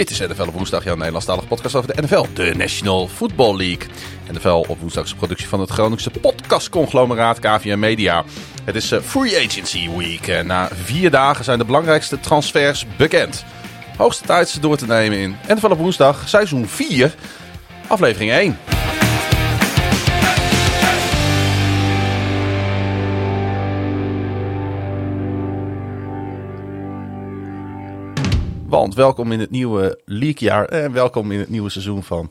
Dit is NFL op woensdag, jouw Nederlandstalige podcast over de NFL, de National Football League. NFL op woensdag is een productie van het Groningse podcastconglomeraat KVM Media. Het is eh, Free Agency Week en na vier dagen zijn de belangrijkste transfers bekend. Hoogste tijd ze door te nemen in NFL op woensdag, seizoen 4, aflevering 1. Want welkom in het nieuwe leaguejaar en welkom in het nieuwe seizoen van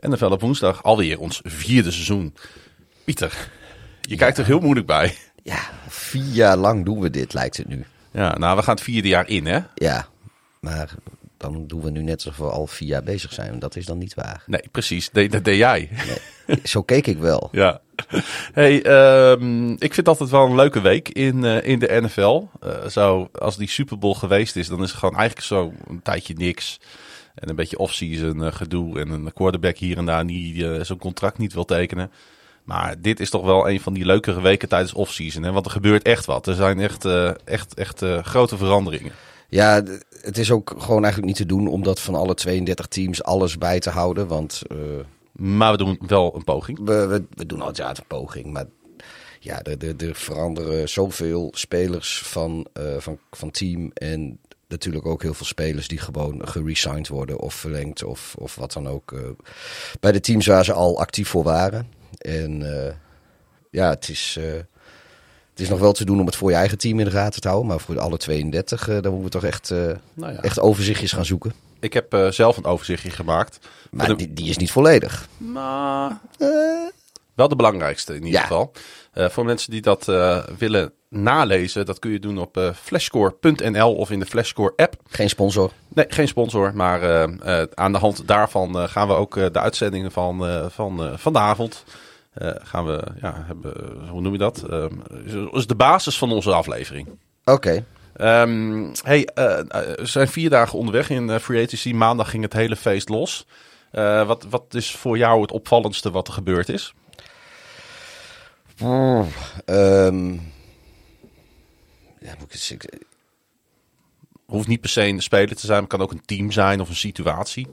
NFL op woensdag. Alweer ons vierde seizoen. Pieter, je kijkt er heel moeilijk bij. Ja, vier jaar lang doen we dit, lijkt het nu. Ja, nou, we gaan het vierde jaar in, hè? Ja, maar dan doen we nu net alsof we al vier jaar bezig zijn. Dat is dan niet waar. Nee, precies. Dat deed jij. Nee, zo keek ik wel. Ja. Hey, um, ik vind altijd wel een leuke week in, uh, in de NFL. Uh, zo, als die Super Bowl geweest is, dan is het gewoon eigenlijk zo een tijdje niks. En een beetje off-season uh, gedoe. En een quarterback hier en daar die zo'n contract niet wil tekenen. Maar dit is toch wel een van die leukere weken tijdens off-season. Want er gebeurt echt wat. Er zijn echt, echt, echt grote veranderingen. Ja, het is ook gewoon eigenlijk niet te doen om dat van alle 32 teams alles bij te houden. Want maar we doen wel een poging. We, we, we doen altijd een poging. Maar ja, er, er, er veranderen zoveel spelers van, uh, van, van team. En natuurlijk ook heel veel spelers die gewoon geresigned worden of verlengd of, of wat dan ook. Uh, bij de teams waar ze al actief voor waren. En uh, ja, het is, het is nog wel te doen om het voor je eigen team in de gaten te houden. Maar voor alle 32, dan moeten we toch echt, nou ja. echt overzichtjes gaan zoeken. Ik heb uh, zelf een overzichtje gemaakt. Maar de... die, die, is niet volledig. Maar uh... wel de belangrijkste in ieder ja. geval. Uh, voor mensen die dat willen nalezen, dat kun je doen op flashscore.nl of in de Flashscore app. Geen sponsor. Nee, geen sponsor. Maar aan de hand daarvan gaan we ook de uitzendingen van, van vanavond. gaan we, ja, hebben, hoe noem je dat? is de basis van onze aflevering. Oké. Okay. Um, hey, uh, we zijn vier dagen onderweg in uh, Free Agency. Maandag ging het hele feest los. Wat, wat is voor jou het opvallendste wat er gebeurd is? Oh, um, ja, moet ik het Hoeft niet per se een speler te zijn, maar kan ook een team zijn of een situatie.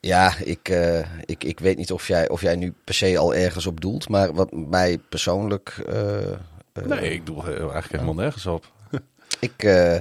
Ja, ik, uh, ik, ik weet niet of jij, of jij nu per se al ergens op doelt. Maar wat mij persoonlijk uh, nee, ik doe eigenlijk helemaal nergens op. ik, uh,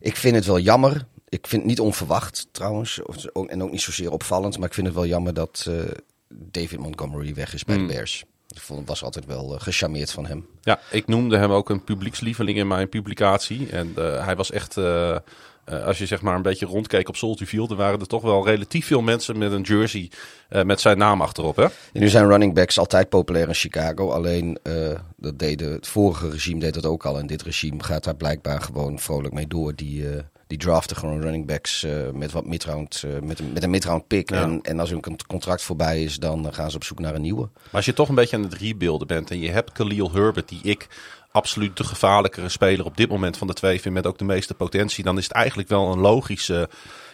ik vind het wel jammer. Ik vind het niet onverwacht trouwens. En ook niet zozeer opvallend. Maar ik vind het wel jammer dat uh, David Montgomery weg is bij mm. de Bears. Ik vond, was altijd wel uh, gecharmeerd van hem. Ja, ik noemde hem ook een publiekslieveling in mijn publicatie. En hij was echt uh, als je zeg maar een beetje rondkeek op Soldier Field, er waren er toch wel relatief veel mensen met een jersey uh, met zijn naam achterop. Hè? nu zijn running backs altijd populair in Chicago. Alleen uh, dat deden, het vorige regime deed dat ook al. En dit regime gaat daar blijkbaar gewoon vrolijk mee door. Die, die draften gewoon running backs met wat midround, met, een, met een midround pick. Ja. En, en als hun contract voorbij is, dan gaan ze op zoek naar een nieuwe. Maar als je toch een beetje aan het rebuilden bent en je hebt Khalil Herbert, die ik absoluut de gevaarlijkere speler op dit moment van de twee vind met ook de meeste potentie, dan is het eigenlijk wel een logische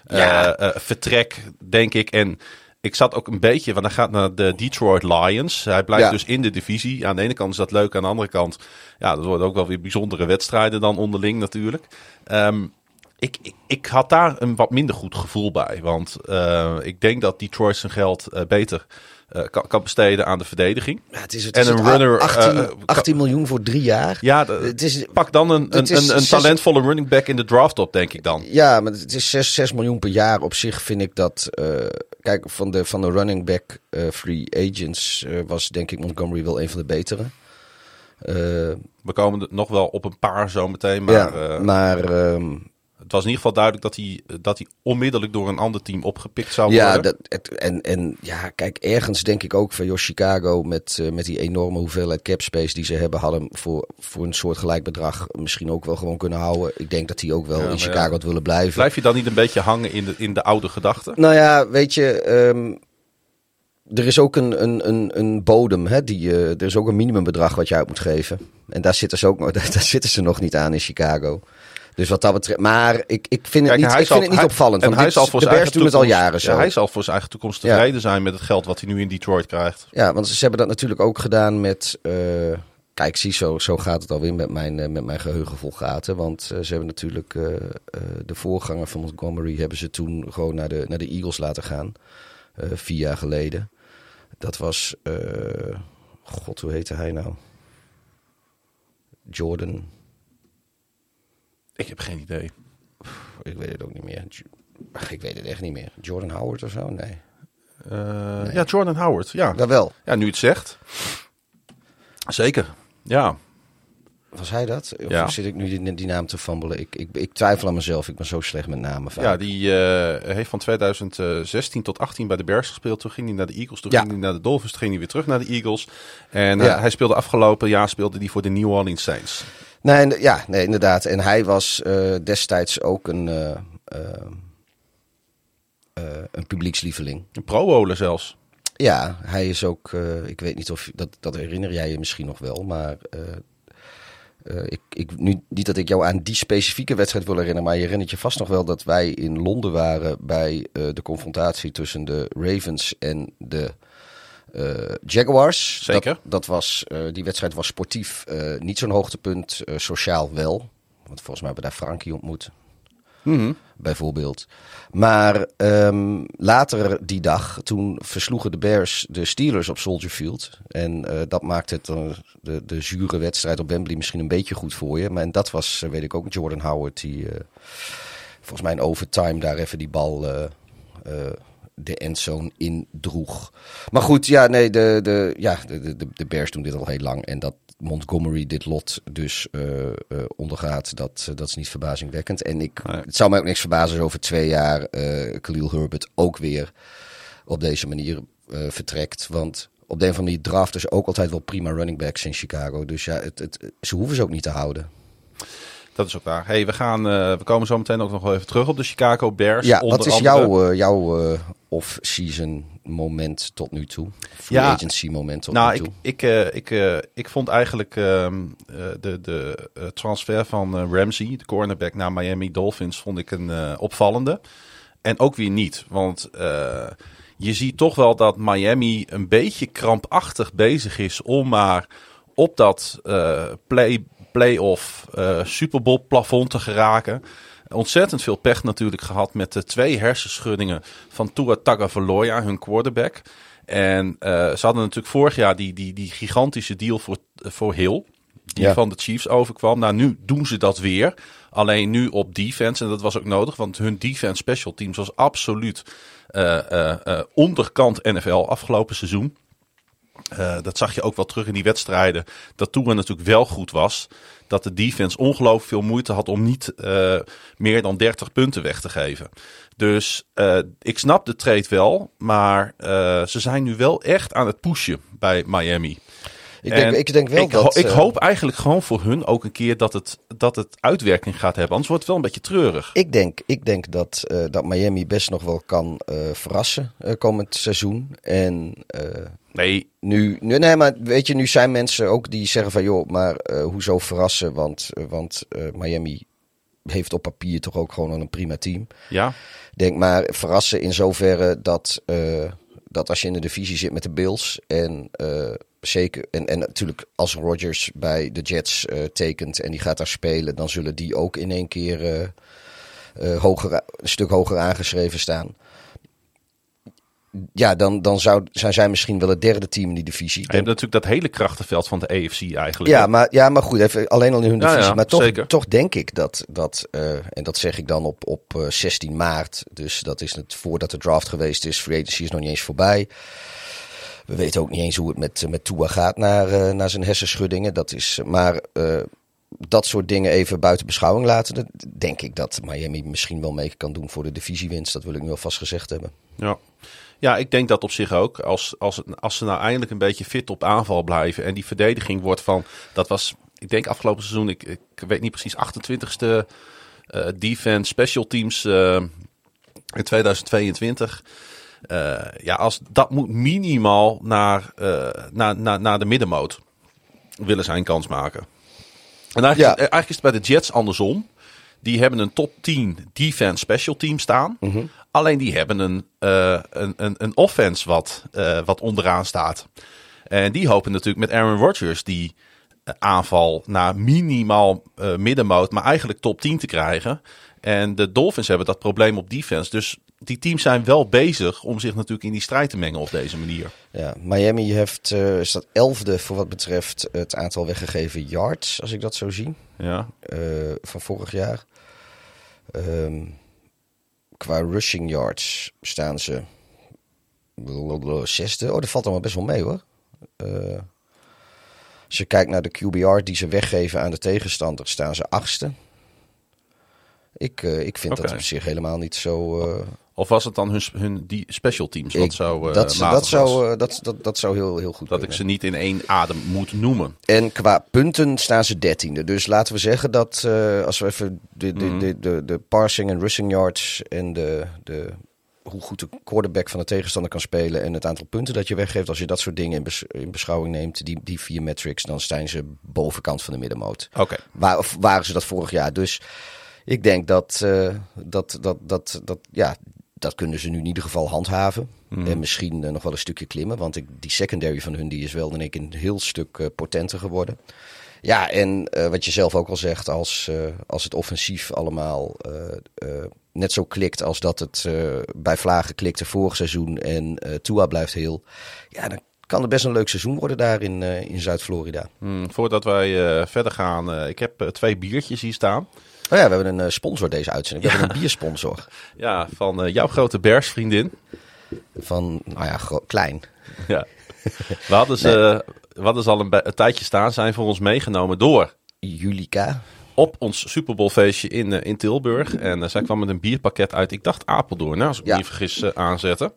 ja. uh, vertrek, denk ik. En ik zat ook een beetje, want hij gaat naar de Detroit Lions. Hij blijft ja. dus in de divisie. Aan de ene kant is dat leuk, aan de andere kant, ja, dat worden ook wel weer bijzondere wedstrijden dan onderling natuurlijk. Um, ik, ik, ik, had daar een wat minder goed gevoel bij. Want uh, ik denk dat Detroit zijn geld beter uh, kan, kan, besteden aan de verdediging. Ja, het is, het en is een runner. 18, uh, 18 miljoen voor drie jaar. Ja, het is, pak dan een, een, een, een talentvolle running back in de draft op, denk ik dan. Ja, maar het is 6, 6 miljoen per jaar. Op zich vind ik dat. Kijk, van de, van de running back free agents was denk ik Montgomery wel een van de betere. We komen er nog wel op een paar zo meteen. Maar, ja, maar um, het was in ieder geval duidelijk dat hij, dat hij onmiddellijk door een ander team opgepikt zou worden. Ja, dat, het, en, en ja, kijk, ergens denk ik ook van Jos Chicago met, uh, met die enorme hoeveelheid cap space die ze hebben, hadden voor, voor een soort gelijk bedrag misschien ook wel gewoon kunnen houden. Ik denk dat hij ook wel ja, in Chicago ja. had willen blijven. Blijf je dan niet een beetje hangen in de, in de oude gedachten? Nou ja, weet je, um, er is ook een, een, een, een bodem. Hè, die, uh, er is ook een minimumbedrag wat je uit moet geven. En daar zitten ze ook daar, daar zitten ze nog niet aan in Chicago. Dus wat dat betreft. Maar ik, ik vind het Kijk, niet, ik vind het niet hij, opvallend. Want hij zal voor de Bears doen het al jaren zo. Ja, hij zal voor zijn eigen toekomst tevreden ja. zijn met het geld wat hij nu in Detroit krijgt. Ja, want ze hebben dat natuurlijk ook gedaan met. Uh, kijk, zie, zo, zo gaat het alweer met mijn, met mijn geheugen vol gaten. Want ze hebben natuurlijk de voorganger van Montgomery... hebben ze toen gewoon naar de, naar de Eagles laten gaan. vier jaar geleden. Dat was... God, hoe heette hij nou? Jordan. Ik heb geen idee. Ik weet het ook niet meer. Ik weet het echt niet meer. Jordan Howard of zo? Nee. Uh, Ja, Jordan Howard. Ja. Dat wel. Ja, nu het zegt. Zeker. Ja. Was hij dat? Of ja. zit ik nu die, die, naam te fambelen? Ik, ik, ik, twijfel aan mezelf. Ik ben zo slecht met namen. Vaak. Ja, die uh, heeft van 2016 tot 18 bij de Bears gespeeld. Toen ging hij naar de Eagles. Toen ging hij naar de Dolphins. Toen ging hij weer terug naar de Eagles. En uh, hij speelde afgelopen jaar speelde hij voor de New Orleans Saints. Nee, ja, nee, inderdaad. En hij was uh, destijds ook een, een publiekslieveling. Een pro-bowler zelfs. Ja, hij is ook, ik weet niet of, dat, dat herinner jij je misschien nog wel, maar uh, ik, ik, nu, niet dat ik jou aan die specifieke wedstrijd wil herinneren, maar je herinnert je vast nog wel dat wij in Londen waren bij uh, de confrontatie tussen de Ravens en de uh, Jaguars. Zeker. Dat, dat was, die wedstrijd was sportief niet zo'n hoogtepunt, sociaal wel. Want volgens mij hebben we daar Frankie ontmoet. Mm bijvoorbeeld. Maar um, later die dag, toen versloegen de Bears de Steelers op Soldier Field. En dat maakte het, de, de zure wedstrijd op Wembley misschien een beetje goed voor je. Maar en dat was, weet ik ook, Jordan Howard die volgens mij in overtime daar even die bal de endzone indroeg. Maar goed, ja, nee, de, de, ja, de, de, de Bears doen dit al heel lang. En dat Montgomery dit lot dus uh, uh, ondergaat, dat, uh, dat is niet verbazingwekkend. En ik, nee. het zou mij ook niks verbazen als over twee jaar Khalil Herbert ook weer op deze manier vertrekt. Want op de een of andere manier draften ze ook altijd wel prima running backs in Chicago. Dus ja, het, het, ze hoeven ze ook niet te houden. Dat is ook waar. Hey, we, gaan, uh, we komen zo meteen ook nog wel even terug op de Chicago Bears. Ja, wat is jouw, uh, jouw uh, off-season moment tot nu toe? Free ja, agency moment tot nou, nu toe? Ik, ik, ik, ik vond eigenlijk ehm, de, de transfer van Ramsey, de cornerback naar Miami Dolphins, vond ik een opvallende. En ook weer niet, want je ziet toch wel dat Miami een beetje krampachtig bezig is om maar op dat play playoff Super Bowl plafond te geraken. Ontzettend veel pech natuurlijk gehad met de twee hersenschuddingen van Tua Tagovailoa, hun quarterback. En uh, ze hadden natuurlijk vorig jaar die, die, die gigantische deal voor, voor Hill. Die ja. van de Chiefs overkwam. Nou, nu doen ze dat weer. Alleen nu op defense. En dat was ook nodig, want hun defense special teams was absoluut uh, uh, onderkant NFL afgelopen seizoen. Uh, dat zag je ook wel terug in die wedstrijden. Dat toen natuurlijk wel goed was. Dat de defense ongelooflijk veel moeite had om niet uh, meer dan 30 punten weg te geven. Dus uh, ik snap de trade wel. Maar ze zijn nu wel echt aan het pushen bij Miami. Ik denk, ik denk wel ik, dat... Ik hoop eigenlijk gewoon voor hun ook een keer dat het, dat het uitwerking gaat hebben. Anders wordt het wel een beetje treurig. Ik denk, ik denk dat, uh, dat Miami best nog wel kan uh, verrassen uh, komend seizoen. En nee. Nu, nu, nee, maar weet je, nu zijn mensen ook die zeggen van... joh, maar hoezo verrassen? Want, want Miami heeft op papier toch ook gewoon een prima team. Ja. Denk maar verrassen in zoverre dat dat als je in de divisie zit met de Bills en uh, zeker en, en natuurlijk als Rodgers bij de Jets uh, tekent en die gaat daar spelen, dan zullen die ook in één keer uh, hoger, een stuk hoger aangeschreven staan ja, dan, dan zou, zijn zij misschien wel het derde team in die divisie. Je hebt natuurlijk dat hele krachtenveld van de AFC eigenlijk. Ja, maar, ja, maar goed, even alleen al in hun divisie. Ja, ja, maar toch, toch denk ik dat, dat uh, en dat zeg ik dan op, op uh, 16 maart, dus dat is het voordat de draft geweest is. Free agency is nog niet eens voorbij. We weten ook niet eens hoe het met, met Tua gaat naar, uh, naar zijn hersenschuddingen. Dat is, maar uh, dat soort dingen even buiten beschouwing laten. Denk ik dat Miami misschien wel mee kan doen voor de divisiewinst. Dat wil ik nu alvast gezegd hebben. Ja. Ja, ik denk dat op zich ook. Als, als, als ze nou eindelijk een beetje fit op aanval blijven. En die verdediging wordt van. Dat was, ik denk afgelopen seizoen, ik, ik weet niet precies, 28ste uh, defense special teams in 2022. Uh, ja, als dat moet minimaal naar, naar, naar, naar de middenmoot willen zijn kans maken. En eigenlijk, ja. eigenlijk is het bij de Jets andersom. Die hebben een top 10 defense special team staan. Mm -hmm. Alleen die hebben een, uh, een, een, een offense wat, wat onderaan staat. En die hopen natuurlijk met Aaron Rodgers, die aanval naar minimaal middenmoot, maar eigenlijk top 10 te krijgen. En de Dolphins hebben dat probleem op defense. Dus die teams zijn wel bezig om zich natuurlijk in die strijd te mengen op deze manier. Ja, Miami heeft, uh, is dat elfde voor wat betreft het aantal weggegeven yards, als ik dat zo zie. Ja. Uh, van vorig jaar. Um, qua rushing yards staan ze zesde. Oh, dat valt allemaal best wel mee hoor. Uh, als je kijkt naar de QBR die ze weggeven aan de tegenstander, staan ze achtste. Ik, uh, ik vind okay. dat op zich helemaal niet zo. Uh, of was het dan hun, hun die special teams? Wat zou, uh, dat, dat, zou, dat, dat, dat zou heel, heel goed Dat ik ze niet in één adem moet noemen. En qua punten staan ze dertiende. Dus laten we zeggen dat uh, als we even de, de, mm. de, de, de parsing en rushing yards en de, de hoe goed de quarterback van de tegenstander kan spelen en het aantal punten dat je weggeeft, als je dat soort dingen in, bes in beschouwing neemt, die, die vier metrics, dan staan ze bovenkant van de middenmoot. Oké. Okay. Waar, waren ze dat vorig jaar? Dus ik denk dat, uh, dat, dat, dat, dat, ja, dat kunnen ze nu in ieder geval handhaven. Mm. En misschien uh, nog wel een stukje klimmen. Want ik, die secondary van hun die is wel denk ik een heel stuk uh, potenter geworden. Ja, en uh, wat je zelf ook al zegt, als, als het offensief allemaal net zo klikt als dat het bij Vlagen klikte vorig seizoen en Tua blijft heel. Ja, dan kan het best een leuk seizoen worden daar in, in Zuid-Florida. Mm, voordat wij verder gaan, ik heb twee biertjes hier staan. Oh ja, we hebben een uh, sponsor deze uitzending. We ja. hebben een biersponsor. Ja, van uh, jouw grote Bersvriendin. Van, nou ja, klein. Ja. We hadden ze, nee. we hadden ze al een, een, tijdje staan, zijn voor ons meegenomen door... Julika. Op ons Super Bowl feestje in, uh, in Tilburg. En zij kwam met een bierpakket uit, ik dacht Apeldoorn, nou, als ik me niet vergis, aanzetten.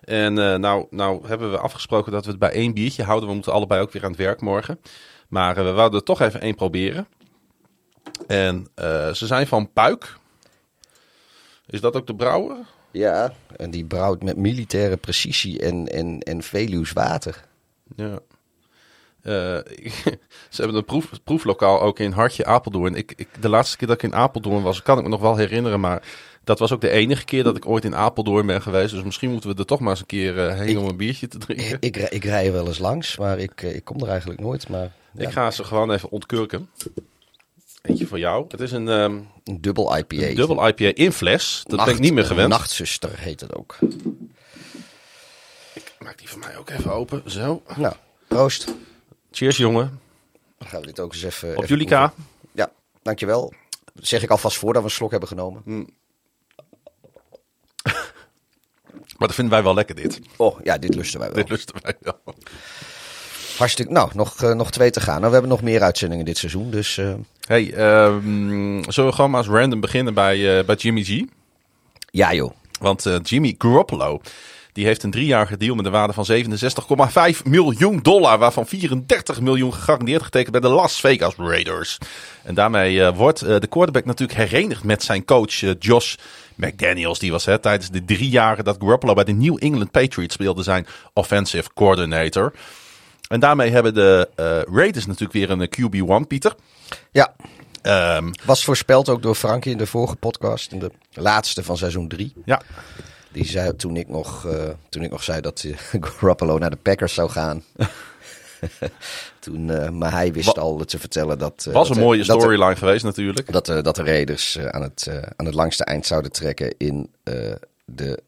En nou, nou hebben we afgesproken dat we het bij één biertje houden. We moeten allebei ook weer aan het werk morgen. Maar we wouden er toch even één proberen. En uh, ze zijn van Puik. Is dat ook de brouwer? Ja, en die brouwt met militaire precisie en, en, en Veluws water. Ja. Uh, ze hebben een proef, proeflokaal ook in Hartje Apeldoorn. Ik, ik, de laatste keer dat ik in Apeldoorn was, kan ik me nog wel herinneren, maar dat was ook de enige keer dat ik ooit in Apeldoorn ben geweest. Dus misschien moeten we er toch maar eens een keer uh, heen ik, om een biertje te drinken. Ik, ik, ik rij er wel eens langs, maar ik, ik kom er eigenlijk nooit. Maar, ja. Ik ga ze gewoon even ontkurken. Eentje voor jou. Het is een, um, een dubbel IPA. Een dubbel IPA in fles. Dat Nacht, ben ik niet meer gewend. Nachtzuster heet het ook. Ik maak die voor mij ook even open. Zo. Nou, proost. Cheers, jongen. Dan gaan we dit ook eens even... Op jullie Julika. Ja, dankjewel. Dat zeg ik alvast voordat we een slok hebben genomen. Mm. maar dat vinden wij wel lekker, dit. Oh, ja, dit lusten wij wel. Dit lusten wij wel. Hartstikke. Nou, nog, uh, nog twee te gaan. Nou, we hebben nog meer uitzendingen dit seizoen. Dus, uh... Hey, um, zullen we gewoon maar als random beginnen bij, uh, bij Jimmy G? Ja, joh. Want Jimmy Garoppolo. Die heeft een driejarige deal met een waarde van 67,5 miljoen dollar. Waarvan 34 miljoen gegarandeerd getekend bij de Las Vegas Raiders. En daarmee wordt de quarterback natuurlijk herenigd met zijn coach Josh McDaniels. Die was hè, tijdens de drie jaren dat Garoppolo bij de New England Patriots speelde zijn offensive coordinator. En daarmee hebben de uh, Raiders natuurlijk weer een QB1, Pieter. Ja. Um, Was voorspeld ook door Frankie in de vorige podcast, in de laatste van seizoen 3. Ja. Die zei toen ik nog, uh, toen ik nog zei dat uh, Garoppolo naar de Packers zou gaan. toen, uh, maar hij wist Wa al te vertellen dat. was dat een mooie storyline geweest natuurlijk. Dat, dat de Raiders aan, het, aan het langste eind zouden trekken in de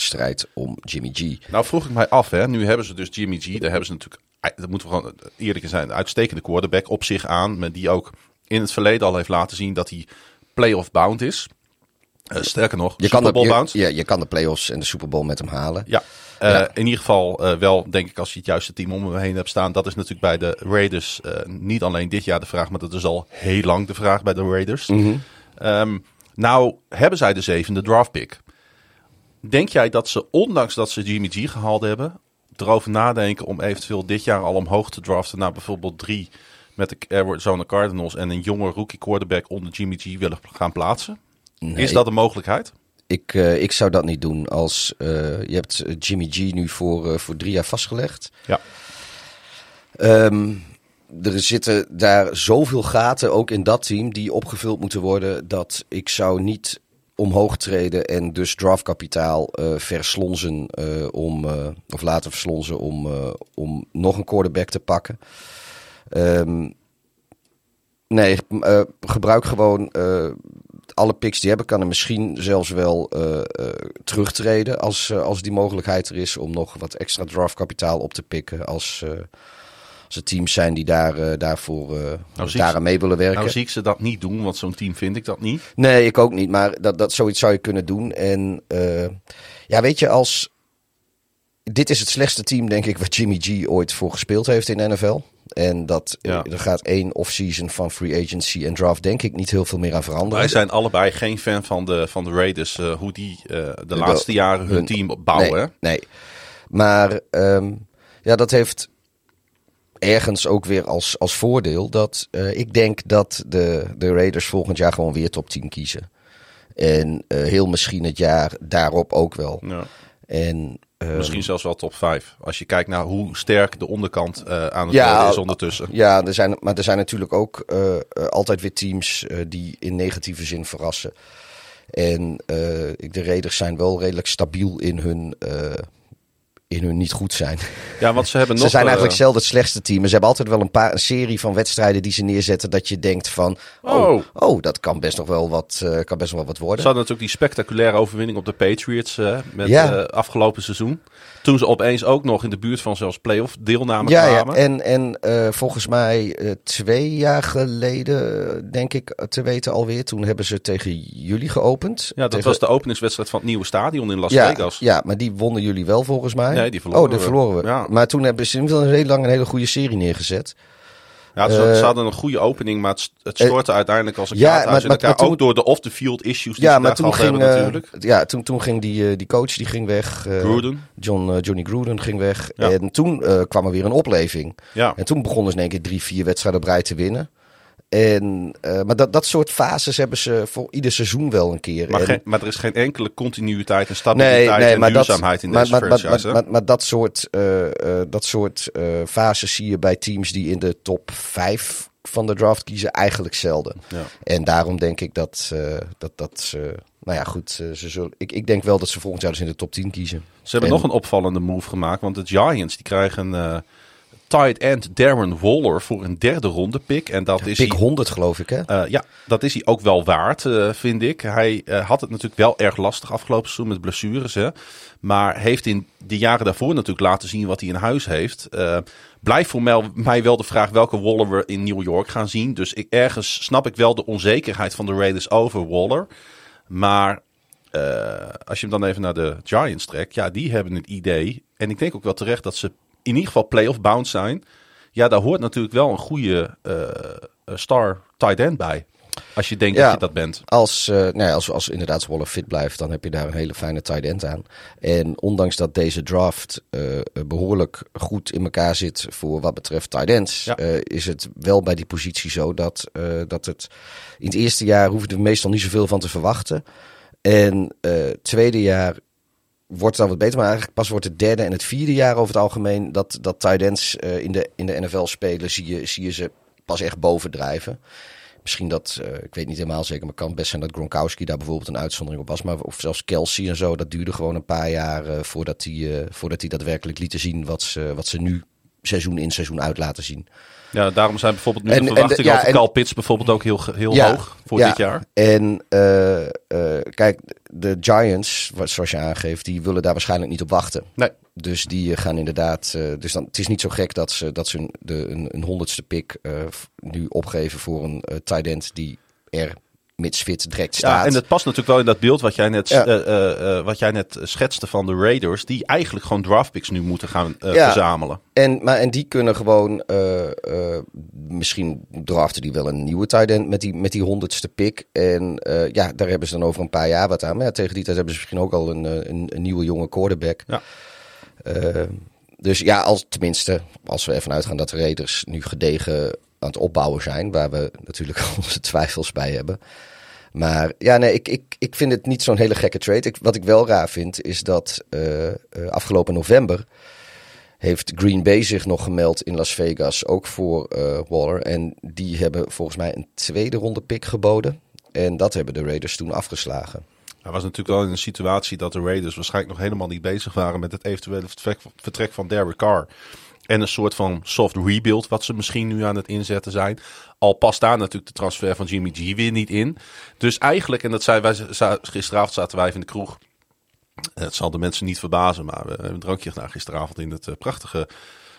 strijd om Jimmy G. Nou vroeg ik mij af, hè. nu hebben ze dus Jimmy G, daar hebben ze natuurlijk, dat moeten we gewoon eerlijk zijn, een uitstekende quarterback op zich aan, met die ook in het verleden al heeft laten zien dat hij playoff bound is. Uh, sterker nog, je kan de, bound. Je, ja, je kan de playoffs en de Super Bowl met hem halen. Ja, uh, ja. in ieder geval uh, wel, denk ik, als je het juiste team om hem heen hebt staan. Dat is natuurlijk bij de Raiders niet alleen dit jaar de vraag, maar dat is al heel lang de vraag bij de Raiders. Mm -hmm. um, nou hebben zij de zevende draft pick. Denk jij dat ze, ondanks dat ze Jimmy G gehaald hebben, erover nadenken om eventueel dit jaar al omhoog te draften naar bijvoorbeeld drie met de Arizona Cardinals en een jonge rookie quarterback onder Jimmy G willen gaan plaatsen? Nee, Is dat een mogelijkheid? Ik, uh, ik zou dat niet doen. Als uh, je hebt Jimmy G nu voor, uh, voor drie jaar vastgelegd. Ja. Um, er zitten daar zoveel gaten, ook in dat team, die opgevuld moeten worden. Dat ik zou niet omhoog treden en dus draftkapitaal uh, verslonzen uh, om, uh, of laten verslonzen om, om nog een quarterback te pakken. Ehm, nee, gebruik gewoon alle picks die hebben. Kan er misschien zelfs wel terugtreden als, als die mogelijkheid er is om nog wat extra draftkapitaal op te pikken. Als, als er teams zijn die daar, daarvoor nou, daaraan mee willen werken. Nou zie ik ze dat niet doen, want zo'n team vind ik dat niet. Nee, ik ook niet. Maar dat, dat, zoiets zou je kunnen doen. En ja, weet je, als dit is het slechtste team, denk ik, waar Jimmy G ooit voor gespeeld heeft in de NFL. En dat er gaat één off-season van free agency en draft, denk ik, niet heel veel meer aan veranderen. Wij zijn allebei geen fan van de, van de Raiders, uh, hoe die uh, de, laatste jaren hun, team bouwen. Nee, nee. maar um, ja, dat heeft ergens ook weer als, als voordeel dat uh, ik denk dat de, de Raiders volgend jaar gewoon weer top 10 kiezen. En heel misschien het jaar daarop ook wel. Ja. En Ehm, Misschien zelfs wel top 5. Als je kijkt naar hoe sterk de onderkant uh, aan het ja, worden is ondertussen. Ja, er zijn, maar er zijn natuurlijk ook uh, altijd weer teams uh, die in negatieve zin verrassen. En de Raiders zijn wel redelijk stabiel in hun in hun niet goed zijn. Ja, want ze hebben nog... Ze zijn eigenlijk zelf het slechtste team. Ze hebben altijd wel een paar een serie van wedstrijden die ze neerzetten dat je denkt van, oh, oh, oh dat kan best nog wel wat, uh, kan best nog wel wat worden. Ze hadden natuurlijk die spectaculaire overwinning op de Patriots uh, met ja. uh, afgelopen seizoen. Toen ze opeens ook nog in de buurt van zelfs playoff deelname ja, kwamen. Ja, en, en uh, volgens mij uh, twee jaar geleden, denk ik te weten alweer. Toen hebben ze tegen jullie geopend. Ja, dat tegen... was de openingswedstrijd van het nieuwe stadion in Las ja, Vegas. Ja, maar die wonnen jullie wel volgens mij. Nee, die verloren Oh, die verloren we. Ja. Maar toen hebben ze een heel lang een hele goede serie neergezet. Ja, ze, uh, hadden een goede opening, maar het, het stortte uh, uiteindelijk als een ja, kaart maar, maar, toen, ook door de off-the-field issues die ja, maar toen ging, hebben, natuurlijk. Ja, toen, toen ging die, die coach die ging weg. Gruden. John, Johnny Gruden ging weg. Ja. En toen kwam er weer een opleving. Ja. En toen begonnen ze in één keer drie, vier wedstrijden brei te winnen. En, uh, maar dat, dat soort fases hebben ze voor ieder seizoen wel een keer. Maar, en, geen, maar er is geen enkele continuïteit en stabiliteit nee, nee, en duurzaamheid dat, in deze maar, franchise. Maar, maar, maar, dat soort, uh, uh, dat soort fases zie je bij teams die in de top 5 van de draft kiezen eigenlijk zelden. Ja. En daarom denk ik dat, dat, dat ze... Nou ja, goed. Ze zullen, ik, ik denk wel dat ze volgend jaar dus in de top 10 kiezen. Ze hebben en, nog een opvallende move gemaakt. Want de Giants die krijgen tight end Darren Waller voor een derde ronde pick. En dat is pick 100 geloof ik hè? Uh, ja, dat is hij ook wel waard, uh, vind ik. Hij uh, had het natuurlijk wel erg lastig afgelopen seizoen met blessures. Hè. Maar heeft in de jaren daarvoor natuurlijk laten zien wat hij in huis heeft. blijft voor mij wel de vraag welke Waller we in New York gaan zien. Dus ik, ergens snap ik wel de onzekerheid van de Raiders over Waller. Maar als je hem dan even naar de Giants trekt, ja, die hebben het idee. En ik denk ook wel terecht dat ze in ieder geval playoff bound zijn. Ja, daar hoort natuurlijk wel een goede uh, star tight end bij. Als je denkt ja, dat je dat bent. Als, uh, nou ja, als, als inderdaad Waller fit blijft, dan heb je daar een hele fijne tight end aan. En ondanks dat deze draft uh, behoorlijk goed in elkaar zit voor wat betreft tight ends, ja. uh, is het wel bij die positie zo dat, dat het in het eerste jaar hoeven we meestal niet zoveel van te verwachten. En tweede jaar wordt het dan wat beter. Maar eigenlijk pas wordt het derde en het vierde jaar over het algemeen dat, dat tight ends uh, in, de, in de NFL spelen, zie je, zie je ze pas echt bovendrijven. Misschien dat, uh, ik weet niet helemaal zeker, maar kan best zijn dat Gronkowski daar bijvoorbeeld een uitzondering op was. Maar of zelfs Kelsey en zo, dat duurde gewoon een paar jaar uh, voordat hij voordat die daadwerkelijk lieten zien wat ze, wat ze nu seizoen in seizoen uit laten zien. Ja, daarom zijn bijvoorbeeld nu en, de verwachtingen ja, over Carl Pitts bijvoorbeeld ook heel, heel ja, hoog voor dit jaar. En uh, uh, kijk, de Giants, zoals je aangeeft, die willen daar waarschijnlijk niet op wachten. Nee. Dus die gaan inderdaad. Uh, dus dan, het is niet zo gek dat ze, dat ze de, een, een honderdste pick nu opgeven voor een tight end die er mits fit direct staat. Ja, en het past natuurlijk wel in dat beeld wat jij net, ja. uh, uh, wat jij net schetste van de Raiders, die eigenlijk gewoon draftpicks nu moeten gaan uh, ja. verzamelen. En, maar, en die kunnen gewoon, misschien draften die wel een nieuwe tight end met die, met die honderdste pick. En ja, daar hebben ze dan over een paar jaar wat aan. Maar ja, tegen die tijd hebben ze misschien ook al een, een, een nieuwe jonge quarterback. Ja. dus ja, als, tenminste, als we even uitgaan dat de Raiders nu gedegen aan het opbouwen zijn, waar we natuurlijk onze twijfels bij hebben. Maar ja, nee, ik, ik, ik vind het niet zo'n hele gekke trade. Ik, wat ik wel raar vind, is dat uh, uh, afgelopen november heeft Green Bay zich nog gemeld in Las Vegas, ook voor uh, Waller. En die hebben volgens mij een tweede ronde pick geboden. En dat hebben de Raiders toen afgeslagen. Hij was natuurlijk wel in een situatie dat de Raiders waarschijnlijk nog helemaal niet bezig waren met het eventuele vertrek van Derek Carr. En een soort van soft rebuild, wat ze misschien nu aan het inzetten zijn. Al past daar natuurlijk de transfer van Jimmy G weer niet in. Dus eigenlijk, en dat zei wij, gisteravond zaten wij in de kroeg. Het zal de mensen niet verbazen, maar we hebben een drankje gedaan gisteravond in het eh, prachtige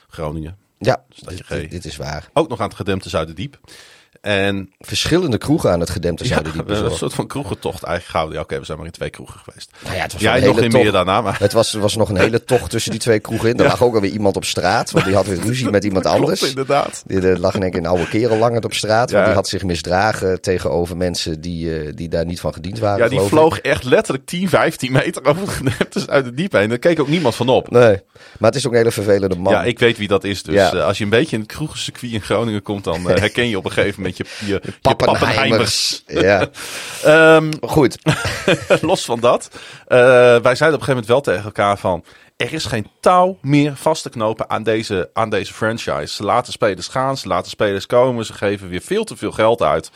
Groningen. Ja, dit, dit, is waar. Ook nog aan het gedempte Zuiderdiep. En verschillende kroegen aan het gedempte zouden die bezorgen. Een soort van kroegentocht eigenlijk gehouden. Ja, oké, we zijn maar in twee kroegen geweest. Nou ja, het was Jij nog in meer daarna, maar... Het was, was nog een hele tocht tussen die twee kroegen in. Er lag ook alweer iemand op straat, want die had weer ruzie met iemand anders. Inderdaad. Die, er lag in een, een oude kerel langend op straat, want die had zich misdragen tegenover mensen die, uh, die daar niet van gediend waren, Ja, die vloog echt letterlijk 10, 15 meter over het gedempte uit het diep heen. Daar keek ook niemand van op. Nee, maar het is ook een hele vervelende man. Ja, ik weet wie dat is. Dus ja. uh, als je een beetje in het kroegencircuit in Groningen komt, dan uh, herken je op een gegeven moment je, je Pappenheimers. Ja. um, Goed. los van dat. Uh, wij zeiden op een gegeven moment wel tegen elkaar van... Er is geen touw meer vast te knopen aan deze, aan deze franchise. Ze laten spelers gaan, ze laten spelers komen. Ze geven weer veel te veel geld uit.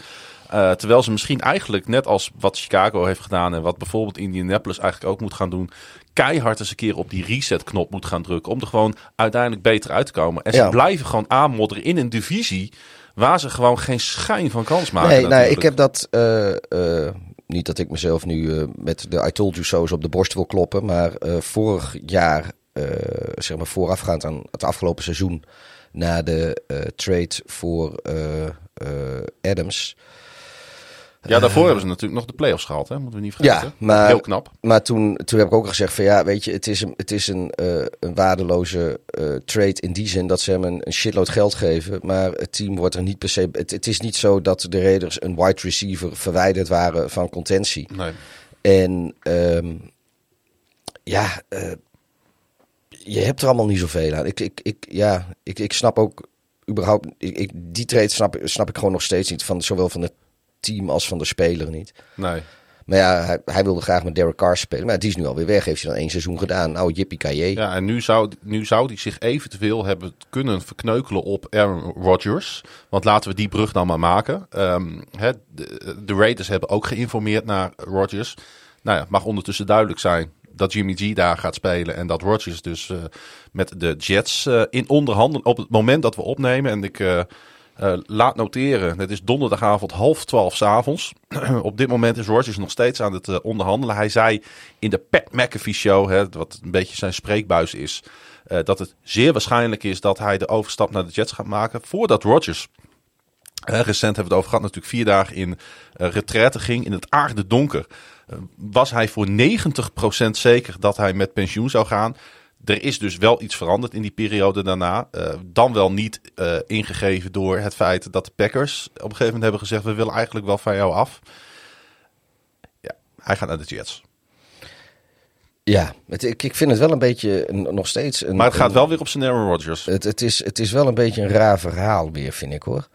Uh, terwijl ze misschien eigenlijk, net als wat Chicago heeft gedaan... en wat bijvoorbeeld Indianapolis eigenlijk ook moet gaan doen... keihard eens een keer op die reset-knop moet gaan drukken... om er gewoon uiteindelijk beter uit te komen. En ze blijven gewoon aanmodderen in een divisie waar ze gewoon geen schijn van kans maken. Nee, nee ik heb dat. Uh, uh, niet dat ik mezelf nu uh, met de I told you so's op de borst wil kloppen. Maar vorig jaar, zeg maar voorafgaand aan het afgelopen seizoen. Na de trade voor Adams. Ja, daarvoor hebben ze natuurlijk nog de play-offs gehaald, hè? moeten we niet vergeten. Ja, maar, Heel knap. Maar toen, toen heb ik ook gezegd van ja, weet je, het is een, het is een, uh, een waardeloze uh, trade in die zin dat ze hem een, een, shitload geld geven. Maar het team wordt er niet per se... Het, het is niet zo dat de Raiders een wide receiver verwijderd waren van contentie. Nee. En um, ja, uh, je hebt er allemaal niet zoveel aan. Ik, ik, ik, ja, ik, ik snap ook überhaupt... Ik, ik, die trade snap, snap ik gewoon nog steeds niet. Van, zowel van de team als van de speler niet. Nee. Maar ja, hij, hij, wilde graag met Derek Carr spelen. Maar die is nu alweer weg. Heeft hij dan één seizoen gedaan. Nou, jippie. Ja, en nu zou, nu zou hij zich eventueel hebben kunnen verkneukelen op Aaron Rodgers. Want laten we die brug dan maar maken. Um, de, de, Raiders hebben ook geïnformeerd naar Rodgers. Nou ja, mag ondertussen duidelijk zijn dat Jimmy G daar gaat spelen. En dat Rodgers dus uh, met de Jets uh, in onderhandelen op het moment dat we opnemen. En ik... Uh, uh, laat noteren, het is donderdagavond half twaalf s'avonds. Op dit moment is Rogers nog steeds aan het uh, onderhandelen. Hij zei in de Pat McAfee show, hè, wat een beetje zijn spreekbuis is, uh, dat het zeer waarschijnlijk is dat hij de overstap naar de Jets gaat maken voordat Rodgers recent hebben we het over gehad, natuurlijk vier dagen in uh, retraite ging in het aarde donker. Was hij voor 90% zeker dat hij met pensioen zou gaan. Er is dus wel iets veranderd in die periode daarna. Uh, dan wel niet uh, ingegeven door het feit dat de Packers op een gegeven moment hebben gezegd: we willen eigenlijk wel van jou af. Ja, hij gaat naar de Jets. Ja, het, ik, ik vind het wel een beetje een, nog steeds. Een, maar het gaat een, wel weer op zijn Aaron Rodgers. Het, het, is, het is wel een beetje een raar verhaal weer, vind ik hoor.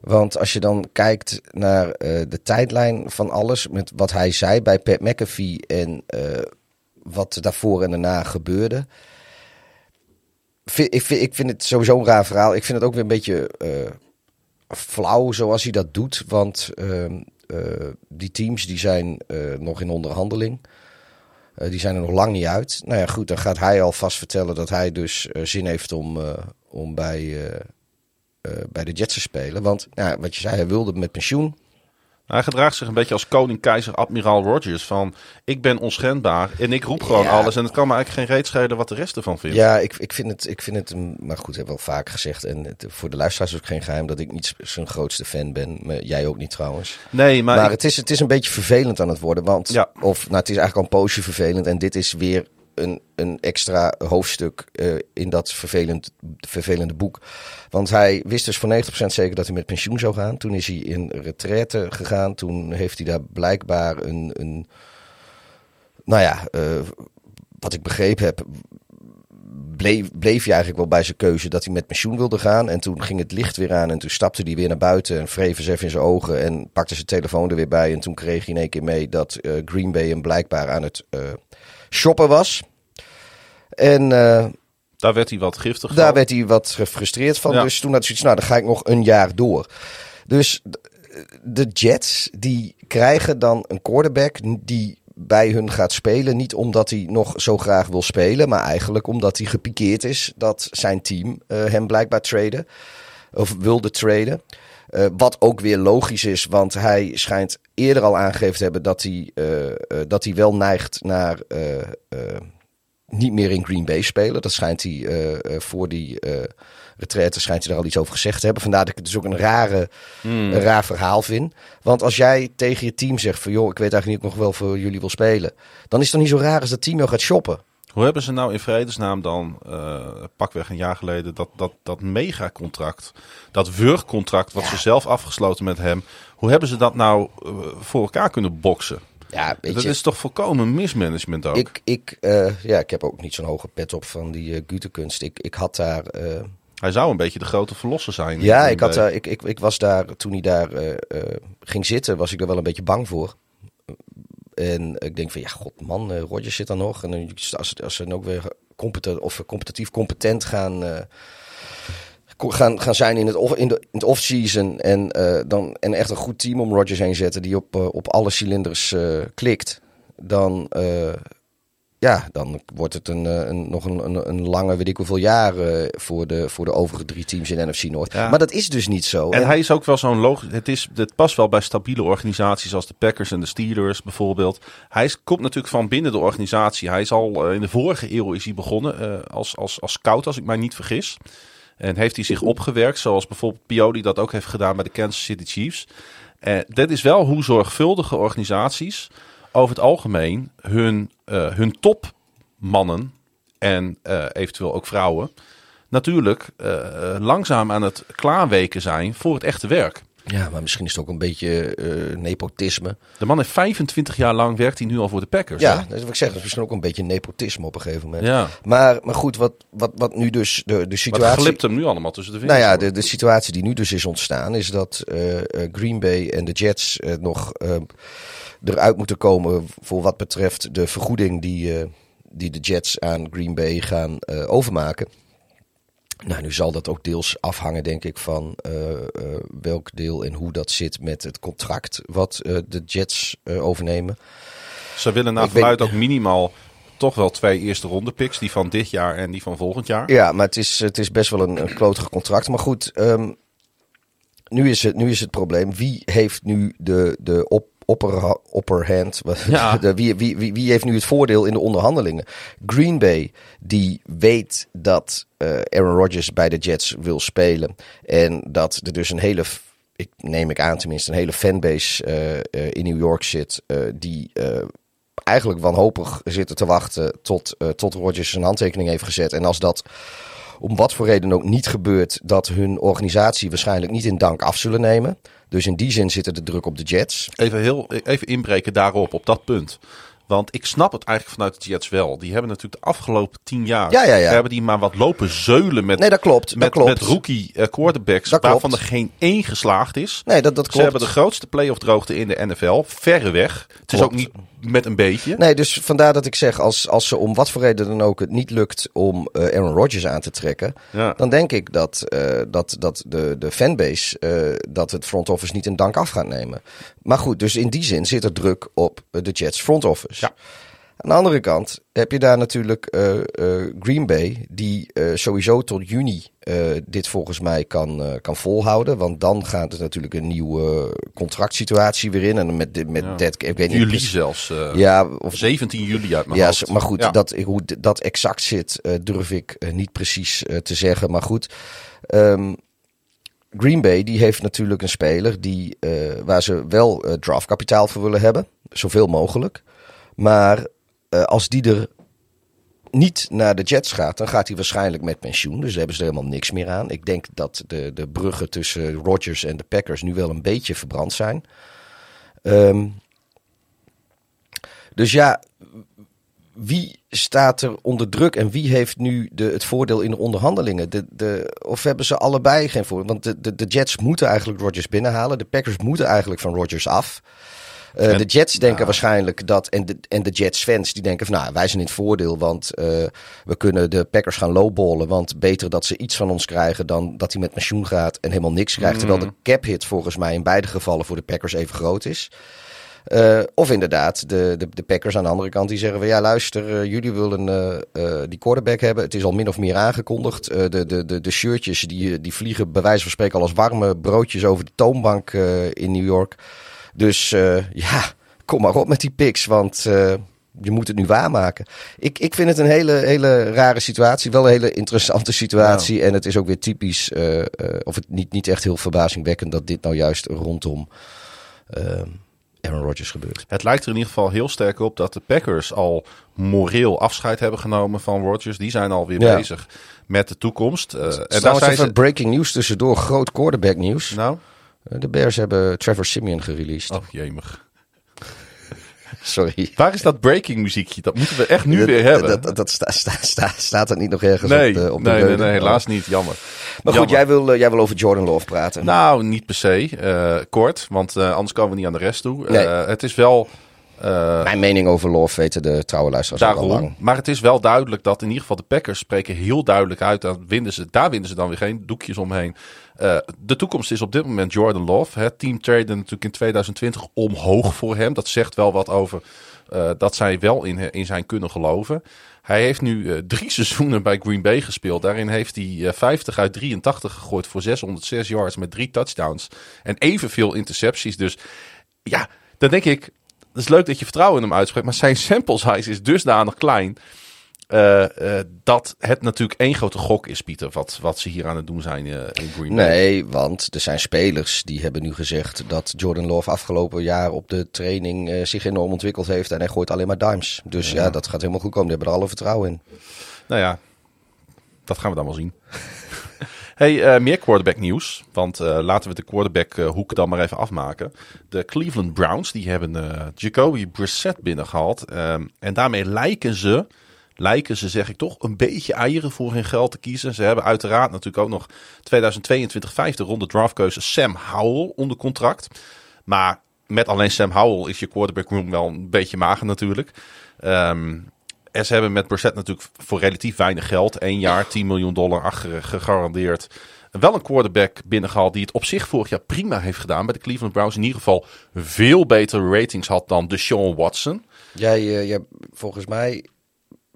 Want als je dan kijkt naar uh, de tijdlijn van alles, met wat hij zei bij Pat McAfee en wat daarvoor en daarna gebeurde. Ik vind, ik vind het sowieso een raar verhaal. Ik vind het ook weer een beetje uh, flauw zoals hij dat doet. Want uh, uh, die teams die zijn nog in onderhandeling. die zijn er nog lang niet uit. Nou ja, goed, dan gaat hij alvast vertellen dat hij dus zin heeft om, om bij, bij de Jets te spelen. Want nou, wat je zei, hij wilde met pensioen. Hij gedraagt zich een beetje als koning, keizer, admiraal Rogers. Van, ik ben onschendbaar en ik roep gewoon ja. alles. En het kan me eigenlijk geen reet schelen wat de rest ervan vindt. Ja, ik, ik vind het, ik vind het, maar goed, heb wel vaak gezegd. En het, voor de luisteraars is ook geen geheim dat ik niet zijn grootste fan ben. Maar jij ook niet trouwens. Nee, maar... Maar ik... het, is, het is een beetje vervelend aan het worden. Want, ja. of, nou, het is eigenlijk al een poosje vervelend. En dit is weer een, een extra hoofdstuk uh, in dat vervelend, vervelende boek. Want hij wist dus voor 90% zeker dat hij met pensioen zou gaan. Toen is hij in retraite gegaan. Toen heeft hij daar blijkbaar een. een nou ja, uh, wat ik begrepen heb. Bleef, bleef hij eigenlijk wel bij zijn keuze dat hij met pensioen wilde gaan. En toen ging het licht weer aan. En toen stapte hij weer naar buiten. En wreef even in zijn ogen. En pakte zijn telefoon er weer bij. En toen kreeg hij in één keer mee dat uh, Green Bay hem blijkbaar aan het shoppen was. En uh, daar werd hij wat giftig Daar van. werd hij wat gefrustreerd van. Ja. Dus toen had hij zoiets, nou dan ga ik nog een jaar door. Dus de Jets, die krijgen dan een quarterback die bij hun gaat spelen. Niet omdat hij nog zo graag wil spelen, maar eigenlijk omdat hij gepikeerd is dat zijn team uh, hem blijkbaar traden. Of wilde traden. Uh, wat ook weer logisch is, want hij schijnt eerder al aangegeven te hebben dat hij, uh, dat hij wel neigt naar niet meer in Green Bay spelen. Dat schijnt hij voor die retraite schijnt hij er al iets over gezegd te hebben. Vandaar dat ik het dus ook een, rare, hmm. een raar verhaal vind. Want als jij tegen je team zegt van joh, ik weet eigenlijk niet of ik nog wel voor jullie wil spelen. Dan is het toch niet zo raar als dat team jou gaat shoppen. Hoe hebben ze nou in vredesnaam dan, uh, pakweg een jaar geleden, dat, dat, dat megacontract, dat wurgcontract wat ze zelf afgesloten met hem, hoe hebben ze dat nou uh, voor elkaar kunnen boksen? Ja, dat is toch volkomen mismanagement ook? Ik, ik, uh, ja, ik heb ook niet zo'n hoge pet op van die uh, Gutekunst. Ik, ik had daar hij zou een beetje de grote verlosser zijn. Ja, ik, had, ik, ik, ik was daar, toen hij daar ging zitten, was ik er wel een beetje bang voor. En ik denk van, ja, god man, Rodgers zit er nog. En als, als ze dan ook weer competent, of competitief competent gaan, gaan, gaan zijn in het, off, in de, in het off-season. En, dan, en echt een goed team om Rodgers heen zetten die op, op alle cilinders klikt. Dan ja, dan wordt het een, eh, een nog een, een, een, lange, weet ik hoeveel jaren voor de, voor de overige drie teams in NFC Noord. Maar dat is dus niet zo. En hij is ook wel zo'n logisch. Het, is, het past wel bij stabiele organisaties als de Packers en de Steelers bijvoorbeeld. Hij is, komt natuurlijk van binnen de organisatie. Hij is al eh, in de vorige eeuw is hij begonnen uh, als, als, als scout, als ik mij niet vergis. En heeft hij zich opgewerkt, zoals bijvoorbeeld Pioli dat ook heeft gedaan bij de Kansas City Chiefs. En dat is wel hoe zorgvuldige organisaties over het algemeen hun, uh, hun topmannen en uh, eventueel ook vrouwen natuurlijk uh, langzaam aan het klaarweken zijn voor het echte werk. Ja, maar misschien is het ook een beetje nepotisme. De man heeft 25 jaar lang werkt hij nu al voor de Packers. Ja, dat is wat ik zeg. Dat is misschien ook een beetje nepotisme op een gegeven moment. Ja. Maar, maar goed, wat, wat, wat nu dus de, de situatie... Wat glipt hem nu allemaal tussen de vingers? Nou ja, de, de situatie die nu dus is ontstaan is dat Green Bay en de Jets nog eruit moeten komen voor wat betreft de vergoeding die, uh, die de Jets aan Green Bay gaan uh, overmaken. Nou, nu zal dat ook deels afhangen, denk ik, van uh, welk deel en hoe dat zit met het contract wat de Jets overnemen. Ze willen naar vooruit ook minimaal toch wel twee eerste ronde picks. Die van dit jaar en die van volgend jaar. Ja, maar het is, het is best wel een, een klotig contract. Maar goed, um, nu, is het, nu is het probleem. Wie heeft nu de, de op, opper, opperhand. Ja. wie, wie, wie, wie heeft nu het voordeel in de onderhandelingen? Green Bay, die weet dat uh, Aaron Rodgers bij de Jets wil spelen. En dat er dus een hele, ik neem ik aan tenminste, een hele fanbase uh, uh, in New York zit. die eigenlijk wanhopig zitten te wachten tot, tot Rodgers zijn handtekening heeft gezet. En als dat om wat voor reden ook niet gebeurt, dat hun organisatie waarschijnlijk niet in dank af zullen nemen. Dus in die zin zit er de druk op de Jets. Even, heel, even inbreken daarop, op dat punt. Want ik snap het eigenlijk vanuit de Jets wel. Die hebben natuurlijk de afgelopen tien jaar... Ja, ja, ja. Hebben die maar wat lopen zeulen met, nee, dat klopt, met, klopt. met rookie uh, quarterbacks... Dat waarvan klopt. er geen één geslaagd is. Nee, dat, dat klopt. Ze hebben de grootste playoff droogte in de NFL. Verre weg. Het is ook niet met een beetje. Nee, dus vandaar dat ik zeg, als, als ze om wat voor reden dan ook het niet lukt om uh, Aaron Rodgers aan te trekken, ja. dan denk ik dat, uh, dat, dat de, de fanbase, dat het front office niet in dank af gaat nemen. Maar goed, dus in die zin zit er druk op de Jets front office. Ja. Aan de andere kant heb je daar natuurlijk uh, uh, Green Bay, die uh, sowieso tot juni dit volgens mij kan, kan volhouden. Want dan gaat het natuurlijk een nieuwe contractsituatie weer in. En met, met ja. dat, ik weet niet. Juli zelfs. ja, of 17 juli uit mijn ja, hoofd. Maar goed, ja. dat, hoe dat exact zit, durf ik niet precies te zeggen. Maar goed. Um, Green Bay die heeft natuurlijk een speler die, waar ze wel draftkapitaal voor willen hebben. Zoveel mogelijk. Maar uh, als die er niet naar de Jets gaat, dan gaat hij waarschijnlijk met pensioen. Dus daar hebben ze er helemaal niks meer aan. Ik denk dat de, de bruggen tussen Rodgers en de Packers nu wel een beetje verbrand zijn. Um, dus ja, wie staat er onder druk en wie heeft nu de, het voordeel in de onderhandelingen? De, de, of hebben ze allebei geen voordeel? Want de, de, de Jets moeten eigenlijk Rodgers binnenhalen. De Packers moeten eigenlijk van Rodgers af. Uh, de Jets denken waarschijnlijk dat, en de, en de Jets fans die denken van nou, wij zijn in het voordeel, want uh, we kunnen de Packers gaan lowballen, want beter dat ze iets van ons krijgen dan dat hij met pensioen gaat en helemaal niks krijgt. Mm. Terwijl de cap hit volgens mij in beide gevallen voor de Packers even groot is. Uh, of inderdaad, de, de, de Packers aan de andere kant die zeggen van ja, luister, uh, jullie willen uh, die quarterback hebben. Het is al min of meer aangekondigd. de, de, de, de shirtjes die, die vliegen bij wijze van spreken al als warme broodjes over de toonbank in New York. Dus ja, kom maar op met die picks, want je moet het nu waarmaken. Ik, ik vind het een hele, hele rare situatie. Wel een hele interessante situatie. En het is ook weer typisch, uh, uh, of het niet, niet echt heel verbazingwekkend dat dit nou juist rondom uh, Aaron Rodgers gebeurt. Het lijkt er in ieder geval heel sterk op dat de Packers al moreel afscheid hebben genomen van Rodgers. Die zijn alweer ja. bezig met de toekomst. en daar zijn even ze... breaking news tussendoor. Groot quarterback nieuws. Nou? De Bears hebben Trevor Simeon gereleased. Oh, jemig. Sorry. Waar is dat breaking muziekje? Dat moeten we echt nu weer hebben. Dat, dat, dat sta, sta, sta, staat er niet nog ergens nee, op de, op de nee, nee, nee, helaas niet. Jammer. Maar goed, jij wil, uh, jij wil over Jordan Love praten. Nou, niet per se. Uh, kort, want uh, anders komen we niet aan de rest toe. Nee. het is wel... Mijn mening over Love weten de trouwe luisteraars al lang. Maar het is wel duidelijk dat in ieder geval de Packers spreken heel duidelijk uit. Dat winnen ze, daar winnen ze dan weer geen doekjes omheen. Uh, de toekomst is op dit moment Jordan Love. Het team trade natuurlijk in 2020 omhoog voor hem. Dat zegt wel wat over uh, dat zij wel in, in zijn kunnen geloven. Hij heeft nu uh, drie seizoenen bij Green Bay gespeeld. Daarin heeft hij uh, 50 uit 83 gegooid voor 606 yards met drie touchdowns. En evenveel intercepties. Dus ja, dan denk ik, het is leuk dat je vertrouwen in hem uitspreekt. Maar zijn sample size is dusdanig klein. Uh, uh, dat het natuurlijk één grote gok is, Pieter, wat, wat ze hier aan het doen zijn uh, in Green Bay. Nee, want er zijn spelers die hebben nu gezegd dat Jordan Love afgelopen jaar op de training zich enorm ontwikkeld heeft en hij gooit alleen maar dimes. Dus ja, ja dat gaat helemaal goed komen. Die hebben er alle vertrouwen in. Nou ja, dat gaan we dan wel zien. Hey, uh, meer quarterback nieuws. Want uh, laten we de quarterback uh, hoek dan maar even afmaken. De Cleveland Browns die hebben Jacoby Brissett binnengehaald. Um, en daarmee lijken ze lijken ze, zeg ik toch, een beetje eieren voor hun geld te kiezen. Ze hebben uiteraard natuurlijk ook nog 2022 vijfde ronde draftkeuze Sam Howell onder contract. Maar met alleen Sam Howell is je quarterback room wel een beetje mager natuurlijk. Um, en ze hebben met Brissett natuurlijk voor relatief weinig geld, één jaar 10 miljoen dollar gegarandeerd, wel een quarterback binnengehaald die het op zich vorig jaar prima heeft gedaan bij de Cleveland Browns. In ieder geval veel betere ratings had dan de Sean Watson. Jij, uh, jij volgens mij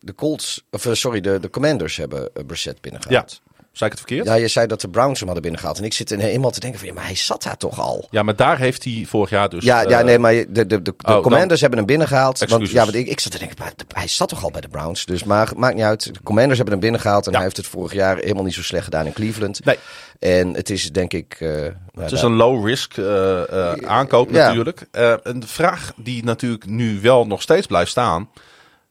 de Colts, of sorry, de, de Commanders hebben uh, Brissett binnengehaald. Ja. Zei ik het verkeerd? Ja, je zei dat de Browns hem hadden binnengehaald. En ik zit er helemaal te denken van, ja, maar hij zat daar toch al? Ja, maar daar heeft hij vorig jaar dus... Ja, uh, ja nee, maar de, de, de, de oh, Commanders dan... hebben hem binnengehaald. Want, ja, want ik, ik zat te denken, hij zat toch al bij de Browns? Dus maar, maakt niet uit. De Commanders hebben hem binnengehaald. En ja. hij heeft het vorig jaar helemaal niet zo slecht gedaan in Cleveland. Nee. En het is denk ik... Uh, het nou, is een low-risk uh, aankoop ja. natuurlijk. en de vraag die natuurlijk nu wel nog steeds blijft staan...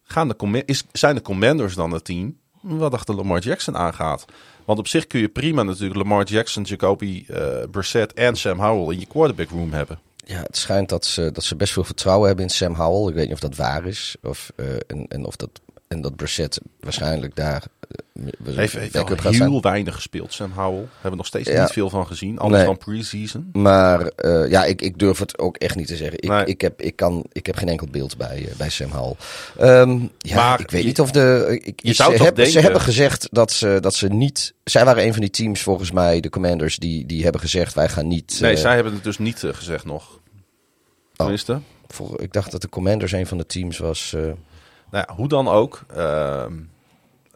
Gaan de is, zijn de Commanders dan het team wat achter Lamar Jackson aangaat? Want op zich kun je prima natuurlijk Lamar Jackson, Jacoby uh, Brissett en Sam Howell in je quarterback room hebben. Ja, het schijnt dat ze, dat ze best veel vertrouwen hebben in Sam Howell. Ik weet niet of dat waar is. Of, en, en of dat en dat Brissett waarschijnlijk daar... Uh, heeft heeft heel zijn. weinig gespeeld, Sam Howell. Hebben we nog steeds ja. niet veel van gezien. Alles nee. van pre-season. Maar uh, ja, ik, ik durf het ook echt niet te zeggen. Ik, nee. ik, heb, ik, kan, ik heb geen enkel beeld bij, uh, bij Sam Howell. Um, ja, maar ik weet je, niet of de... Ik, je zou ze, heb, ze hebben gezegd dat ze, dat ze niet... Zij waren een van die teams volgens mij, de Commanders, die, die hebben gezegd wij gaan niet... Nee, zij hebben het dus niet gezegd nog. Tenminste. Oh, ik dacht dat de Commanders een van de teams was... Nou hoe dan ook. Uh,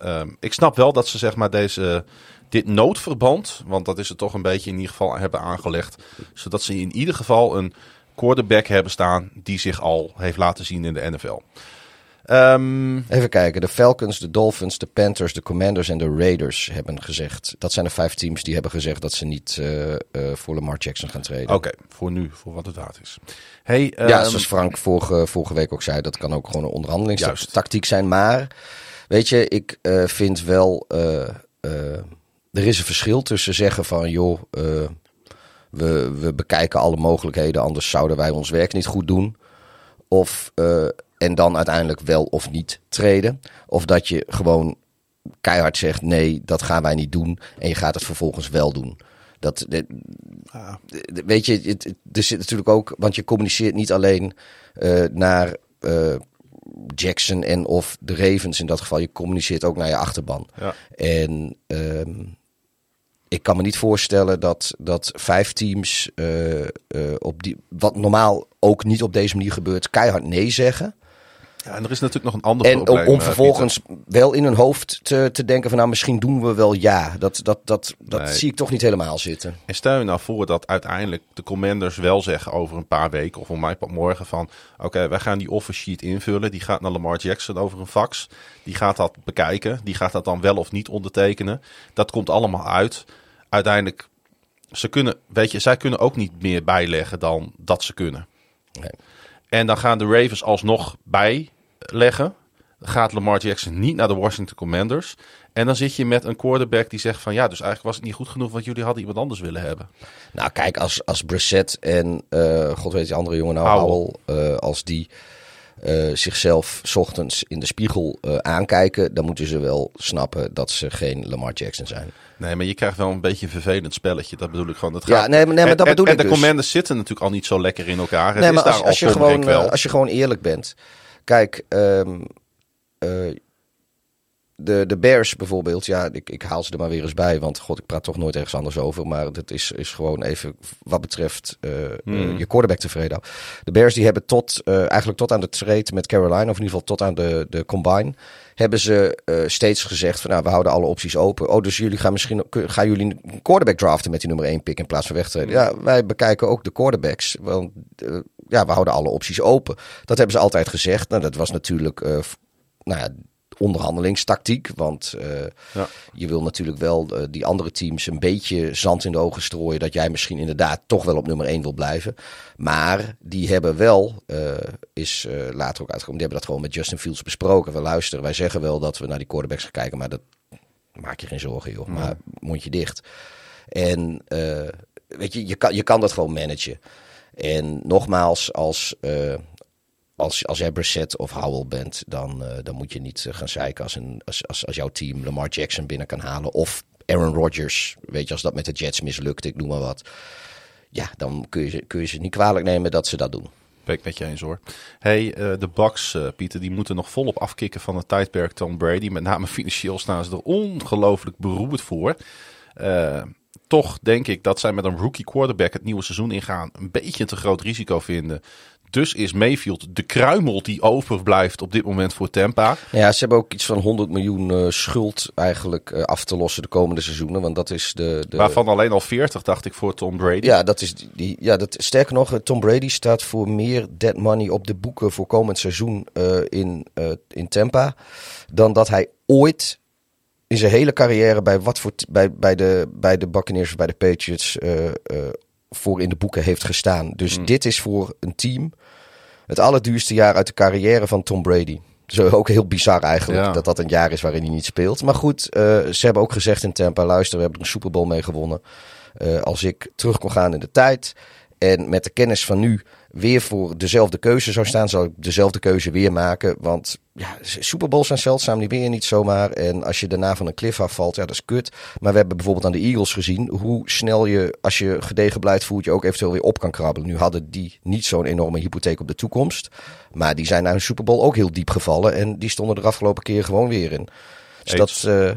uh, ik snap wel dat ze zeg maar deze, dit noodverband, want dat is het toch een beetje in ieder geval hebben aangelegd. Zodat ze in ieder geval een quarterback hebben staan die zich al heeft laten zien in de NFL. Um, Even kijken. De Falcons, de Dolphins, de Panthers, de Commanders en de Raiders hebben gezegd. Dat zijn de vijf teams die hebben gezegd dat ze niet uh, uh, voor Lamar Jackson gaan treden. Oké, okay, voor nu, voor wat het waard is. Hey, um, ja, zoals Frank vorige, vorige week ook zei, dat kan ook gewoon een onderhandelingstactiek zijn. Maar weet je, ik uh, vind wel. er is een verschil tussen zeggen van joh. we, we bekijken alle mogelijkheden, anders zouden wij ons werk niet goed doen. Of en dan uiteindelijk wel of niet treden. Of dat je gewoon keihard zegt: nee, dat gaan wij niet doen. En je gaat het vervolgens wel doen. Dat, ah. weet je, het, er zit natuurlijk ook, want je communiceert niet alleen uh, naar uh, Jackson en of de Ravens in dat geval. Je communiceert ook naar je achterban. Ja. En um, ik kan me niet voorstellen dat, dat vijf teams uh, op die, wat normaal ook niet op deze manier gebeurt, keihard nee zeggen. Ja, en er is natuurlijk nog een ander en probleem. om, om vervolgens wel in hun hoofd te, te denken van nou misschien doen we wel ja. Dat, dat, dat, dat Nee. zie ik toch niet helemaal zitten. En stel je nou voor dat uiteindelijk de commanders wel zeggen over een paar weken of om mij morgen van oké, wij gaan die offer sheet invullen. Die gaat naar Lamar Jackson over een fax. Die gaat dat bekijken. Die gaat dat dan wel of niet ondertekenen. Dat komt allemaal uit. Uiteindelijk, ze kunnen, weet je, zij kunnen ook niet meer bijleggen dan dat ze kunnen. Nee. En dan gaan de Ravens alsnog bijleggen. Dan gaat Lamar Jackson niet naar de Washington Commanders. En dan zit je met een quarterback die zegt van ja, dus eigenlijk was het niet goed genoeg, want jullie hadden iemand anders willen hebben. Nou kijk, als, als Brissett en eh, god weet die andere jongen nou, Howell. Howell, eh, als die eh, zichzelf 's ochtends in de spiegel aankijken, dan moeten ze wel snappen dat ze geen Lamar Jackson zijn. Nee, maar je krijgt wel een beetje een vervelend spelletje. Dat bedoel ik gewoon. Ja, gaat- nee, maar- nee, maar en- dat en- bedoel en ik de dus. commanders zitten natuurlijk al niet zo lekker in elkaar. Nee, maar daar als, al als, je en gewoon, als je gewoon eerlijk bent. Kijk, ehm, eh, de, de Bears bijvoorbeeld. Ja, ik, ik haal ze er maar weer eens bij. Want god, ik praat toch nooit ergens anders over. Maar dat is, is gewoon even wat betreft eh, eh, Hmm. je quarterback tevreden. De Bears die hebben tot, eigenlijk tot aan de trade met Carolina. Of in ieder geval tot aan de, de combine. Hebben ze steeds gezegd van nou, we houden alle opties open. Oh, dus jullie gaan misschien gaan jullie een quarterback draften met die nummer 1 pick in plaats van wegtreden. Ja, wij bekijken ook de quarterbacks. Want ja, we houden alle opties open. Dat hebben ze altijd gezegd. Nou, dat was natuurlijk eh, nou ja, onderhandelingstactiek. Want eh, Ja. je wil natuurlijk wel eh, die andere teams een beetje zand in de ogen strooien. Dat jij misschien inderdaad toch wel op nummer 1 wil blijven. Maar die hebben wel, is later ook uitgekomen, die hebben dat gewoon met Justin Fields besproken. We luisteren, wij zeggen wel dat we naar die quarterbacks gaan kijken. Maar dat maak je geen zorgen, joh. Maar mondje dicht. En weet je, je kan, je kan dat gewoon managen. En nogmaals, als, eh, als, als jij Brissett of Howell bent, dan, eh, dan moet je niet eh, gaan zeiken als, een, als, als, als jouw team Lamar Jackson binnen kan halen. Of Aaron Rodgers. Weet je, als dat met de Jets mislukt, ik noem maar wat. Ja, dan kun je, kun je ze niet kwalijk nemen dat ze dat doen. Ben ik met je eens hoor. Hey, de Bucks, Pieter, die moeten nog volop afkicken van het tijdperk Tom Brady. Met name financieel staan ze er ongelooflijk beroerd voor. Toch denk ik dat zij met een rookie quarterback het nieuwe seizoen ingaan. Een beetje te groot risico vinden. Dus is Mayfield de kruimel die overblijft op dit moment voor Tampa. Ja, ze hebben ook iets van 100 miljoen eh, schuld eigenlijk eh, af te lossen de komende seizoenen. Want dat is de... de Waarvan alleen al 40 dacht ik voor Tom Brady. Ja, dat is die- ja dat, sterker nog, eh, Tom Brady staat voor meer dead money op de boeken voor komend seizoen in, in Tampa. Dan dat hij ooit in zijn hele carrière bij, wat voor, bij, bij, de, bij de Buccaneers bij de Patriots eh, eh, voor in de boeken heeft gestaan. Dus dit is voor een team het allerduurste jaar uit de carrière van Tom Brady. Zo ook heel bizar eigenlijk Ja. dat dat een jaar is waarin hij niet speelt. Maar goed, eh, ze hebben ook gezegd in Tampa, luister, we hebben er een Super Bowl mee gewonnen. Als ik terug kon gaan in de tijd en met de kennis van nu weer voor dezelfde keuze zou staan, zou ik dezelfde keuze weer maken. Want ja, Super Bowls zijn zeldzaam, die ben je niet zomaar. En als je daarna van een cliff afvalt, ja, dat is kut. Maar we hebben bijvoorbeeld aan de Eagles gezien hoe snel je, als je gedegen beleid voert, je ook eventueel weer op kan krabbelen. Nu hadden die niet zo'n enorme hypotheek op de toekomst. Maar die zijn naar een Super Bowl ook heel diep gevallen. En die stonden er afgelopen keer gewoon weer in. Dus dat, eh,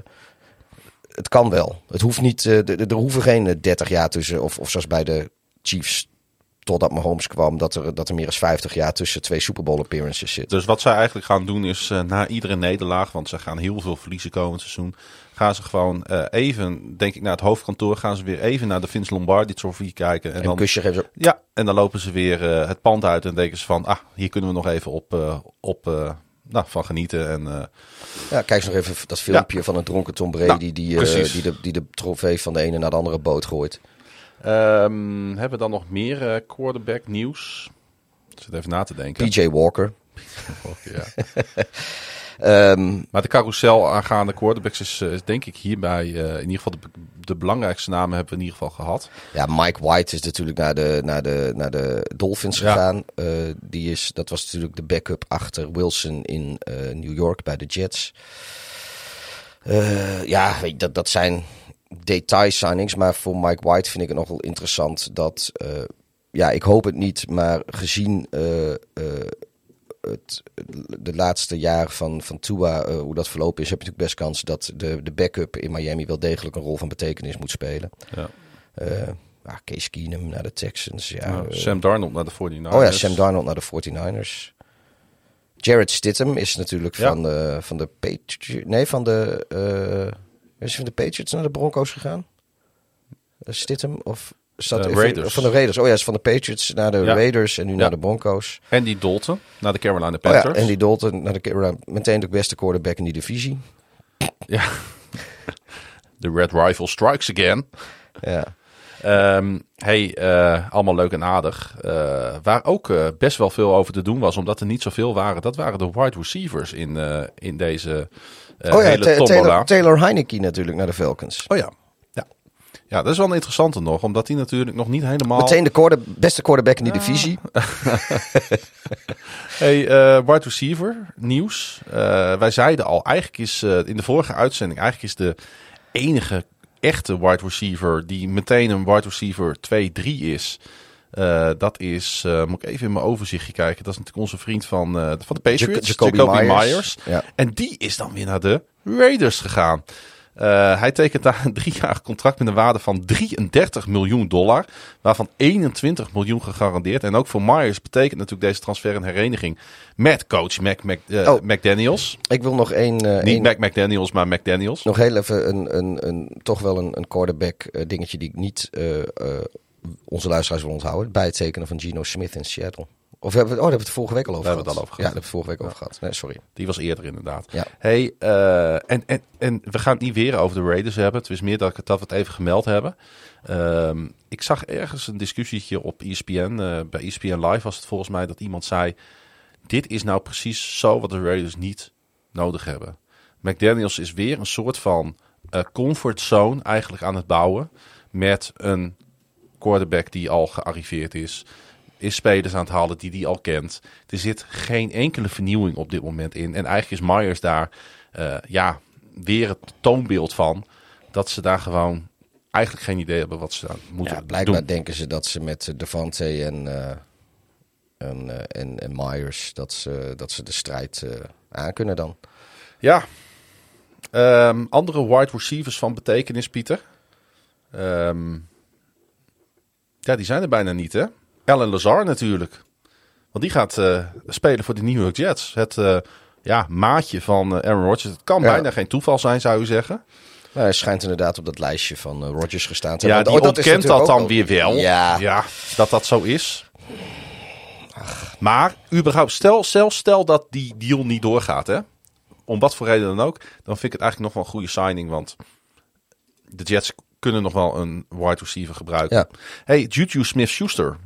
het kan wel. Het hoeft niet, eh, er hoeven geen eh, 30 jaar tussen, of, of zoals bij de Chiefs, totdat Mahomes kwam, dat er, dat er meer dan 50 jaar tussen twee Super Bowl appearances zit. Dus wat zij eigenlijk gaan doen is eh, na iedere nederlaag, want ze gaan heel veel verliezen komend seizoen, gaan ze gewoon eh, even, denk ik, naar het hoofdkantoor, gaan ze weer even naar de Vince Lombardi Trophy kijken. En En dan, een kusje geven ze ja, en dan lopen ze weer eh, het pand uit en denken ze van, ah, hier kunnen we nog even op, op nou, van genieten. En, Ja, kijk eens nog even dat filmpje van een dronken Tom Brady Nou, die, die, de, die de trofee van de ene naar de andere boot gooit. Ehm, hebben we dan nog meer eh, quarterback nieuws? Ik zit even na te denken. PJ Walker. Ja. Ehm, Maar de carousel aangaande quarterbacks is, eh, is denk ik hierbij, eh, in ieder geval de, de belangrijkste namen hebben we in ieder geval gehad. ja, Mike White is natuurlijk naar de, naar de, naar de Dolphins Ja. gegaan. Die is, dat was natuurlijk de backup achter Wilson in New York bij de Jets. Ja, dat, dat zijn detail signings. Maar voor Mike White vind ik het nog wel interessant dat... eh, ja, ik hoop het niet, maar gezien eh, eh, het, de laatste jaar van, van Tua, hoe dat verlopen is, heb je natuurlijk best kans dat de, de backup in Miami wel degelijk een rol van betekenis moet spelen. Ja. Ah, Case Keenum naar de Texans. Ja, Ja, Sam Darnold naar de 49ers. oh ja, Sam Darnold naar de 49ers. Jared Stidham is natuurlijk Ja. van, de, van de Patriots. Nee, van de. Is hij van de Patriots naar de Broncos gegaan? Uh, Stidham of. Staat van- Raiders. Van de Raiders. Oh ja, is van de Patriots naar de Ja. Raiders en nu Ja. naar de Broncos. Andy Dalton naar de Carolina Oh ja, Panthers. en die Dalton naar de Carolina. Meteen de beste quarterback in die divisie. Ja. De Red Rifle strikes again. Ja. Ehm, hey, eh, allemaal leuk en aardig. Eh, waar ook eh, best wel veel over te doen was, omdat er niet zoveel waren. Dat waren de wide receivers in, in deze oh ja, hele. Taylor, Taylor Heineke natuurlijk naar de Falcons. Oh ja. ja. Ja, dat is wel een interessante nog, omdat die natuurlijk nog niet helemaal... Meteen de quarter, beste quarterback in die divisie. Hey, eh wide receiver, nieuws. Eh, wij zeiden al, eigenlijk is eh, in de vorige uitzending, eigenlijk is de enige echte wide receiver die meteen een wide receiver 2-3 is. Eh, dat is, eh, moet ik even in mijn overzichtje kijken. Dat is natuurlijk onze vriend van, eh, van de Patriots, Jacoby Jacoby, Myers. Myers. Ja. En die is dan weer naar de Raiders gegaan. Hij tekent daar een driejarig contract met een waarde van 33 miljoen dollar. Waarvan 21 miljoen gegarandeerd. En ook voor Myers betekent natuurlijk deze transfer een hereniging met coach Mac, Mac, Oh. McDaniels. Ik wil nog één. Niet één- Mac McDaniels, maar McDaniels. Nog heel even een, een, een toch wel een, een quarterback dingetje die ik niet onze luisteraars wil onthouden. Bij het tekenen van Geno Smith in Seattle. Of hebben we, oh, daar hebben we het vorige week al over Daar hebben gehad. we het al over Ja, gehad. daar hebben we het vorige week over gehad. Nee, sorry. Die was eerder inderdaad. Ja. Hey, eh, en, en, en we gaan het niet weer over de Raiders hebben. Het is meer dat, ik, dat we het even gemeld hebben. Ehm, ik zag ergens een discussietje op ESPN. eh, bij ESPN Live was het volgens mij dat iemand zei... Dit is nou precies zo wat de Raiders niet nodig hebben. McDaniels is weer een soort van eh comfort zone eigenlijk aan het bouwen. Met een quarterback die al gearriveerd is. Is spelers aan het halen die die al kent. Er zit geen enkele vernieuwing op dit moment in. En eigenlijk is Myers daar eh, ja, weer het toonbeeld van. Dat ze daar gewoon eigenlijk geen idee hebben wat ze aan moeten Ja, blijkbaar doen. denken ze dat ze met eh, Devante en, eh, en, en, en Myers... Dat ze, dat ze de strijd aan kunnen dan. Ja. Ehm, andere wide receivers van betekenis, Pieter. Ehm, ja, die zijn er bijna niet, hè? Alan Lazar natuurlijk. Want die gaat eh, spelen voor de New York Jets. Het eh, ja, maatje van eh, Aaron Rodgers. Het kan Ja. bijna geen toeval zijn, zou u zeggen. Nou, hij schijnt inderdaad op dat lijstje van Rodgers gestaan te Ja, hebben. die Oh, ontkent dat dan weer wel. Ja. dat dat zo is. Maar überhaupt, stel, stel, stel dat die deal niet doorgaat, hè? Om wat voor reden dan ook, dan vind ik het eigenlijk nog wel een goede signing, want de Jets kunnen nog wel een wide receiver gebruiken. Ja. Hey, Juju Smith-Schuster,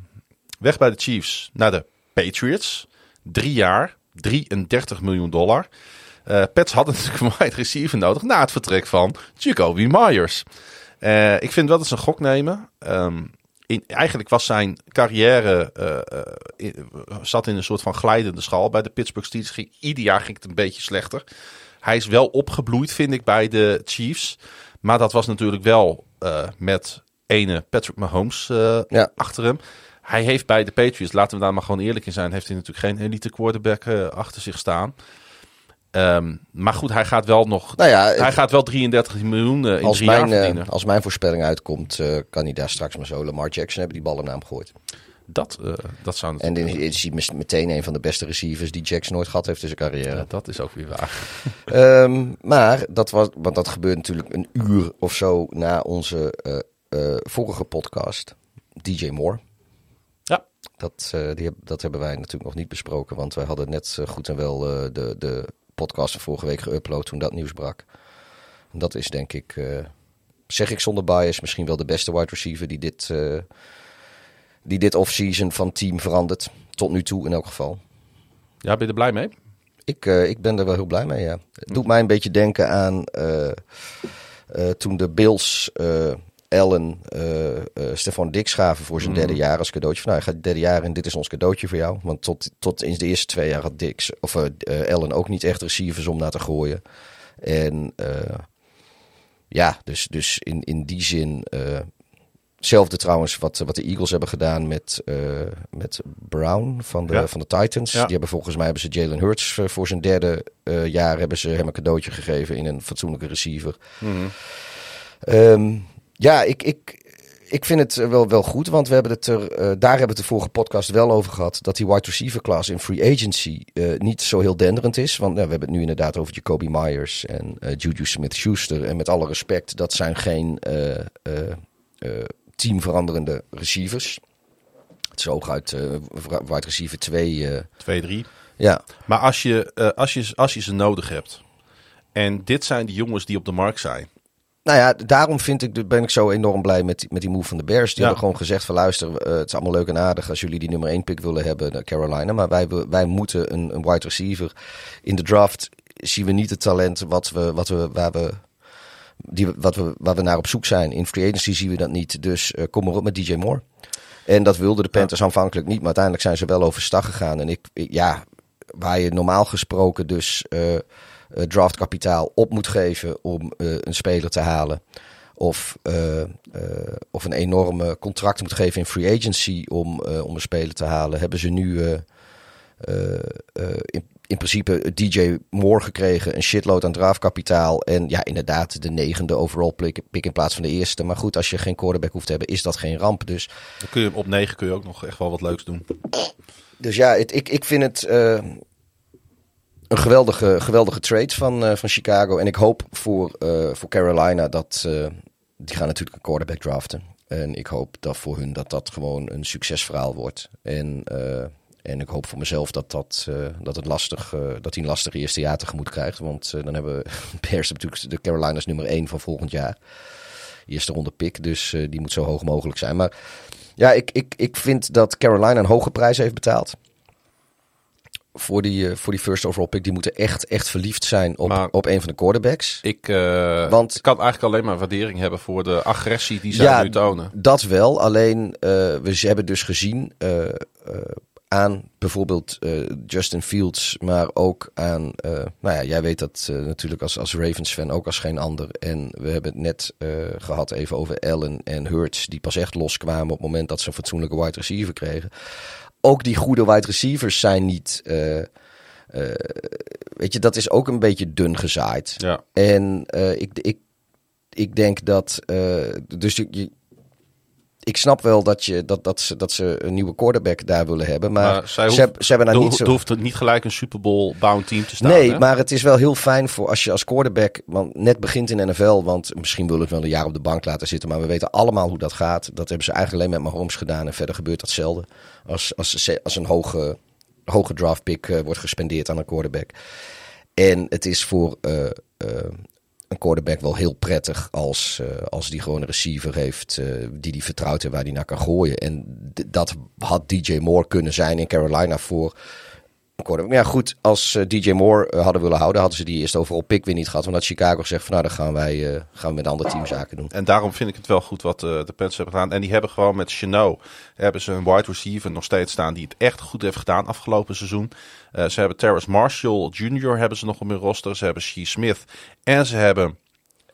weg bij de Chiefs naar de Patriots. Drie jaar, 33 miljoen dollar. Eh Pets hadden natuurlijk een wide receiver nodig na het vertrek van Jacoby Myers. Eh, ik vind wel dat ze een gok nemen. Ehm, in, eigenlijk was zijn carrière eh, in- zat in een soort van glijdende schaal bij de Pittsburgh Steelers. Ging, ieder jaar ging het een beetje slechter. Hij is wel opgebloeid, vind ik, bij de Chiefs. Maar dat was natuurlijk wel eh, met ene Patrick Mahomes eh, Ja. achter hem. Hij heeft bij de Patriots, laten we daar maar gewoon eerlijk in zijn, heeft hij natuurlijk geen elite quarterback eh, achter zich staan. Ehm, maar goed, hij gaat wel nog. Nou ja, hij gaat wel 33 miljoen in als drie jaar mijn, verdienen. als mijn voorspelling uitkomt, kan hij daar straks maar zo Lamar Jackson hebben die bal in naam gegooid. Dat, eh, dat zou En dan is hij meteen een van de beste receivers die Jackson nooit gehad heeft in zijn carrière. Ja, dat is ook weer waar. Ehm, maar dat, was, want dat gebeurt natuurlijk een uur of zo na onze eh, eh, vorige podcast. DJ Moore. Ja. Dat, die dat hebben wij natuurlijk nog niet besproken. Want wij hadden net goed en wel de, de podcast van vorige week geüpload toen dat nieuws brak. En dat is denk ik, zeg ik zonder bias, misschien wel de beste wide receiver die dit, die dit offseason van team verandert. Tot nu toe in elk geval. Ja, ben je er blij mee? Ik, eh, ik ben er wel heel blij mee, ja. Het doet mij een beetje denken aan eh, eh, toen de Bills Allen Stefan Dix gaven voor zijn Mm. derde jaar als cadeautje. Van, nou, je gaat derde jaar en dit is ons cadeautje voor jou. Want tot, tot in de eerste twee jaar had Dix, of Allen ook niet echt receivers om naar te gooien. En ja, dus, dus in, in die zin Hetzelfde trouwens wat, wat de Eagles hebben gedaan met, uh, met Brown van de, ja. van de Titans. Ja. Die hebben volgens mij hebben ze Jalen Hurts uh, voor zijn derde uh, jaar hebben ze hem een cadeautje gegeven in een fatsoenlijke receiver. Mm. Um, ja, ik, ik, ik vind het wel, wel goed, want we hebben het er, daar hebben we het de vorige podcast wel over gehad. Dat die wide receiver class in free agency niet zo heel denderend is. Want nou, we hebben het nu inderdaad over Jacoby Myers en Juju Smith-Schuster. En met alle respect, dat zijn geen teamveranderende receivers. Het is hooguit wide receiver 2. 2-3. Ja. Maar als je, als, je, als je ze nodig hebt. En dit zijn de jongens die op de markt zijn. Nou ja, daarom vind ik, ben ik zo enorm blij met, die, met die move van de Bears. Die ja. hebben gewoon gezegd van luister, uh, het is allemaal leuk en aardig als jullie die nummer 1 pick willen hebben, Carolina. Maar wij, wij moeten een, een wide receiver. In de draft zien we niet het talent wat we, wat we, waar we die, wat we, waar we naar op zoek zijn. In free agency zien we dat niet. Dus uh, kom maar op met DJ Moore. En dat wilden de Panthers ja. aanvankelijk niet. Maar uiteindelijk zijn ze wel overstag gegaan. En ik, ik ja, waar je normaal gesproken dus... Uh, uh, draftkapitaal op moet geven om uh, een speler te halen. Of, uh, of een enorme contract moet geven in free agency om, om een speler te halen. Hebben ze nu in, in principe DJ Moore gekregen. Een shitload aan draftkapitaal. En ja, inderdaad de negende overall pick, pick in plaats van de eerste. Maar goed, als je geen quarterback hoeft te hebben, is dat geen ramp. Dus Dan kun je, op negen kun je ook nog echt wel wat leuks doen. Dus ja, het, ik, ik vind het een geweldige, geweldige trade van, uh, van Chicago. En ik hoop voor, uh, voor Carolina dat. Die gaan natuurlijk een quarterback draften. En ik hoop dat voor hun dat dat gewoon een succesverhaal wordt. En, en ik hoop voor mezelf dat, dat, dat, het lastig, dat hij een lastig eerste jaar tegemoet krijgt. Want dan hebben Bears natuurlijk de Carolinas nummer 1 van volgend jaar. Eerste ronde pick, dus die moet zo hoog mogelijk zijn. Maar ja, ik, ik, ik vind dat Carolina een hoge prijs heeft betaald voor die, voor die first overall pick. Die moeten echt, echt verliefd zijn op, maar op een van de quarterbacks. Ik, Want, ik kan eigenlijk alleen maar waardering hebben voor de agressie die zij ja, nu tonen. Dat wel. Alleen, we hebben dus gezien aan bijvoorbeeld Justin Fields, maar ook aan, nou ja, jij weet dat natuurlijk als, als Ravens-fan ook als geen ander. En we hebben het net gehad even over Allen en Hurts, die pas echt loskwamen op het moment dat ze een fatsoenlijke wide receiver kregen ook die goede wide receivers zijn niet. Weet je, dat is ook een beetje dun gezaaid. Ja. En ik, ik, ik denk dat. dus je, ik snap wel dat, je, dat, dat, ze, dat ze een nieuwe quarterback daar willen hebben. Maar, maar zij hoeft, ze, ze, hebben daar niet zo... Hoeft niet gelijk een Super Bowl bound team te staan. Nee, hè? maar het is wel heel fijn voor als je als quarterback want net begint in NFL. Want misschien wil ik wel een jaar op de bank laten zitten. Maar we weten allemaal hoe dat gaat. Dat hebben ze eigenlijk alleen met Mahomes gedaan. En verder gebeurt datzelfde. Als, als, als een hoge, hoge draft pick uh, wordt gespendeerd aan een quarterback. En het is voor... Uh, uh, quarterback wel heel prettig als, uh, als die gewoon een receiver heeft uh, die die vertrouwt en waar die naar kan gooien. En dat had DJ Moore kunnen zijn in Carolina voor maar ja, goed, als uh, DJ Moore uh, hadden willen houden, hadden ze die eerst overal pick weer niet gehad. Want Chicago gezegd van nou, dan gaan wij uh, gaan we met andere teams zaken doen. En daarom vind ik het wel goed wat de Panthers hebben gedaan. En die hebben gewoon met Chanel, hebben ze een wide receiver nog steeds staan die het echt goed heeft gedaan afgelopen seizoen. ze hebben Terrace Marshall Jr. hebben ze nog op hun roster. Ze hebben Shee Smith. En ze hebben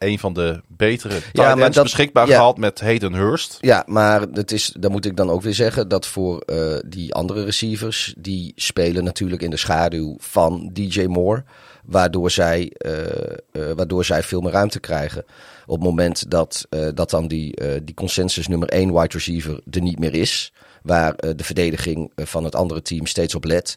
een van de betere ja, maar dat, beschikbaar ja, gehaald met Hayden Hurst. Ja, maar het is, dan moet ik dan ook weer zeggen dat voor uh, die andere receivers, die spelen natuurlijk in de schaduw van DJ Moore. Waardoor zij, uh, uh, waardoor zij veel meer ruimte krijgen. Op het moment dat, dat dan die, die consensus nummer 1 wide receiver er niet meer is. Waar de verdediging van het andere team steeds op let.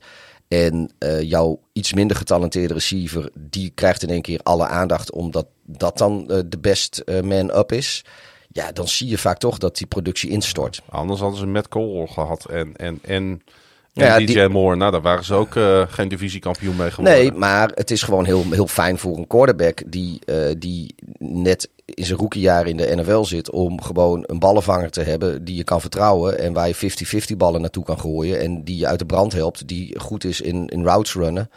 En uh, jouw iets minder getalenteerde receiver, die krijgt in één keer alle aandacht omdat dat dan uh, de best uh, man-up is. Ja, dan zie je vaak toch dat die productie instort. Anders hadden ze met Cole gehad en, en, en ja, DJ die... Moore, nou daar waren ze ook uh, geen divisiekampioen mee geworden. Nee, maar het is gewoon heel, heel fijn voor een quarterback die, uh, die net in zijn rookiejaar in de NFL zit... om gewoon een ballenvanger te hebben die je kan vertrouwen... en waar je 50-50 ballen naartoe kan gooien... en die je uit de brand helpt, die goed is in, in routes runnen...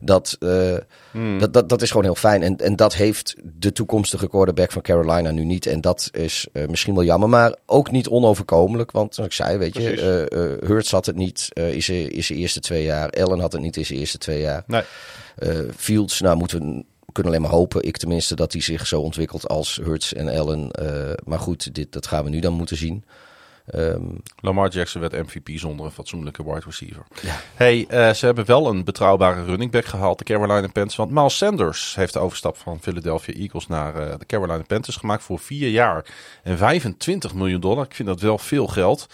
Dat, uh, hmm. dat, dat, dat is gewoon heel fijn. En, en dat heeft de toekomstige quarterback van Carolina nu niet. En dat is uh, misschien wel jammer, maar ook niet onoverkomelijk. Want zoals ik zei, weet Precies. je, uh, Hurts had het niet is, zijn, is zijn eerste twee jaar. Allen had het niet in zijn eerste twee jaar. Nee. Fields, nou moeten we kunnen alleen maar hopen, ik tenminste, dat hij zich zo ontwikkelt als Hurts en Allen. Maar goed, dit, dat gaan we nu dan moeten zien. Um, Lamar Jackson werd MVP zonder een fatsoenlijke wide receiver. Ja. Hey, uh, ze hebben wel een betrouwbare running back gehaald, de Carolina Panthers. Want Miles Sanders heeft de overstap van Philadelphia Eagles naar uh, de Carolina Panthers gemaakt voor vier jaar en 25 miljoen dollar. Ik vind dat wel veel geld.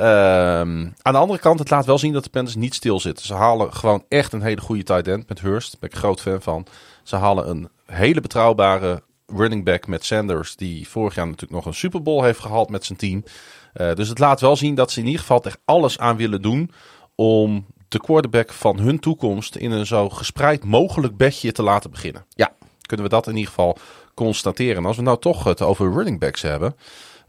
Um, aan de andere kant, het laat wel zien dat de Panthers niet stilzitten. Ze halen gewoon echt een hele goede tight end met Hurst. Daar ben ik groot fan van. Ze halen een hele betrouwbare running back met Sanders, die vorig jaar natuurlijk nog een Super Bowl heeft gehaald met zijn team. Uh, dus het laat wel zien dat ze in ieder geval echt alles aan willen doen om de quarterback van hun toekomst in een zo gespreid mogelijk bedje te laten beginnen. Ja, kunnen we dat in ieder geval constateren. En als we nou toch het over running backs hebben.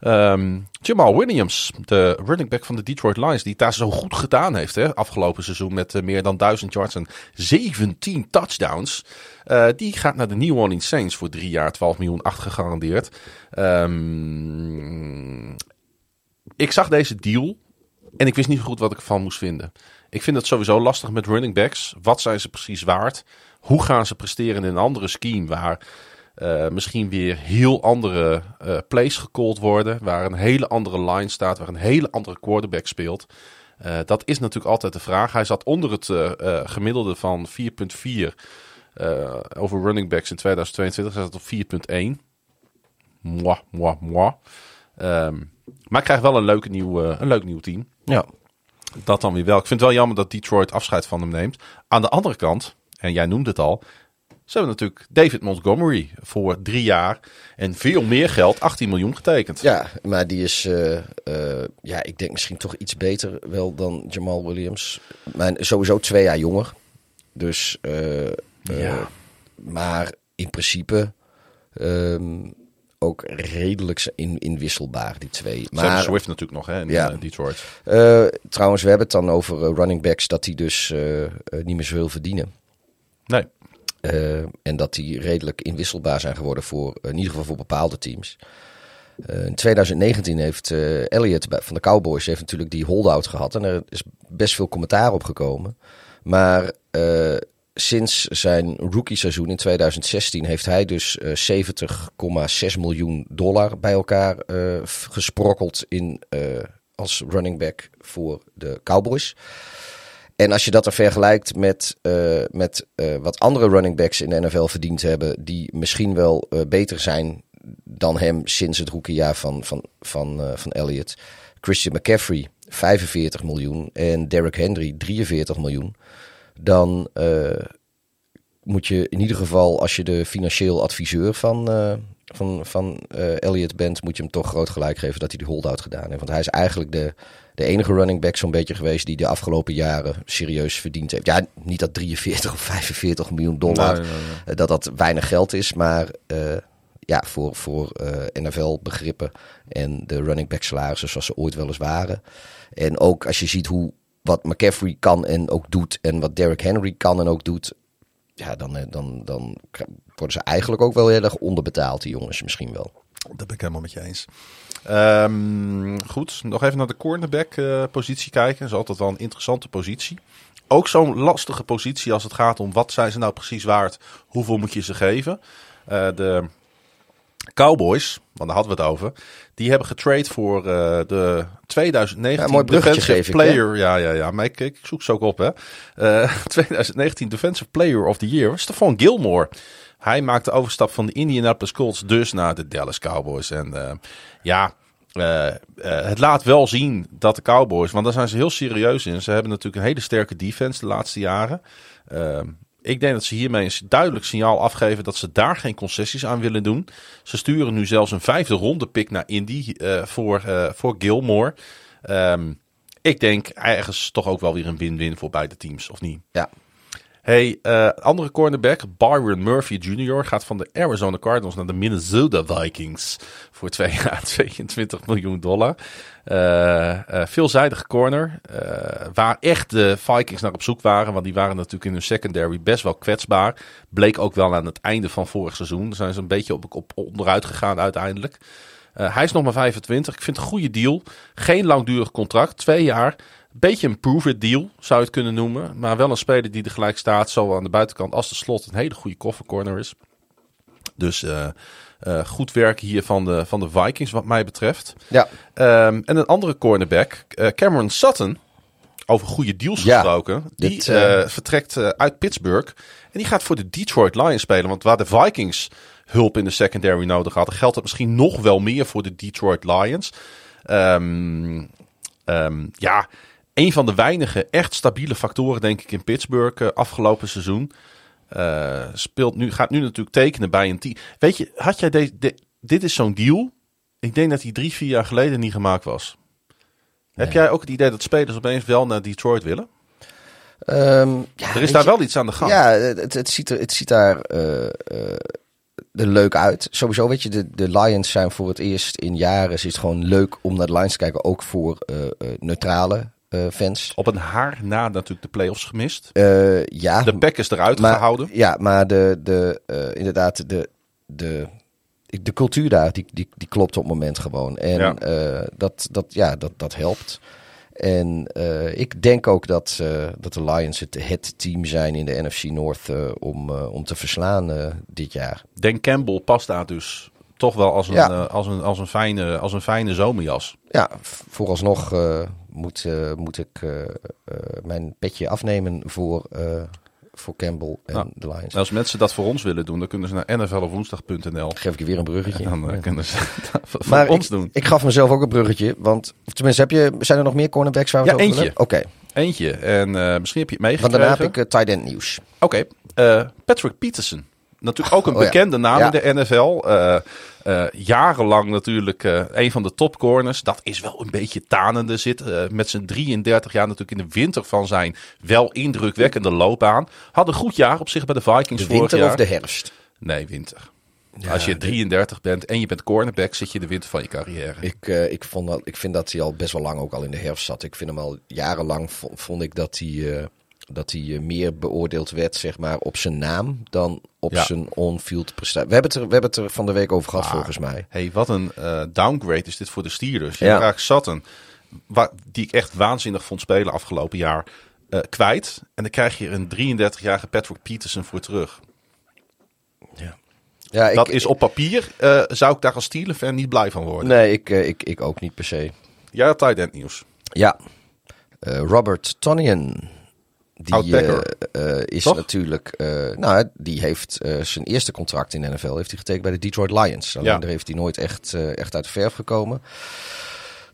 Um, Jamal Williams, de running back van de Detroit Lions, die het daar zo goed gedaan heeft hè, afgelopen seizoen met uh, meer dan 1000 yards en 17 touchdowns. Uh, die gaat naar de New Orleans Saints voor drie jaar, 12 miljoen, 8 gegarandeerd. Um, ik zag deze deal en ik wist niet goed wat ik ervan moest vinden. Ik vind het sowieso lastig met running backs. Wat zijn ze precies waard? Hoe gaan ze presteren in een andere scheme waar uh, misschien weer heel andere uh, plays gecalld worden. Waar een hele andere line staat, waar een hele andere quarterback speelt. Uh, dat is natuurlijk altijd de vraag. Hij zat onder het gemiddelde van 4,4 over running backs in 2022. Hij zat op 4,1. Moi, moi, moi. Um, maar ik krijg wel een, leuke nieuw, een leuk nieuw team. Ja. Dat dan weer wel. Ik vind het wel jammer dat Detroit afscheid van hem neemt. Aan de andere kant, en jij noemde het al, ze hebben natuurlijk David Montgomery voor drie jaar en veel meer geld, 18 miljoen getekend. Ja, maar die is, uh, uh, ja, ik denk misschien toch iets beter wel dan Jamal Williams. Maar sowieso twee jaar jonger. Dus, uh, ja. maar in principe um, ook redelijk in, inwisselbaar, die twee. Maar Swift natuurlijk nog hè, in ja. Detroit. trouwens, we hebben het dan over running backs dat die dus niet meer zoveel verdienen. Nee. Uh, en dat die redelijk inwisselbaar zijn geworden voor in ieder geval voor bepaalde teams. Uh, in 2019 heeft uh, Elliott van de Cowboys heeft natuurlijk die holdout gehad. En er is best veel commentaar op gekomen. Maar sinds zijn rookie seizoen in 2016 heeft hij dus 70,6 miljoen dollar bij elkaar gesprokkeld in, als running back voor de Cowboys. En als je dat er vergelijkt met, met wat andere running backs in de NFL verdiend hebben, die misschien wel beter zijn dan hem sinds het rookiejaar van, van, van, van Elliott. Christian McCaffrey 45 miljoen en Derrick Henry 43 miljoen. Dan moet je in ieder geval, als je de financieel adviseur van, van, van Elliott bent, moet je hem toch groot gelijk geven dat hij die holdout gedaan heeft. Want hij is eigenlijk de de enige running back zo'n beetje geweest die de afgelopen jaren serieus verdiend heeft. Ja, niet dat 43 of 45 miljoen dollar, eh, dat dat weinig geld is, maar uh, ja, voor, voor uh, eh, NFL-begrippen en de running back salarissen zoals ze ooit wel eens waren. En ook als je ziet hoe wat McCaffrey kan en ook doet en wat Derrick Henry kan en ook doet, ja, dan, dan, dan worden ze eigenlijk ook wel heel erg onderbetaald, die jongens misschien wel. Dat ben ik helemaal met je eens. Um, goed, nog even naar de cornerback uh, positie kijken. Dat is altijd wel een interessante positie. Ook zo'n lastige positie als het gaat om wat zijn ze nou precies waard. Hoeveel moet je ze geven? Uh, de Cowboys, want daar hadden we het over. Die hebben getrade voor uh, de 2019 ja, Defensive Player. ja, ja, ja. Maar ik, ik, zoek ze ook op, hè. Uh, 2019 Defensive Player of the Year. Stefan Gilmore. Hij maakt de overstap van de Indianapolis Colts dus naar de Dallas Cowboys. En uh, ja, uh, uh, het laat wel zien dat de Cowboys, want daar zijn ze heel serieus in. Ze hebben natuurlijk een hele sterke defense de laatste jaren. Ik denk dat ze hiermee een duidelijk signaal afgeven dat ze daar geen concessies aan willen doen. Ze sturen nu zelfs een vijfde ronde pick naar Indy voor, voor Gilmore. Um, ik denk ergens toch ook wel weer een win-win voor beide teams, of niet? Ja, Hey, uh, andere cornerback, Byron Murphy Jr. gaat van de Arizona Cardinals naar de Minnesota Vikings voor twee jaar 22 miljoen dollar. Uh, veelzijdige corner, waar echt de Vikings naar op zoek waren, want die waren natuurlijk in hun secondary best wel kwetsbaar. Bleek ook wel aan het einde van vorig seizoen. Zijn ze een beetje op, op onderuit gegaan uiteindelijk. hij is nog maar 25. Ik vind het een goede deal. Geen langdurig contract, twee jaar. Beetje een prove-it deal, zou je het kunnen noemen. Maar wel een speler die er gelijk staat, zowel aan de buitenkant als de slot. Een hele goede koffercorner is. Dus uh, uh, goed werk hier van de, van de Vikings, wat mij betreft. Ja. Um, en een andere cornerback, uh, Cameron Sutton. Over goede deals Ja, gesproken. Die dit, eh, eh, vertrekt eh, uit Pittsburgh. En die gaat voor de Detroit Lions spelen. Want waar de Vikings hulp in de secondary nodig hadden, geldt dat misschien nog wel meer voor de Detroit Lions. Ehm, ehm, ja, een van de weinige echt stabiele factoren, denk ik, in Pittsburgh eh, afgelopen seizoen. Eh, speelt nu, gaat nu natuurlijk tekenen bij een team. Weet je, had jij deze. de- dit is zo'n deal. Ik denk dat die drie, vier jaar geleden niet gemaakt was. Heb jij ook het idee dat spelers opeens wel naar Detroit willen? Ehm, ja, Er is daar je- wel iets aan de gang. Ja, het, het, ziet, er, het ziet daar eh, er leuk uit. Sowieso, weet je, de, de Lions zijn voor het eerst in jaren... is het gewoon leuk om naar de Lions te kijken. Ook voor neutrale fans. Op een haar na natuurlijk de playoffs gemist. Eh, ja, De Packers eruit maar, gehouden. Ja, maar de, de, eh, inderdaad, de, de, de cultuur daar, die, die, die klopt op het moment gewoon. En Ja. eh, dat, dat, ja, dat, dat helpt. En eh, ik denk ook dat, eh, dat de Lions het, het team zijn in de NFC North eh, om, eh, om te verslaan eh, dit jaar. Dan Campbell past daar dus toch wel als een, Ja. eh, als een, als een, fijne, als een fijne zomerjas. Ja, vooralsnog eh, moet, eh, moet ik eh, eh, mijn petje afnemen voor, voor Campbell en Nou, de Lions. Als mensen dat voor ons willen doen, dan kunnen ze naar nflofwoensdag.nl. Geef ik je weer een bruggetje. En dan kunnen ze dat voor Maar ons ik, doen. ik gaf mezelf ook een bruggetje. Want tenminste, heb je, zijn er nog meer cornerbacks waar we Ja, eentje. Oké, Eentje. En misschien heb je het want meegekregen. daarna heb ik eh, tight end nieuws. Oké, eh, Patrick Peterson. Natuurlijk ook een Oh ja. bekende naam in de NFL. Eh, jarenlang natuurlijk eh, een van de topcorners. Dat is wel een beetje tanende zit. eh, met zijn 33 jaar natuurlijk in de winter van zijn wel indrukwekkende loopbaan. Had een goed jaar op zich bij de Vikings De vorig winter jaar. of de herfst? Nee, winter. Ja, Als je de- 33 bent en je bent cornerback, zit je in de winter van je carrière. Ik, eh, ik, vond dat, ik vind dat hij al best wel lang ook al in de herfst zat. Ik vind hem al jarenlang, vo- vond ik dat hij, eh, dat hij eh, meer beoordeeld werd zeg maar, op zijn naam dan op Ja. zijn on-field prestatie. We hebben, het er, we hebben het er van de week over gehad Ah. volgens mij. hey, wat een eh, downgrade is dit voor de Steelers. Je Ja. raakt Sutton, wa- die ik echt waanzinnig vond spelen afgelopen jaar, eh, kwijt. En dan krijg je een 33-jarige Patrick Peterson voor terug. Ja, ik, dat is op papier, zou ik daar als Steelers-fan niet blij van worden. Nee, ik, ik, ik ook niet per se. Ja, tight end nieuws. Ja, Robert Tonyan. Die eh, eh, is Toch? natuurlijk, eh, nou, die heeft zijn eerste contract in de NFL heeft hij getekend bij de Detroit Lions. Alleen Ja. daar heeft hij nooit echt, echt uit de verf gekomen.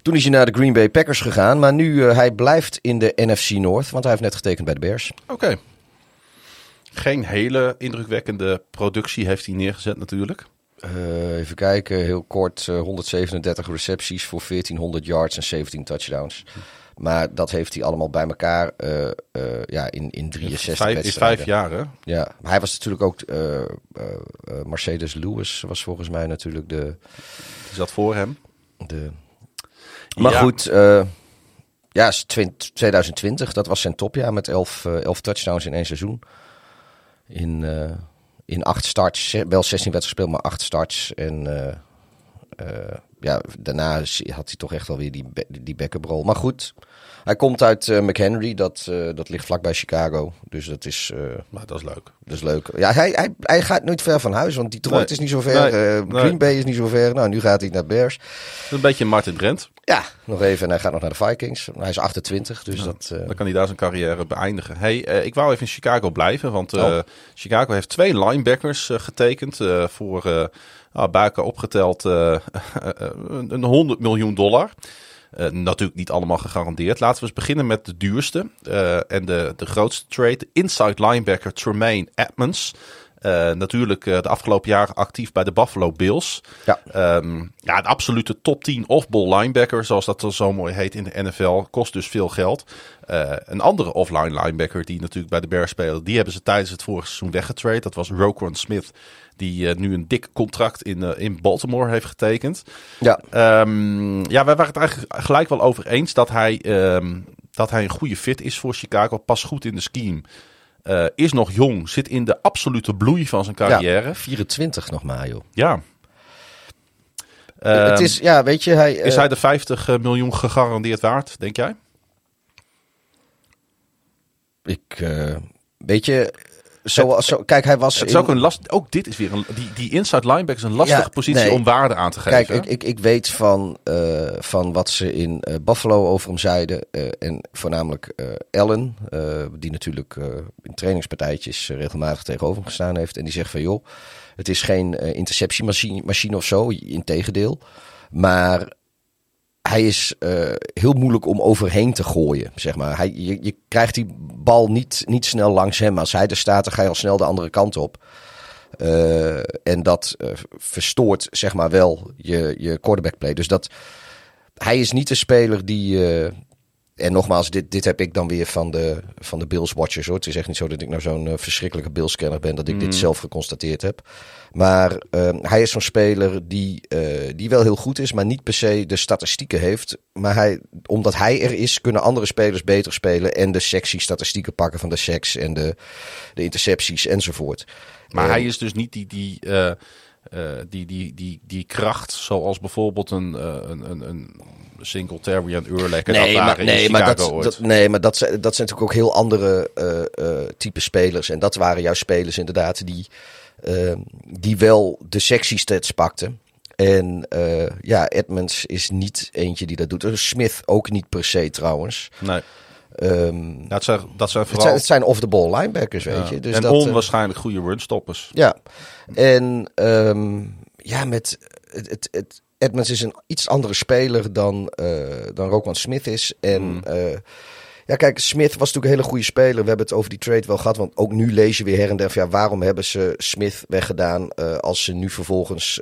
Toen is hij naar de Green Bay Packers gegaan, maar nu uh, hij blijft in de NFC North, want hij heeft net getekend bij de Bears. Oké. Geen hele indrukwekkende productie heeft hij neergezet natuurlijk. Uh, even kijken, heel kort, uh, 137 recepties voor 1400 yards en 17 touchdowns. Maar dat heeft hij allemaal bij elkaar uh, uh, ja, in, in 63 vijf, wedstrijden. Is vijf jaar, hè? Ja, maar hij was natuurlijk ook... Uh, Mercedes Lewis was volgens mij natuurlijk de... Die zat voor hem. De... Maar Ja. goed, uh, ja, 2020, dat was zijn topjaar met 11, 11 touchdowns in één seizoen. In, uh, in acht starts, wel 16 wedstrijden gespeeld, maar acht starts. En uh, ja, daarna had hij toch echt wel weer die, die backup rol. Maar goed, hij komt uit uh, McHenry, dat, uh, dat ligt vlakbij Chicago. Dus dat is, uh, maar dat is leuk. Dat is leuk. Ja, hij, hij, hij gaat nooit ver van huis, want Detroit Nee. is niet zo ver. Nee. Green Nee. Bay is niet zo ver. Nou, nu gaat hij naar Bears. Een beetje Martin Drent. Ja, nog even. En hij gaat nog naar de Vikings. Hij is 28, dus dat... Dan kan hij daar zijn carrière beëindigen. Hey, ik wou even in Chicago blijven, want Oh. Chicago heeft twee linebackers getekend voor nou, opgeteld uh, een 100 miljoen dollar. Uh, natuurlijk niet allemaal gegarandeerd. Laten we eens beginnen met de duurste uh, en de, de grootste trade. De inside linebacker Tremaine Edmonds. Uh, natuurlijk de afgelopen jaren actief bij de Buffalo Bills. Ja. Um, ja, de absolute top 10 off-ball linebacker, zoals dat zo mooi heet in de NFL, kost dus veel geld. Uh, een andere offline linebacker die natuurlijk bij de Bears speelde, die hebben ze tijdens het vorige seizoen weggetrade. Dat was Roquan Smith, die uh, nu een dik contract in, uh, in Baltimore heeft getekend. Ja. Um, ja, wij waren het eigenlijk gelijk wel over eens dat hij, um, dat hij een goede fit is voor Chicago. Past goed in de scheme. Eh, is nog jong, zit in de absolute bloei van zijn carrière. 24 nog maar, joh. Ja. Eh, het ehm, is, ja, weet je, hij, is eh, hij de 50 miljoen gegarandeerd waard, denk jij? Ik, weet je, zoals, zo, kijk, hij was. Het is ook een last. Ook dit is weer een. Die, die inside linebacker is een lastige positie om waarde aan te geven. Kijk, ik, ik, ik weet van, uh, van wat ze in uh, Buffalo over hem zeiden. Uh, en voornamelijk Ellen, die natuurlijk in trainingspartijtjes regelmatig tegenover hem gestaan heeft. En die zegt van joh, het is geen interceptiemachine machine of zo. Integendeel. Maar hij is uh, heel moeilijk om overheen te gooien, zeg maar. Hij, je, krijgt die bal niet, niet snel langs hem. Als hij er staat, dan ga je al snel de andere kant op. Uh, en dat uh, verstoort, zeg maar, wel je, je quarterback play. Dus dat, hij is niet de speler die, en nogmaals, dit, dit heb ik dan weer van de, van de Bills Watchers hoor. Het is echt niet zo dat ik nou zo'n uh, verschrikkelijke Bills kenner ben dat ik dit mm. zelf geconstateerd heb. Maar uh, hij is zo'n speler die, uh, die wel heel goed is, maar niet per se de statistieken heeft. Maar hij, omdat hij er is, kunnen andere spelers beter spelen en de sexy statistieken pakken van de seks en de, de intercepties enzovoort. Maar hij is dus niet die, die die, die, die, die kracht, zoals bijvoorbeeld een, een, een, een Singletary en Urlek. Nee, maar, nee, maar dat, dat, nee, maar dat, zijn, dat zijn natuurlijk ook heel andere uh, type spelers. En dat waren juist spelers inderdaad die, die wel de sexy stats pakten. En ja, Edmonds is niet eentje die dat doet. Smith ook niet per se trouwens. Nee. Um, dat, zijn, dat zijn vooral... Het zijn, off-the-ball linebackers, weet je. Dus en dat, onwaarschijnlijk goede runstoppers. Ja, en um, ja, met het, het, het, Edmonds is een iets andere speler dan, uh, dan Smith is. En mm. uh, ja, kijk, Smith was natuurlijk een hele goede speler. We hebben het over die trade wel gehad. Want ook nu lees je weer her en der van, ja, waarom hebben ze Smith weggedaan uh, als ze nu vervolgens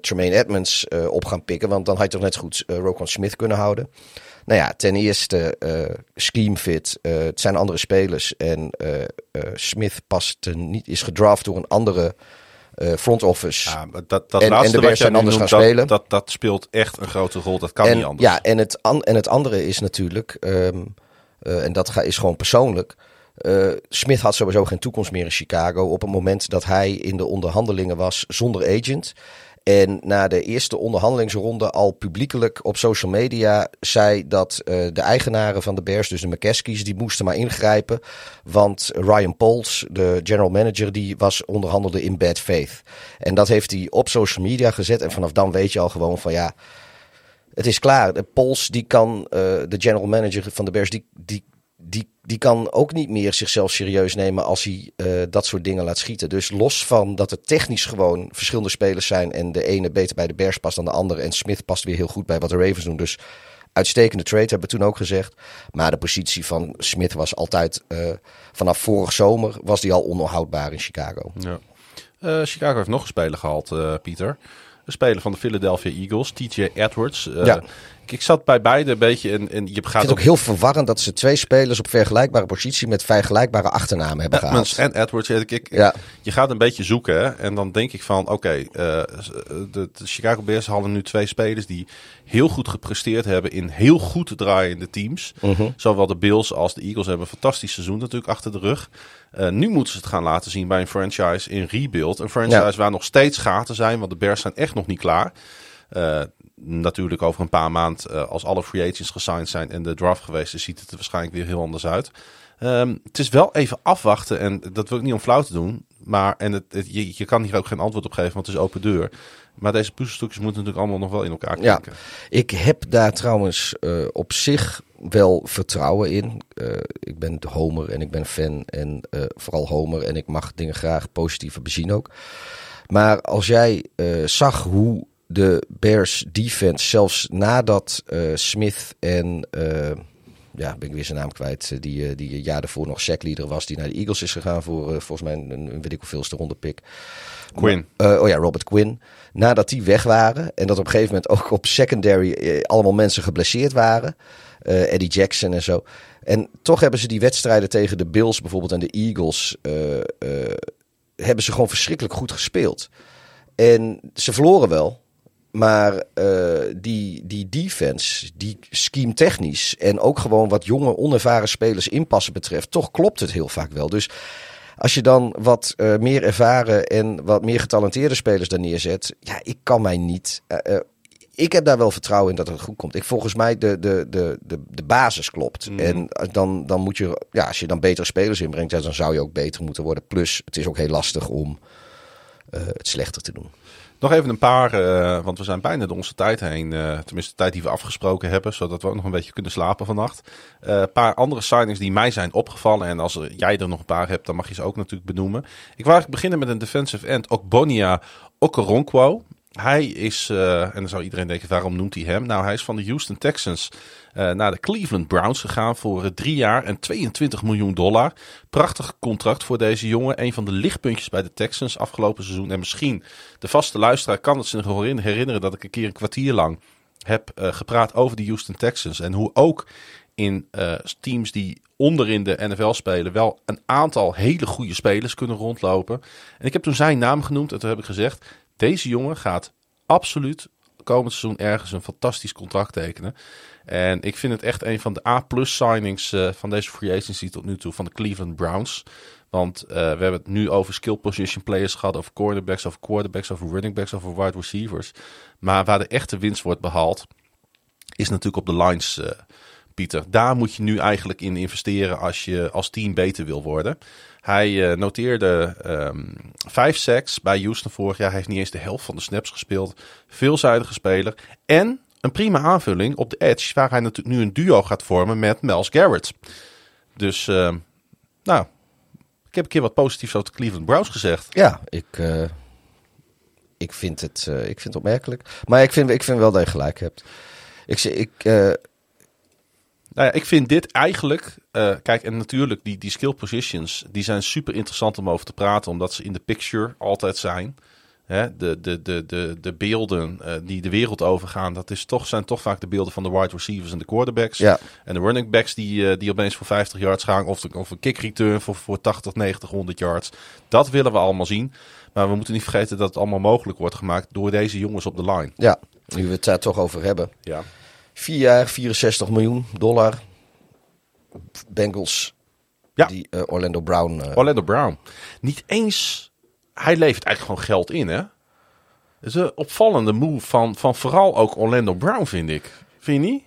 Tremaine Edmonds op gaan pikken? Want dan had je toch net zo goed Roquan Smith kunnen houden. Nou ja, ten eerste scheme fit. Het zijn andere spelers. En Smith past niet, is gedraft door een andere front office. Ja, dat, dat en, laatste en de wat zijn anders gaan dat, spelen. Dat, dat speelt echt een grote rol. Dat kan niet anders. Ja, en het, an, en het andere is natuurlijk, um, en dat ga, is gewoon persoonlijk. Uh, Smith had sowieso geen toekomst meer in Chicago. Op het moment dat hij in de onderhandelingen was zonder agent. En na de eerste onderhandelingsronde al publiekelijk op social media zei dat uh, de eigenaren van de Bears, dus de McCaskies, die moesten maar ingrijpen. Want Ryan Poles, de general manager, die was onderhandelde in bad faith. En dat heeft hij op social media gezet. En vanaf dan weet je al gewoon van ja, het is klaar. De Pols, die kan, uh, de general manager van de Bears, die, die die, die kan ook niet meer zichzelf serieus nemen als hij uh, dat soort dingen laat schieten. Dus los van dat er technisch gewoon verschillende spelers zijn en de ene beter bij de Bears past dan de andere en Smith past weer heel goed bij wat de Ravens doen. Dus uitstekende trade hebben we toen ook gezegd. Maar de positie van Smith was altijd uh, vanaf vorig zomer was die al onhoudbaar in Chicago. Ja. Uh, Chicago heeft nog een speler gehad, Pieter. Een speler van de Philadelphia Eagles, TJ Edwards. ja. Ik zat bij beide een beetje en, je gaat. Ik vind het ook heel verwarrend dat ze twee spelers op vergelijkbare positie met vergelijkbare achternamen hebben Edmonds gehad. En Edwards. Ik, ik, ja. Je gaat een beetje zoeken hè? en dan denk ik van oké, okay, uh, de, de, Chicago Bears hadden nu twee spelers die heel goed gepresteerd hebben in heel goed draaiende teams. Uh mhm. -huh. Zowel de Bills als de Eagles hebben een fantastisch seizoen natuurlijk achter de rug. Uh, nu moeten ze het gaan laten zien bij een franchise in rebuild. Een franchise ja. waar nog steeds gaten zijn, want de Bears zijn echt nog niet klaar. Uh, natuurlijk over een paar maanden, uh, als alle free agents gesigned zijn en de draft geweest is, ziet het er waarschijnlijk weer heel anders uit. Um, het is wel even afwachten en dat wil ik niet om flauw te doen. Maar en het, het, je, je kan hier ook geen antwoord op geven, want het is open deur. Maar deze puzzelstukjes moeten natuurlijk allemaal nog wel in elkaar kijken. Ja, ik heb daar trouwens uh, op zich wel vertrouwen in. Uh, ik ben de Homer en ik ben fan en uh, vooral Homer en ik mag dingen graag positief bezien ook. Maar als jij zag hoe de Bears defense, zelfs nadat uh, Smith en, uh, ja, ben ik weer zijn naam kwijt, eh, die, die jaar daarvoor nog sackleader was, die naar de Eagles is gegaan voor volgens mij een, een weet ik hoeveelste ronde pick. Quinn. Uh, oh ja, Robert Quinn. Nadat die weg waren en dat op een gegeven moment ook op secondary allemaal mensen geblesseerd waren. Eddie Jackson en zo. En toch hebben ze die wedstrijden tegen de Bills bijvoorbeeld en de Eagles, hebben ze gewoon verschrikkelijk goed gespeeld. En ze verloren wel, maar uh, die, die defense, die scheme technisch en ook gewoon wat jonge, onervaren spelers inpassen betreft, toch klopt het heel vaak wel. Dus als je dan wat uh, meer ervaren en wat meer getalenteerde spelers daar neerzet, ja, ik kan mij niet. Uh, ik heb daar wel vertrouwen in dat het goed komt. Ik, volgens mij de, de, de, de, de basis klopt. Mm. En dan, dan moet je, ja, als je dan betere spelers inbrengt, ja, dan zou je ook beter moeten worden. Plus, het is ook heel lastig om eh, het slechter te doen. Nog even een paar, eh, want we zijn bijna door onze tijd heen. eh, tenminste, de tijd die we afgesproken hebben, zodat we ook nog een beetje kunnen slapen vannacht. Eh, Een paar andere signings die mij zijn opgevallen. En als jij er nog een paar hebt, dan mag je ze ook natuurlijk benoemen. Ik wou eigenlijk beginnen met een defensive end, Okbonia Okoronkwo. Hij is, eh, en dan zou iedereen denken, waarom noemt hij hem? Nou, hij is van de Houston Texans eh, naar de Cleveland Browns gegaan voor eh, drie jaar en 22 miljoen dollar. Prachtig contract voor deze jongen. Een van de lichtpuntjes bij de Texans afgelopen seizoen. En misschien de vaste luisteraar kan het zich herinneren dat ik een keer een kwartier lang heb gepraat over de Houston Texans. En hoe ook in teams die onderin de NFL spelen wel een aantal hele goede spelers kunnen rondlopen. En ik heb toen zijn naam genoemd en toen heb ik gezegd, deze jongen gaat absoluut komend seizoen ergens een fantastisch contract tekenen. En ik vind het echt een van de A-plus signings eh, van deze free agency tot nu toe van de Cleveland Browns. Want eh, we hebben het nu over skill position players gehad, over cornerbacks, over quarterbacks, over running backs, over wide receivers. Maar waar de echte winst wordt behaald, is natuurlijk op de lines, eh, Pieter. Daar moet je nu eigenlijk in investeren als je als team beter wil worden. Hij eh, noteerde ehm, vijf sacks bij Houston vorig jaar. Hij heeft niet eens de helft van de snaps gespeeld. Veelzijdige speler. En een prima aanvulling op de edge, waar hij natuurlijk nu een duo gaat vormen met Miles Garrett. Dus, ehm, nou, ik heb een keer wat positiefs over Cleveland Browns gezegd. Ja, ik, eh, ik, vind, het, eh, ik vind het opmerkelijk. Maar ik vind, ik vind wel dat je gelijk hebt. Ik, ik, Nou ja, ik vind dit eigenlijk. eh, kijk, en natuurlijk, die, die skill positions. die zijn super interessant om over te praten. omdat ze in de picture altijd zijn. Hè, de, de, de, de, de beelden eh, die de wereld overgaan. dat is toch, zijn toch vaak de beelden van de wide receivers en de quarterbacks. ja, En de running backs die, eh, die opeens voor 50 yards gaan. Of, de, of een kick return voor, voor 80, 90, 100 yards. Dat willen we allemaal zien. Maar we moeten niet vergeten dat het allemaal mogelijk wordt gemaakt. door deze jongens op de line. ja, nu we het daar toch over hebben. Ja. Vier jaar, 64 miljoen dollar. Bengals. Ja. Die eh, Orlando Brown. eh, Orlando Brown. Niet eens. Hij levert eigenlijk gewoon geld in, hè? Het is een opvallende move van, van vooral ook Orlando Brown, vind ik. Vind je niet?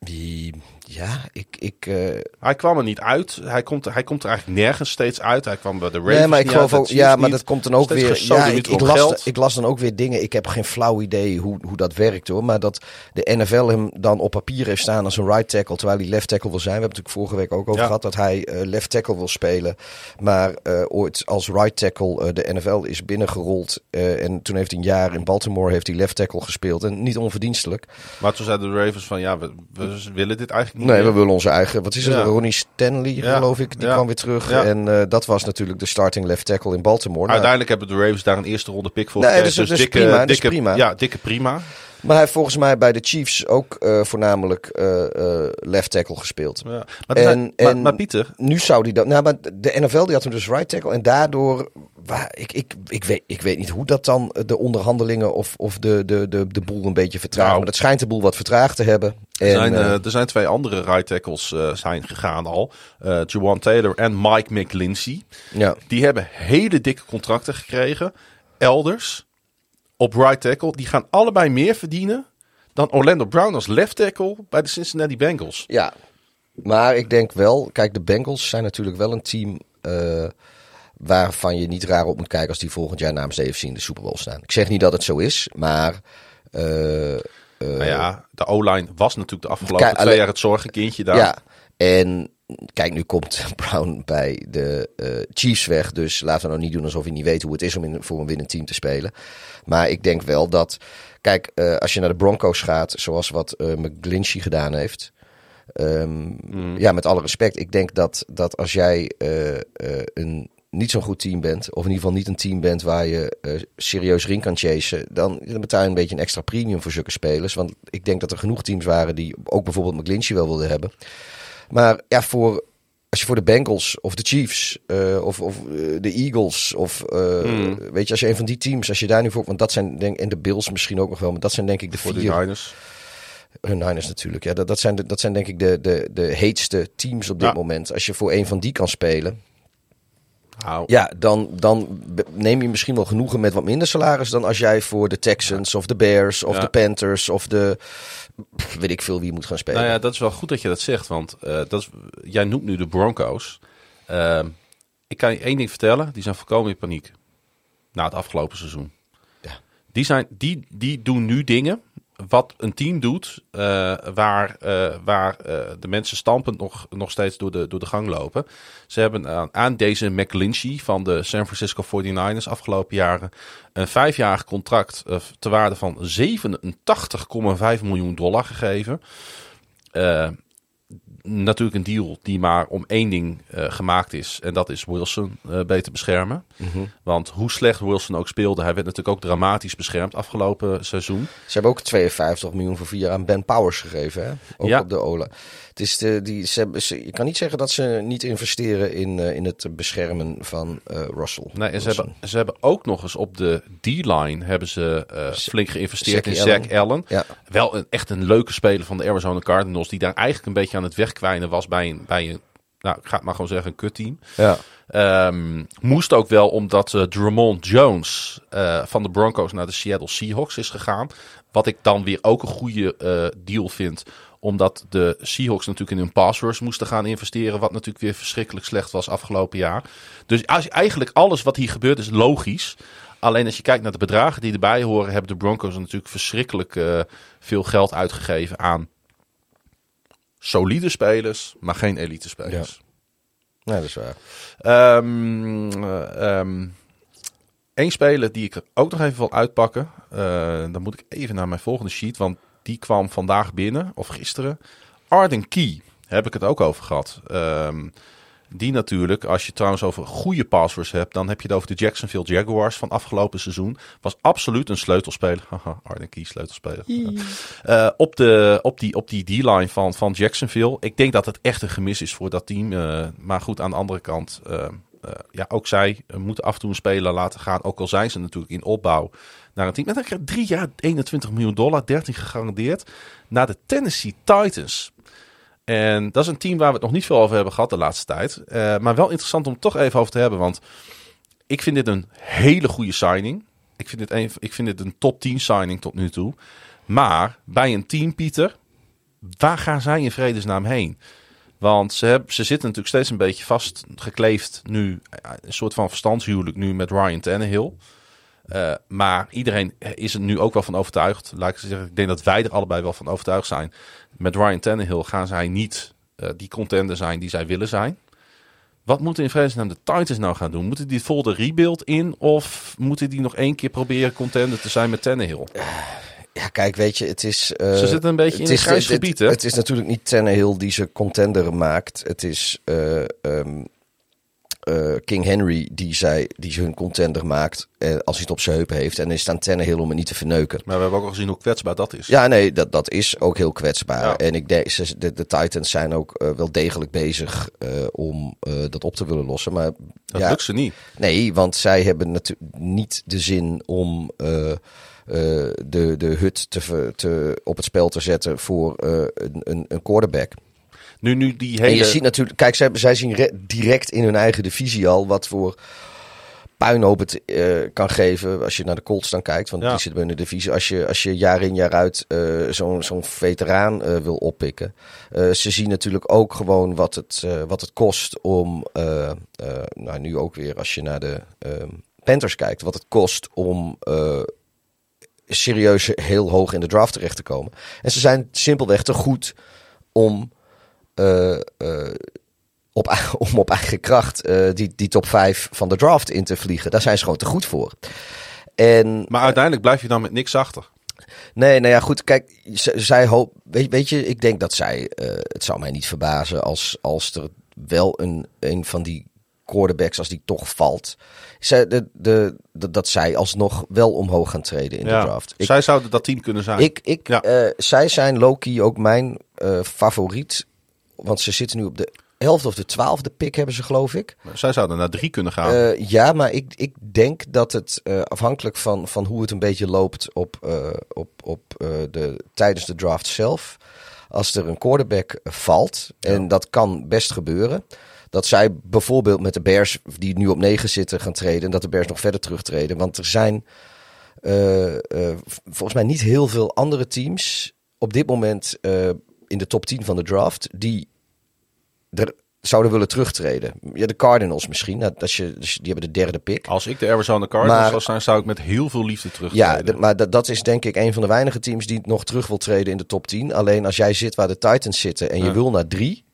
die, ja, ik. ik eh, Hij kwam er niet uit. Hij komt, hij komt er eigenlijk nergens steeds uit. Hij kwam bij de Ravens nee, maar ik geloof ook. Ja, Chiefs maar dat komt dan ook weer. Ja, ik, las, ik las dan ook weer dingen. Ik heb geen flauw idee hoe, hoe dat werkt hoor. Maar dat de NFL hem dan op papier heeft staan als een right tackle. Terwijl hij left tackle wil zijn. We hebben het natuurlijk vorige week ook over Ja. gehad. Dat hij eh, left tackle wil spelen. Maar eh, ooit als right tackle de NFL is binnengerold. en toen heeft hij een jaar in Baltimore heeft hij left tackle gespeeld. En niet onverdienstelijk. Maar toen zeiden de Ravens van, ja, we, we willen dit eigenlijk niet Nee, meer. we willen onze eigen. Wat is het? Ja. Ronnie Stanley, geloof ik. Die kwam weer terug. En eh, dat was natuurlijk de starting left tackle in Baltimore. Nou, Uiteindelijk hebben de Ravens daar een eerste ronde pick voor Nee, dat is dikke, prima, is dikke, prima. Ja, dikke prima. Maar hij heeft volgens mij bij de Chiefs ook eh, voornamelijk eh, eh, left tackle gespeeld. Ja. Maar, er zijn- En- maar, en- maar Pieter, Nu zou die dat. Nou, maar de NFL die had hem dus right tackle. En daardoor. Waar, ik, ik, ik, weet, ik weet niet hoe dat dan de onderhandelingen of, of de, de, de, de boel een beetje vertraagt. Nou. maar dat schijnt de boel wat vertraagd te hebben. Er En, zijn, eh, eh, er zijn twee andere right tackles zijn gegaan al. Juwan Taylor en Mike McGlinchey. ja. Die hebben hele dikke contracten gekregen. Elders. Op right tackle. Die gaan allebei meer verdienen dan Orlando Brown als left tackle bij de Cincinnati Bengals. Ja, maar ik denk wel, kijk, de Bengals zijn natuurlijk wel een team eh, waarvan je niet raar op moet kijken als die volgend jaar namens de AFC in de Super Bowl staan. Ik zeg niet dat het zo is, maar nou ja, de O-line was natuurlijk de afgelopen twee jaar het zorgenkindje daar. ja. En kijk, nu komt Brown bij de eh, Chiefs weg, dus laten we nou niet doen alsof hij niet weet hoe het is om in, voor een winnend team te spelen. Maar ik denk wel dat, kijk, eh, als je naar de Broncos gaat, zoals wat McGlinchey gedaan heeft. Ehm, Ja, met alle respect. Ik denk dat, dat als jij een niet zo'n goed team bent, of in ieder geval niet een team bent waar je eh, serieus ring kan chasen, dan, dan betaal je een beetje een extra premium voor zulke spelers. Want ik denk dat er genoeg teams waren die ook bijvoorbeeld McGlinchey wel wilden hebben. Maar ja, voor, als je voor de Bengals of de Chiefs eh, of, of eh, de Eagles of eh, Hmm. weet je, als je een van die teams, als je daar nu voor, want dat zijn denk en de Bills misschien ook nog wel, maar dat zijn denk ik de Voor de vier. Niners. De Niners natuurlijk, ja, dat, dat, zijn, de, dat zijn denk ik de, de, de heetste teams op dit Ja. moment. Als je voor een van die kan spelen. Ja, dan, dan neem je misschien wel genoegen met wat minder salaris dan als jij voor de Texans of de Bears of Ja. de Panthers of de pff, weet ik veel wie moet gaan spelen. Nou ja, dat is wel goed dat je dat zegt, want eh, dat is, jij noemt nu de Broncos. Ehm, ik kan je één ding vertellen, die zijn volkomen in paniek. Na het afgelopen seizoen. Ja. Die, zijn, die, die doen nu dingen wat een team doet eh, waar, eh, waar eh, de mensen stampend nog, nog steeds door de, door de gang lopen. Ze hebben aan, aan deze McGlinchey van de San Francisco 49ers afgelopen jaren een vijfjarig contract ter waarde van 87,5 miljoen dollar gegeven. Natuurlijk een deal die maar om één ding eh, gemaakt is. En dat is Wilson eh, beter beschermen. Mhm. Want hoe slecht Wilson ook speelde, hij werd natuurlijk ook dramatisch beschermd afgelopen seizoen. Ze hebben ook 52 miljoen voor vier jaar aan Ben Powers gegeven, hè? Ook Ja. op de Ola. Het is de, die, ze, ze, je kan niet zeggen dat ze niet investeren in, eh, in het beschermen van eh, Russell. Nee, en ze hebben, ze hebben ook nog eens op de D-line hebben ze eh, flink geïnvesteerd in Zach Allen. Ja. Wel een, echt een leuke speler van de Arizona Cardinals, die daar eigenlijk een beetje aan het wegkwijnen was bij een, bij een nou, ik ga het maar gewoon zeggen, een kutteam. Ja. Ehm, moest ook wel omdat uh, Drummond Jones van de Broncos naar de Seattle Seahawks is gegaan. Wat ik dan weer ook een goede deal vind. Omdat de Seahawks natuurlijk in hun pass rush moesten gaan investeren. Wat natuurlijk weer verschrikkelijk slecht was afgelopen jaar. Dus als, eigenlijk alles wat hier gebeurt is logisch. Alleen als je kijkt naar de bedragen die erbij horen, hebben de Broncos natuurlijk verschrikkelijk uh, veel geld uitgegeven aan solide spelers, maar geen elite spelers. Ja. Ja, dat is waar. Um, uh, um, Eén speler die ik er ook nog even wil uitpakken. Uh, dan moet ik even naar mijn volgende sheet. Want die kwam vandaag binnen, of gisteren. Arden Key, heb ik het ook over gehad. Um, die natuurlijk, als je trouwens over goede passwords hebt, dan heb je het over de Jacksonville Jaguars van afgelopen seizoen. Was absoluut een sleutelspeler. Haha, Arden Key, sleutelspeler. Uh, op, de, op die, op die D-line van, van Jacksonville. Ik denk dat het echt een gemis is voor dat team. Uh, maar goed, aan de andere kant. Uh, ja, ook zij moeten af en toe een speler laten gaan. Ook al zijn ze natuurlijk in opbouw naar een team. En drie jaar 21 miljoen dollar, 13 gegarandeerd. Naar de Tennessee Titans. En dat is een team waar we het nog niet veel over hebben gehad de laatste tijd. Uh, maar wel interessant om het toch even over te hebben. Want ik vind dit een hele goede signing. Ik vind dit een, ik vind dit een top 10 signing tot nu toe. Maar bij een team, Pieter, waar gaan zij in vredesnaam heen? Want ze, hebben, ze zitten natuurlijk steeds een beetje vastgekleefd nu. Een soort van verstandshuwelijk nu met Ryan Tannehill. Uh, maar iedereen is er nu ook wel van overtuigd. Laat ik zeggen, ik denk dat wij er allebei wel van overtuigd zijn. Met Ryan Tannehill gaan zij niet uh, die contender zijn die zij willen zijn. Wat moeten in vredesnaam de Titans nou gaan doen? Moeten die vol de rebuild in? Of moeten die nog één keer proberen contender te zijn met Tannehill? Ja, kijk, weet je, het is... Uh, ze zitten een beetje in grijs gebied, hè? Het, het is natuurlijk niet Tannehill die ze contender maakt. Het is... Um, uh, King Henry die, zij, die ze hun contender maakt uh, als hij het op zijn heupen heeft. En is het aan Tannehill om het niet te verneuken. Maar we hebben ook al gezien hoe kwetsbaar dat is. Ja, nee, dat, dat is ook heel kwetsbaar. Ja. En ik denk, ze, de, de Titans zijn ook uh, wel degelijk bezig om dat op te willen lossen. Maar dat ja, lukt ze niet. Nee, want zij hebben natuurlijk niet de zin om... De, de hut te, te, op het spel te zetten voor een, een, een quarterback. Nu, nu die hele... En je ziet natuurlijk, kijk, zij, zij zien direct in hun eigen divisie al wat voor puinhoop het uh, kan geven als je naar de Colts dan kijkt. Want ja. die zitten in de divisie. Als je, als je jaar in jaar uit uh, zo'n zo'n veteraan uh, wil oppikken. ze zien natuurlijk ook gewoon wat het, wat het kost om, nou nu ook weer als je naar de Panthers kijkt, wat het kost om serieus heel hoog in de draft terecht te komen. En ze zijn simpelweg te goed om op, om op eigen kracht uh, die, die top 5 van de draft in te vliegen. Daar zijn ze gewoon te goed voor. En, maar uiteindelijk blijf je dan met niks achter. Nee, nou ja, goed. Kijk, zij hoop. Weet, weet je, ik denk dat zij. het zou mij niet verbazen als, als er wel een, een van die quarterbacks, als die toch valt. Zij, de, de, de, dat zij alsnog wel omhoog gaan treden in ja, de draft. Ik, zij zouden dat team kunnen zijn. Ik, ik, ja. zij zijn Loki ook mijn favoriet want ze zitten nu op de elfde of de twaalfde pick hebben ze geloof ik. Zij zouden naar drie kunnen gaan. Uh, ja, maar ik, ik denk dat het uh, afhankelijk van, van hoe het een beetje loopt op, uh, op, op de, tijdens de draft zelf. Als er een quarterback valt, en ja. dat kan best gebeuren, dat zij bijvoorbeeld met de Bears, die nu op 9 zitten, gaan treden. En dat de Bears nog verder terugtreden. Want er zijn volgens mij niet heel veel andere teams op dit moment in de top 10 van de draft die er zouden willen terugtreden. Ja, de Cardinals misschien. Nou, als je, dus die hebben de derde pick. Als ik de Arizona Cardinals maar, zou zijn, zou ik met heel veel liefde terugtreden. Ja, maar dat, dat is denk ik een van de weinige teams die nog terug wil treden in de top 10. Alleen als jij zit waar de Titans zitten en je ja. wil naar drie,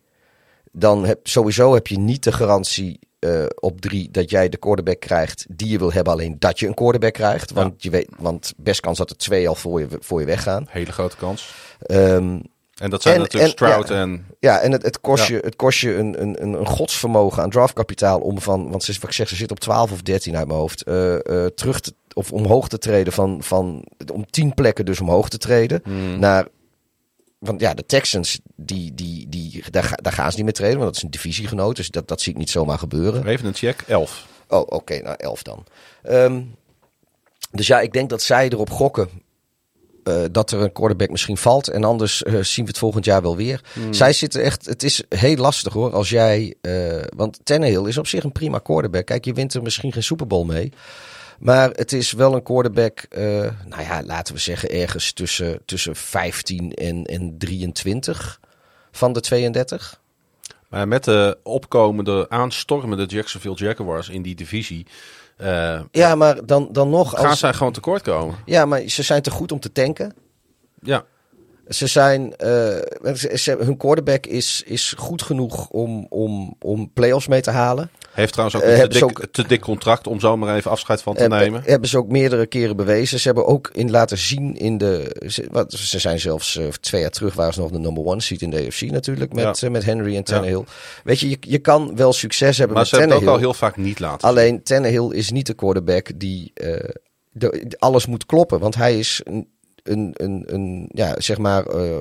dan heb sowieso heb je niet de garantie uh, op drie dat jij de quarterback krijgt die je wil hebben. Alleen dat je een quarterback krijt. Want, ja. je weet, want best kans dat er twee al voor je, voor je weggaan. Hele grote kans. Um, en dat zijn en, natuurlijk en, Stroud ja, en... Ja, en het, het kost ja. je, het kost je een, een, een, godsvermogen aan draftkapitaal om van... Want ze, wat ik zeg, ze zit op 12 of 13 uit mijn hoofd. Uh, uh, terug te, of omhoog te treden van, van... Om 10 plekken dus omhoog te treden. Hmm. Naar... Want ja, de Texans, die, die, die, daar, daar gaan ze niet meer treden. Want dat is een divisiegenoot. Dus dat, dat zie ik niet zomaar gebeuren. Even een check, 11. Oh, oké. Okay, nou, 11 dan. Um, dus ja, ik denk dat zij erop gokken uh, dat er een quarterback misschien valt. En anders uh, zien we het volgend jaar wel weer. Hmm. Zij zitten echt. Het is heel lastig hoor. Als jij. Uh, want Tannehill is op zich een prima quarterback. Kijk, je wint er misschien geen Super Bowl mee. Maar het is wel een quarterback. nou ja, laten we zeggen ergens tussen, tussen 15 en, en 23 van de 32. Maar met de opkomende, aanstormende Jacksonville Jaguars in die divisie. Uh, ja, maar dan, dan nog. Gaan als... zij gewoon tekort komen? Ja, maar ze zijn te goed om te tanken. Ja. Ze zijn. Uh, ze, hun quarterback is, is goed genoeg om, om, om playoffs mee te halen. Heeft trouwens ook, uh, een te, dik, ook, te dik contract om zomaar even afscheid van te hebben, nemen. Hebben ze ook meerdere keren bewezen. Ze hebben ook in laten zien in de. Ze, wat, ze zijn zelfs uh, twee jaar terug waren ze nog de number one seat in de AFC natuurlijk. Met, ja. met Henry en Tannehill. Ja. Weet je, je, je kan wel succes hebben maar met ze hebben het ook al heel vaak niet laten Alleen. Tannehill is niet de quarterback die de, alles moet kloppen. Want hij is een, een, een, ja, zeg maar, uh,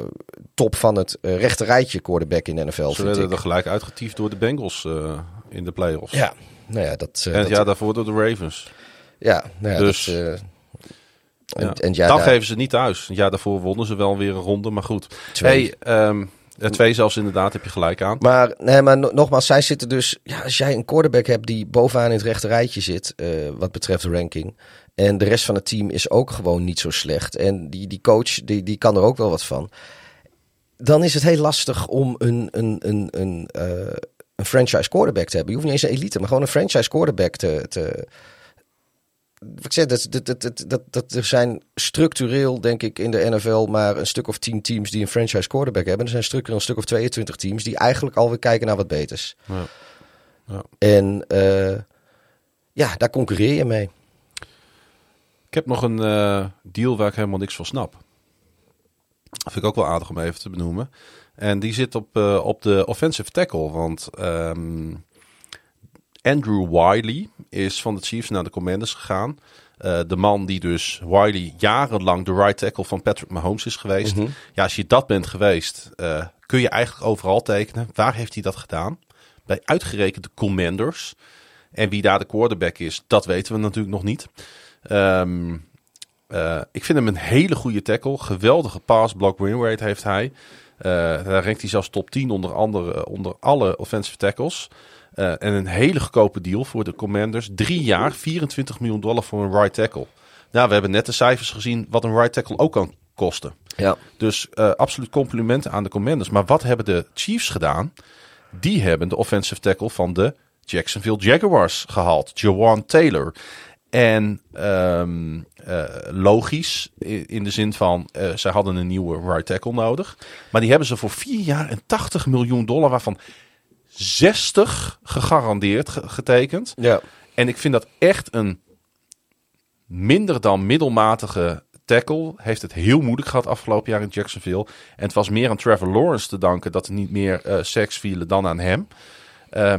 top van het uh, rechte rijtje quarterback in de NFL. Ze werden er gelijk uitgetiefd door de Bengals uh, in de playoffs. Ja, nou ja, dat... en het jaar daarvoor door de Ravens. Ja, nou ja, dus, dat, en, ja. en ja, daar, geven ze niet thuis. Ja, daarvoor wonnen ze wel weer een ronde, maar goed. Twee. Hey, um, ja, twee zelfs inderdaad, heb je gelijk aan. Maar, nee, maar nogmaals, zij zitten dus... Ja, als jij een quarterback hebt die bovenaan in het rechte rijtje zit, uh, wat betreft de ranking... En de rest van het team is ook gewoon niet zo slecht. En die, die coach, die, die kan er ook wel wat van. Dan is het heel lastig om een, een, een, een, uh, een franchise quarterback te hebben. Je hoeft niet eens een elite, maar gewoon een franchise quarterback te... te ik zeg, dat, dat, dat, dat, dat er zijn structureel, denk ik, in de NFL maar een stuk of tien teams die een franchise quarterback hebben. Er zijn structureel een stuk of 22 teams die eigenlijk alweer kijken naar wat beters. Ja. Ja. En uh, ja, daar concurreer je mee. Ik heb nog een uh, deal waar ik helemaal niks van snap. Dat vind ik ook wel aardig om even te benoemen. En die zit op, uh, op de offensive tackle. Want um, Andrew Wiley is van de Chiefs naar de Commanders gegaan. Uh, de man die dus Wiley jarenlang de right tackle van Patrick Mahomes is geweest. Mm -hmm. Ja, als je dat bent geweest, uh, kun je eigenlijk overal tekenen. Waar heeft hij dat gedaan? Bij uitgerekende Commanders. En wie daar de quarterback is, dat weten we natuurlijk nog niet. Um, uh, ik vind hem een hele goede tackle. Geweldige pass block win rate heeft hij. Uh, daar rankt hij zelfs top 10 onder, andere, onder alle offensive tackles. Uh, en een hele goedkope deal voor de Commanders. Drie jaar, 24 miljoen dollar voor een right tackle. Nou, we hebben net de cijfers gezien wat een right tackle ook kan kosten. Ja. Dus uh, absoluut complimenten aan de Commanders. Maar wat hebben de Chiefs gedaan? Die hebben de offensive tackle van de Jacksonville Jaguars gehaald. Jawan Taylor. En um, uh, logisch, in de zin van, uh, zij hadden een nieuwe right tackle nodig. Maar die hebben ze voor vier jaar en 80 miljoen dollar, waarvan 60 gegarandeerd getekend. Ja. En ik vind dat echt een minder dan middelmatige tackle. Heeft het heel moeilijk gehad afgelopen jaar in Jacksonville. En het was meer aan Trevor Lawrence te danken dat er niet meer uh, seks vielen dan aan hem. Uh,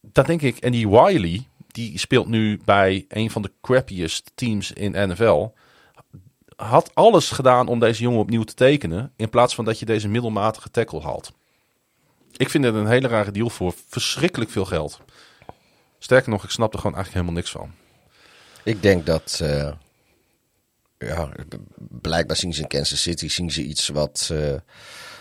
dat denk ik. En die Wiley, die speelt nu bij een van de crappiest teams in NFL. Had alles gedaan om deze jongen opnieuw te tekenen. In plaats van dat je deze middelmatige tackle haalt. Ik vind het een hele rare deal voor verschrikkelijk veel geld. Sterker nog, ik snap er gewoon eigenlijk helemaal niks van. Ik denk dat. Uh, ja, blijkbaar zien ze in Kansas City zien ze iets wat, uh,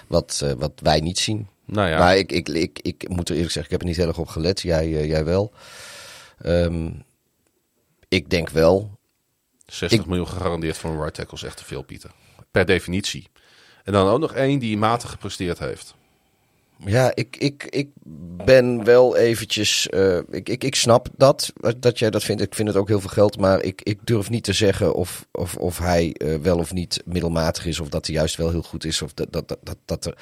wat, uh, wat wij niet zien. Nou ja, Maar ik, ik, ik, ik moet er eerlijk zeggen, ik heb er niet heel erg op gelet. Jij, eh, jij wel. Ehm, ik denk wel. 60 ik- miljoen gegarandeerd voor een right tackle is echt te veel, Pieter. Per definitie. En dan ook nog één die matig gepresteerd heeft. Ja, ik, ik, ik ben wel eventjes. eh, ik, ik, ik snap dat, dat jij dat vindt. Ik vind het ook heel veel geld. Maar ik, ik durf niet te zeggen of, of, of hij eh, wel of niet middelmatig is. Of dat hij juist wel heel goed is. Of dat, dat, dat, dat, dat er.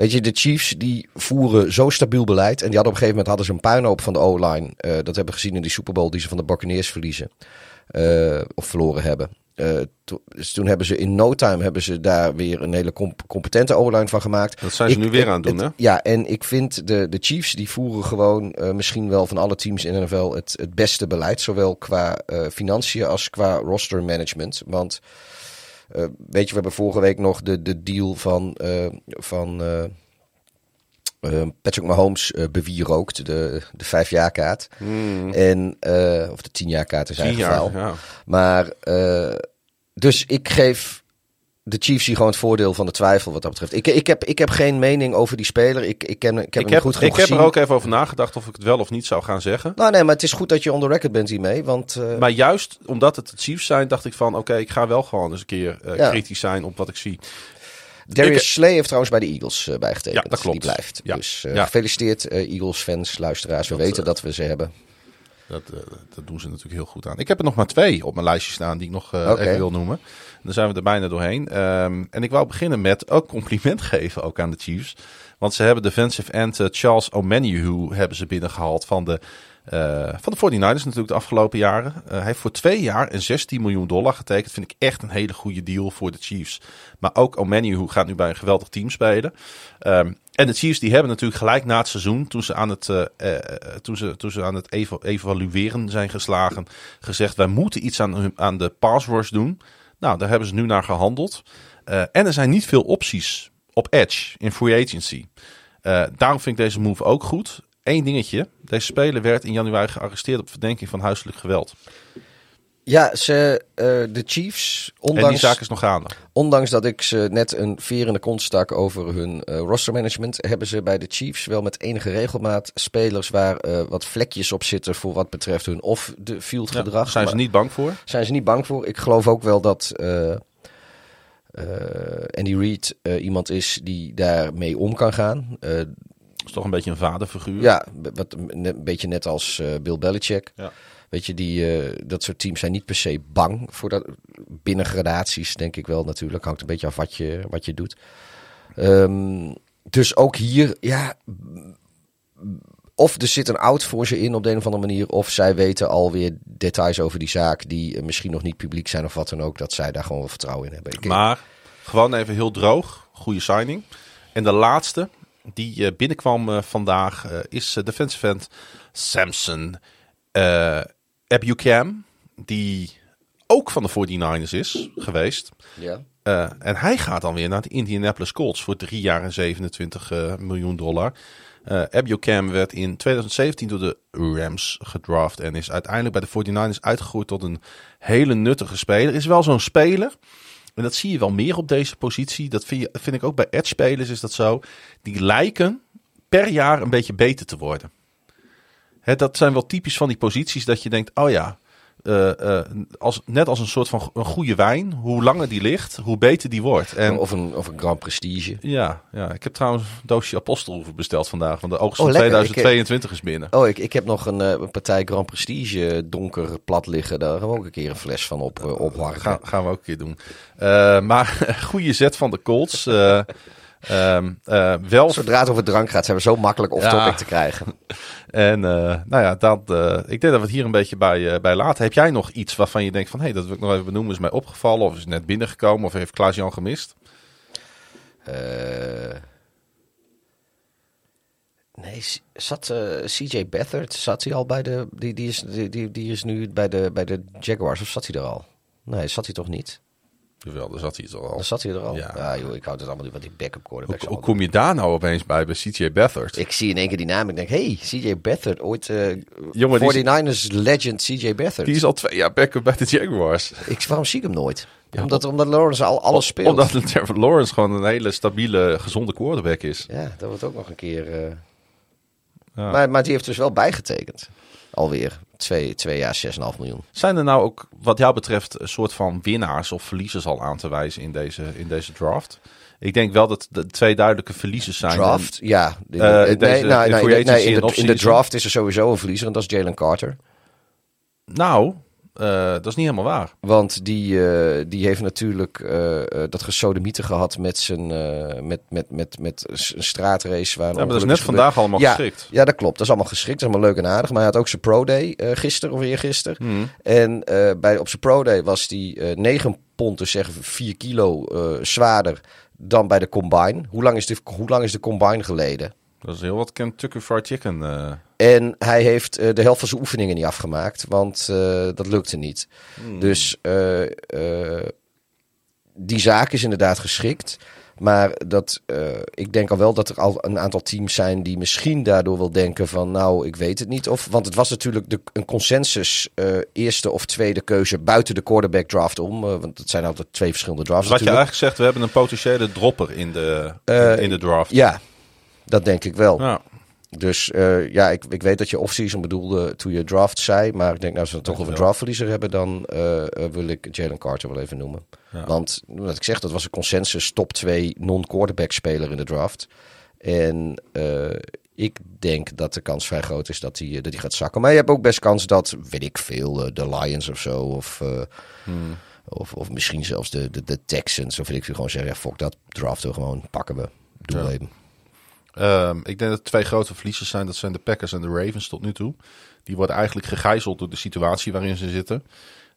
Weet je, de Chiefs die voeren zo stabiel beleid. En die hadden op een gegeven moment hadden ze een puinhoop van de O-line. Eh, dat hebben we gezien in die Super Bowl die ze van de Buccaneers verliezen. Eh, of verloren hebben. Eh, to- dus toen hebben ze in no time hebben ze daar weer een hele comp- competente O-line van gemaakt. Dat zijn ze Ik- nu weer aan het doen, hè? Ja, en ik vind de, de Chiefs die voeren gewoon misschien wel van alle teams in de NFL het, het beste beleid. Zowel qua financiën als qua roster management. Want eh, weet je, we hebben vorige week nog de, de deal van, eh, van eh, Patrick Mahomes bewierookt. De, de vijfjaarkaart. En, eh, of de tienjaarkaart in zijn geval. ja. Maar, dus ik geef de Chiefs hier gewoon het voordeel van de twijfel wat dat betreft. Ik, ik, heb, ik heb geen mening over die speler. Ik, ik, ken, ik heb Ik hem heb, niet goed genoeg ik heb er ook even over nagedacht of ik het wel of niet zou gaan zeggen. Nou nee, maar het is goed dat je on the record bent hiermee. Want eh, Maar juist omdat het het Chiefs zijn, dacht ik van... oké, ik ga wel gewoon eens een keer eh, Ja. kritisch zijn op wat ik zie. Darius ik- Slay heeft trouwens bij de Eagles eh, bijgetekend. Ja, dat klopt. Die blijft. Ja. Dus Ja. gefeliciteerd Eagles-fans, luisteraars. We weten dat we ze hebben. Dat, eh, dat doen ze natuurlijk heel goed aan. Ik heb er nog maar twee op mijn lijstje staan die ik nog eh, even wil noemen. Dan zijn we er bijna doorheen. Ehm, en ik wou beginnen met ook compliment geven ook aan de Chiefs. Want ze hebben defensive end eh, Charles Omenihu hebben ze binnengehaald van de, van de 49ers natuurlijk de afgelopen jaren. Eh, hij heeft voor twee jaar en 16 miljoen dollar getekend. Vind ik echt een hele goede deal voor de Chiefs. Maar ook Omenihu gaat nu bij een geweldig team spelen. Ehm, en de Chiefs die hebben natuurlijk gelijk na het seizoen, toen ze aan het, eh, eh, eh, toen ze, toen ze aan het eva- evalueren zijn geslagen, gezegd wij moeten iets aan, aan de pass rush doen. Nou, daar hebben ze nu naar gehandeld. Eh, en er zijn niet veel opties op edge in free agency. Eh, daarom vind ik deze move ook goed. Eén dingetje. Deze speler werd in januari gearresteerd op verdenking van huiselijk geweld. Ja, ze, eh, de Chiefs, En die ondanks, zaak is nog gaande. ondanks dat ik ze net een veer in de kont stak over hun eh roster management, hebben ze bij de Chiefs wel met enige regelmaat spelers waar eh, wat vlekjes op zitten voor wat betreft hun of de field Ja, gedrag. Daar zijn ze Maar- niet bang voor. zijn ze niet bang voor. Ik geloof ook wel dat Andy Reid iemand is die daarmee om kan gaan. Dat is toch een beetje een vaderfiguur. ja, wat, een beetje net als eh, Bill Belichick. Ja. Weet je, die, eh, dat soort teams zijn niet per se bang voor dat. Binnen gradaties denk ik wel natuurlijk. Hangt een beetje af wat je, wat je doet. Ehm, dus ook hier, ja. Of er zit een oud voor ze in op de een of andere manier. Of zij weten alweer details over die zaak die eh, misschien nog niet publiek zijn of wat dan ook. Dat zij daar gewoon wel vertrouwen in hebben. Ik- Maar gewoon even heel droog. Goede signing. En de laatste die eh, binnenkwam eh, vandaag eh, is defensive end Samson uh, Ebukam. Die ook van de 49ers is geweest. ja. En hij gaat dan weer naar de Indianapolis Colts voor drie jaar en 27 eh, miljoen dollar. Eh Ebukam werd in 2017 door de Rams gedraft en is uiteindelijk bij de 49ers uitgegroeid tot een hele nuttige speler. Is wel zo'n speler, en dat zie je wel meer op deze positie. Dat vind, vind ik ook bij edge spelers is dat zo. Die lijken per jaar een beetje beter te worden. Hè, dat zijn wel typisch van die posities dat je denkt, oh ja, eh, eh, als, net als een soort van een goede wijn. Hoe langer die ligt, hoe beter die wordt. En of, een, of een Grand Prestige. ja, ja, ik heb trouwens een doosje apostelhoeven besteld vandaag. Want de oogst Oh, van lekker. 2022 is binnen. Oh, ik, ik heb nog een, eh, een partij Grand Prestige donker plat liggen. Daar gaan we ook een keer een fles van op. Gaan, gaan we ook een keer doen. Maar goede zet van de Colts. Um, uh, wel... Zodra het over drank gaat, zijn we zo makkelijk off-topic ja. te krijgen. En uh, nou ja, dat, ik denk dat we het hier een beetje bij, bij laten. Heb jij nog iets waarvan je denkt van... hé, hey, dat wil ik nog even benoemen, is mij opgevallen... of is net binnengekomen, of heeft Klaas-Jan gemist? Nee, zat CJ Beathard, zat hij al bij de... Die, die, is, die, die is nu bij de, bij de Jaguars, of zat hij er al? Nee, zat hij toch niet? Jawel, daar zat hij toch al. Dan zat hij er al. Ja. Ja, joh, ik houd het allemaal niet wat die backup Hoe, quarterbacks hoe allemaal kom je daar nou opeens bij, bij CJ Beathard? Ik zie in één keer die naam. Ik denk, hey, CJ Beathard. Ooit eh Jongen, die is- 49ers legend CJ Beathard. Die is al twee jaar backup bij de Jaguars. Ik, waarom zie ik hem nooit? omdat, omdat Lawrence al alles speelt. Omdat Trevor Lawrence gewoon een hele stabiele, gezonde quarterback is. Ja, dat wordt ook nog een keer... eh, Ja. Maar, maar die heeft dus wel bijgetekend. Alweer. Twee, twee jaar, 6,5 miljoen. Zijn er nou ook, wat jou betreft, een soort van winnaars of verliezers al aan te wijzen in deze, in deze draft? Ik denk wel dat de twee duidelijke verliezers zijn. Draft, ja. Eh, nee, deze- nou, de nee, free nee, agency in, de, in de offseason. draft is er sowieso een verliezer. En dat is Jalen Carter. Nou, eh, dat is niet helemaal waar. Want die, eh, die heeft natuurlijk eh, dat gesodemieten gehad met zijn met, met, met, met een straatrace. Waar Ja, maar dat is net vandaag allemaal ja, geschikt. Ja, dat klopt. Dat is allemaal geschikt. Dat is allemaal leuk en aardig. Maar hij had ook zijn pro day eh gisteren of eergisteren. Hmm. En bij, op zijn pro day was hij eh 9 pond, dus zeggen 4 kilo zwaarder dan bij de combine. Hoe lang is de, hoe lang is de combine geleden? Dat is heel wat Kentucky Fried Chicken. En hij heeft eh, de helft van zijn oefeningen niet afgemaakt, want eh, dat lukte niet. Dus eh, die zaak is inderdaad geschikt. Maar dat, ik denk al wel dat er al een aantal teams zijn die misschien daardoor wel denken van nou, ik weet het niet. Of, want het was natuurlijk de, een consensus eerste of tweede keuze buiten de quarterback draft om. want het zijn altijd twee verschillende drafts wat je eigenlijk zegt, we hebben een potentiële dropper in de, in de draft. Ja, dat denk ik wel. Ja. Dus eh, ja, ik, ik weet dat je off-season bedoelde toen je draft zei. Maar ik denk, nou, als we het toch over draftverliezer hebben, dan eh, eh, wil ik Jalen Carter wel even noemen. Ja. Want, wat ik zeg, dat was een consensus top 2 non-quarterback speler in de draft. En ik denk dat de kans vrij groot is dat hij dat gaat zakken. Maar je hebt ook best kans dat, weet ik veel, de Lions of zo. Of, Hmm. of, of misschien zelfs de, de, de Texans. Of weet ik veel, gewoon zeggen, ja, fuck dat, draften we gewoon, pakken we. Doe Ja. Ehm, ik denk dat twee grote verliezers zijn. Dat zijn de Packers en de Ravens tot nu toe. Die worden eigenlijk gegijzeld door de situatie waarin ze zitten.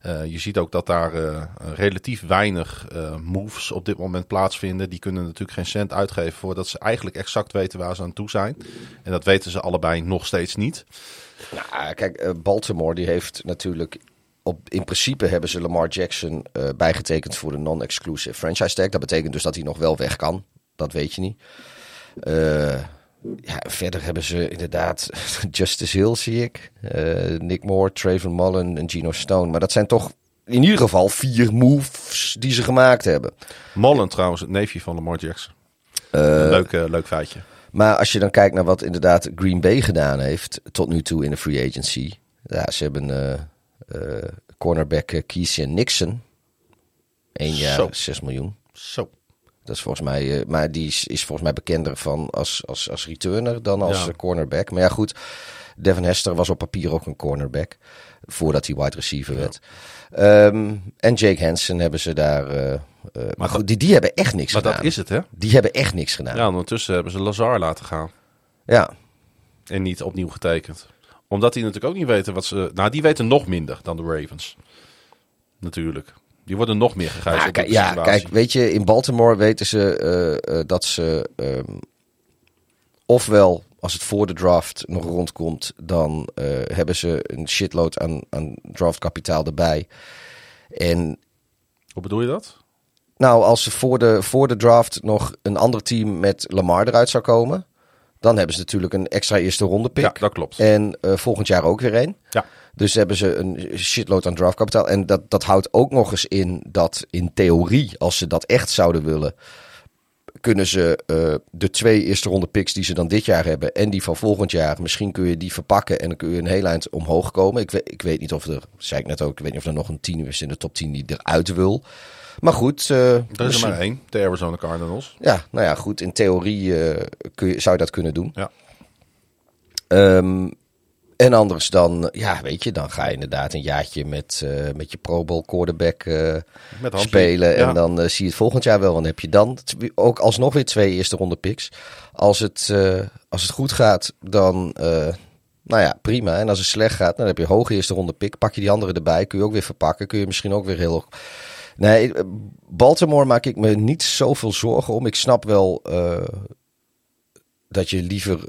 Eh, je ziet ook dat daar eh, relatief weinig eh, moves op dit moment plaatsvinden. Die kunnen natuurlijk geen cent uitgeven voordat ze eigenlijk exact weten waar ze aan toe zijn. En dat weten ze allebei nog steeds niet. Nou, kijk, Baltimore die heeft natuurlijk. Op, in principe hebben ze Lamar Jackson bijgetekend voor de non-exclusive franchise tag. Dat betekent dus dat hij nog wel weg kan. Dat weet je niet. Eh, ja, verder hebben ze inderdaad Justice Hill, zie ik. Eh, Nick Moore, Trayvon Mullen en Geno Stone. Maar dat zijn toch in ieder geval vier moves die ze gemaakt hebben. Mullen trouwens, het neefje van Lamar Jackson. Eh, leuk, leuk feitje. Maar als je dan kijkt naar wat inderdaad Green Bay gedaan heeft tot nu toe in de free agency. Ja, ze hebben cornerback Keeshawn Nixon. Eén jaar, Zo. 6 miljoen. Zo. Dat is volgens mij, eh, maar die is, is volgens mij bekender van als, als, als returner dan als Ja. eh, cornerback. Maar ja, goed. Devin Hester was op papier ook een cornerback. Voordat hij wide receiver werd. Ehm, en Jake Hansen hebben ze daar. eh, eh, maar goed, die, die hebben echt niks Maar gedaan. dat is het, hè? Die hebben echt niks gedaan. Ja, ondertussen hebben ze Lazar laten gaan. ja. En niet opnieuw getekend. Omdat die natuurlijk ook niet weten wat ze... Nou, die weten nog minder dan de Ravens. Natuurlijk. Die worden nog meer gegijzeld. Ja, kijk, de ja, situatie. kijk, weet je, in Baltimore weten ze eh, eh, dat ze ehm, ofwel als het voor de draft nog rondkomt, dan eh, hebben ze een shitload aan, aan draftkapitaal erbij. En Hoe bedoel je dat? nou, als ze voor de, voor de draft nog een ander team met Lamar eruit zou komen, dan hebben ze natuurlijk een extra eerste ronde pick. Ja, dat klopt. En volgend jaar ook weer een. Ja. Dus hebben ze een shitload aan draftkapitaal. En dat, dat houdt ook nog eens in dat in theorie, als ze dat echt zouden willen, kunnen ze eh, de twee eerste ronde picks die ze dan dit jaar hebben en die van volgend jaar, misschien kun je die verpakken en dan kun je een heel eind omhoog komen. Ik weet, ik weet niet of er, zei ik net ook, ik weet niet of er nog een team is in de top 10 die eruit wil. Maar goed. eh, Er is er maar één. De Arizona Cardinals. ja, nou ja, goed. In theorie eh, kun je, zou je dat kunnen doen. Ja. Ehm, en anders dan, ja, weet je, dan ga je inderdaad een jaartje met, eh, met je Pro Bowl quarterback eh, spelen. Ja. En dan eh, zie je het volgend jaar wel. Dan heb je dan ook alsnog weer twee eerste ronde picks. Als het, als het goed gaat, dan, nou ja, prima. En als het slecht gaat, dan heb je hoge eerste ronde pick. Pak je die andere erbij, kun je ook weer verpakken. Kun je misschien ook weer heel... Nee, Baltimore maak ik me niet zoveel zorgen om. Ik snap wel dat je liever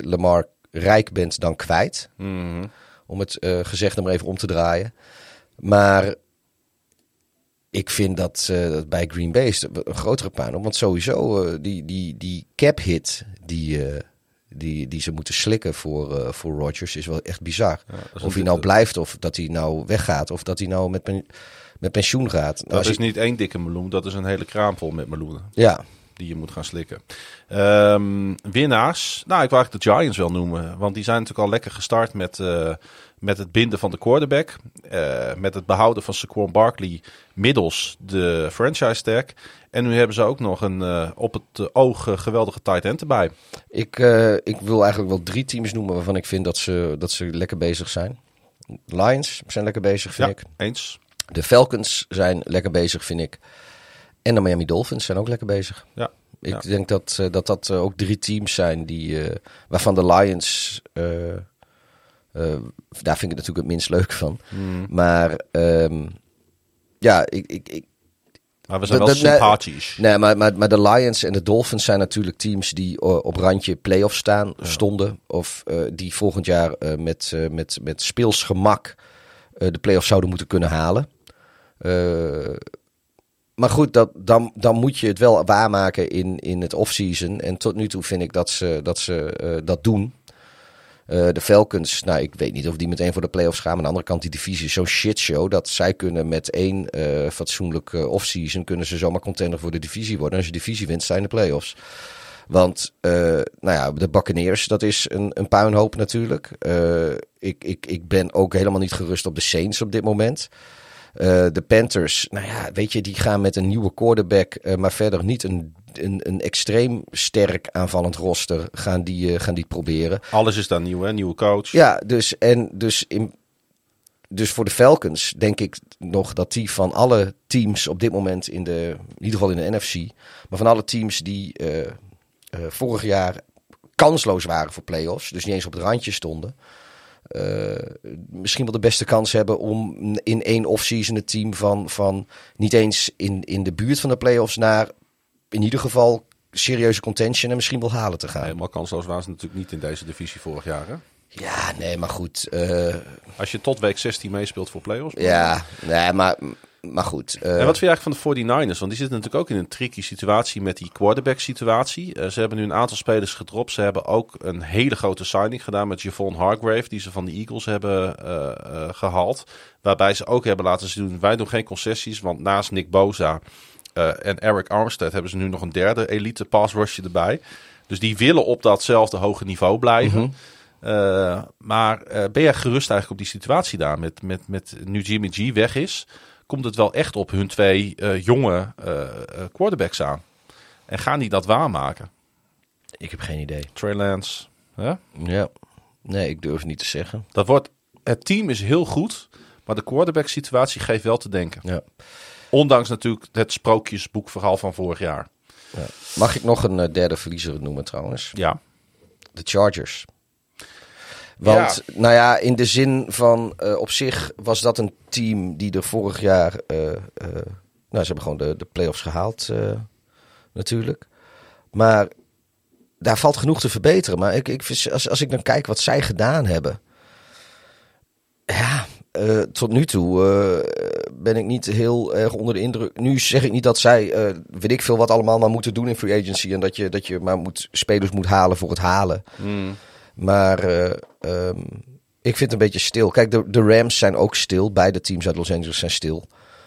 Lamar rijk bent dan kwijt. Mhm. Om het eh gezegd maar even om te draaien. Maar ik vind dat, eh, dat bij Green Bay is een grotere puinhoop. Want sowieso, eh, die, die, die cap hit die, die, die ze moeten slikken voor, voor Rodgers is wel echt bizar. Ja, of hij nou blijft, of dat hij nou weggaat, of dat hij nou met, pen- met pensioen gaat. Nou, Dat is je- niet één dikke meloen, dat is een hele kraam vol met meloenen. Ja, die je moet gaan slikken. Ehm, winnaars, nou ik wou eigenlijk de Giants wel noemen, want die zijn natuurlijk al lekker gestart met, eh, met het binden van de quarterback, eh, met het behouden van Saquon Barkley middels de franchise tag. En nu hebben ze ook nog een eh, op het oog geweldige tight end erbij. ik, ik wil eigenlijk wel drie teams noemen waarvan ik vind dat ze, dat ze lekker bezig zijn. Lions zijn lekker bezig, vind Ja, ik. eens. De Falcons zijn lekker bezig, vind ik. En de Miami Dolphins zijn ook lekker bezig. Ja. Ik Ja. denk dat eh, dat, dat eh, ook drie teams zijn die, eh, waarvan de Lions. daar vind ik het natuurlijk het minst leuk van. Hmm. Maar ehm, ja, ik, ik, ik, Maar we zijn wel sympathisch. nee, maar, maar, maar de Lions en de Dolphins zijn natuurlijk teams die op randje playoff staan, stonden. Of die volgend jaar met, met, met speels gemak de playoffs zouden moeten kunnen halen. Maar goed, dat, dan, dan moet je het wel waarmaken in, in het offseason. En tot nu toe vind ik dat ze dat, ze, eh, dat doen. Eh, de Falcons, nou, ik weet niet of die meteen voor de playoffs gaan. Aan de andere kant, die divisie is zo'n shitshow. Dat zij kunnen met één eh fatsoenlijke offseason... kunnen ze zomaar contender voor de divisie worden. En als je divisie wint, zijn de playoffs. Want, nou ja, de Buccaneers, dat is een, een puinhoop natuurlijk. Ik, ik, ik ben ook helemaal niet gerust op de Saints op dit moment. Eh, de Panthers, nou ja, weet je, die gaan met een nieuwe quarterback, eh, maar verder niet een, een, een extreem sterk aanvallend roster gaan die, eh, gaan die proberen. Alles is daar nieuw, hè? Nieuwe coach. Ja, dus, en dus, in, dus voor de Falcons denk ik nog dat die van alle teams op dit moment in de, in ieder geval in de NFC, maar van alle teams die vorig jaar kansloos waren voor playoffs, dus niet eens op het randje stonden, eh, misschien wel de beste kans hebben om in één offseason het team van, van niet eens in, in de buurt van de playoffs naar in ieder geval serieuze contention en misschien wel halen te gaan. Helemaal kansloos waren ze natuurlijk niet in deze divisie vorig jaar. Hè? Ja, nee, maar goed. eh, Als je tot week 16 meespeelt voor playoffs. Ja, nee, maar, maar goed. eh, En wat vind je eigenlijk van de 49ers? Want die zitten natuurlijk ook in een tricky situatie met die quarterback situatie. Eh, ze hebben nu een aantal spelers gedropt. Ze hebben ook een hele grote signing gedaan met Javon Hargrave. Die ze van de Eagles hebben eh, eh, gehaald. Waarbij ze ook hebben laten zien, wij doen geen concessies. Want naast Nick Boza eh, en Eric Armstead hebben ze nu nog een derde elite pass rusher erbij. Dus die willen op datzelfde hoge niveau blijven. Mhm. Eh, maar eh, ben jij gerust eigenlijk op die situatie daar? Met, met, met nu Jimmy G weg is, komt het wel echt op hun twee eh, jonge eh, eh, quarterbacks aan. En gaan die dat waarmaken? Ik heb geen idee. Trey Lance. hè? Ja. Nee, ik durf het niet te zeggen. Dat wordt, het team is heel goed, maar de quarterback situatie geeft wel te denken. Ja. Ondanks natuurlijk het sprookjesboekverhaal van vorig jaar. ja. Mag ik nog een derde verliezer noemen trouwens? Ja, De Chargers. Want, nou ja, in de zin van eh, op zich was dat een team die er vorig jaar. eh, eh, nou, ze hebben gewoon de, de playoffs gehaald, eh, natuurlijk. Maar daar valt genoeg te verbeteren. Maar ik, ik, als, als ik dan kijk wat zij gedaan hebben. Ja, tot nu toe ben ik niet heel erg onder de indruk. Nu zeg ik niet dat zij, weet ik veel, wat allemaal maar moeten doen in free agency. En dat je, dat je maar moet, spelers moet halen voor het halen. Maar eh, ehm, ik vind het een beetje stil. Kijk, de, de Rams zijn ook stil. Beide teams uit Los Angeles zijn stil.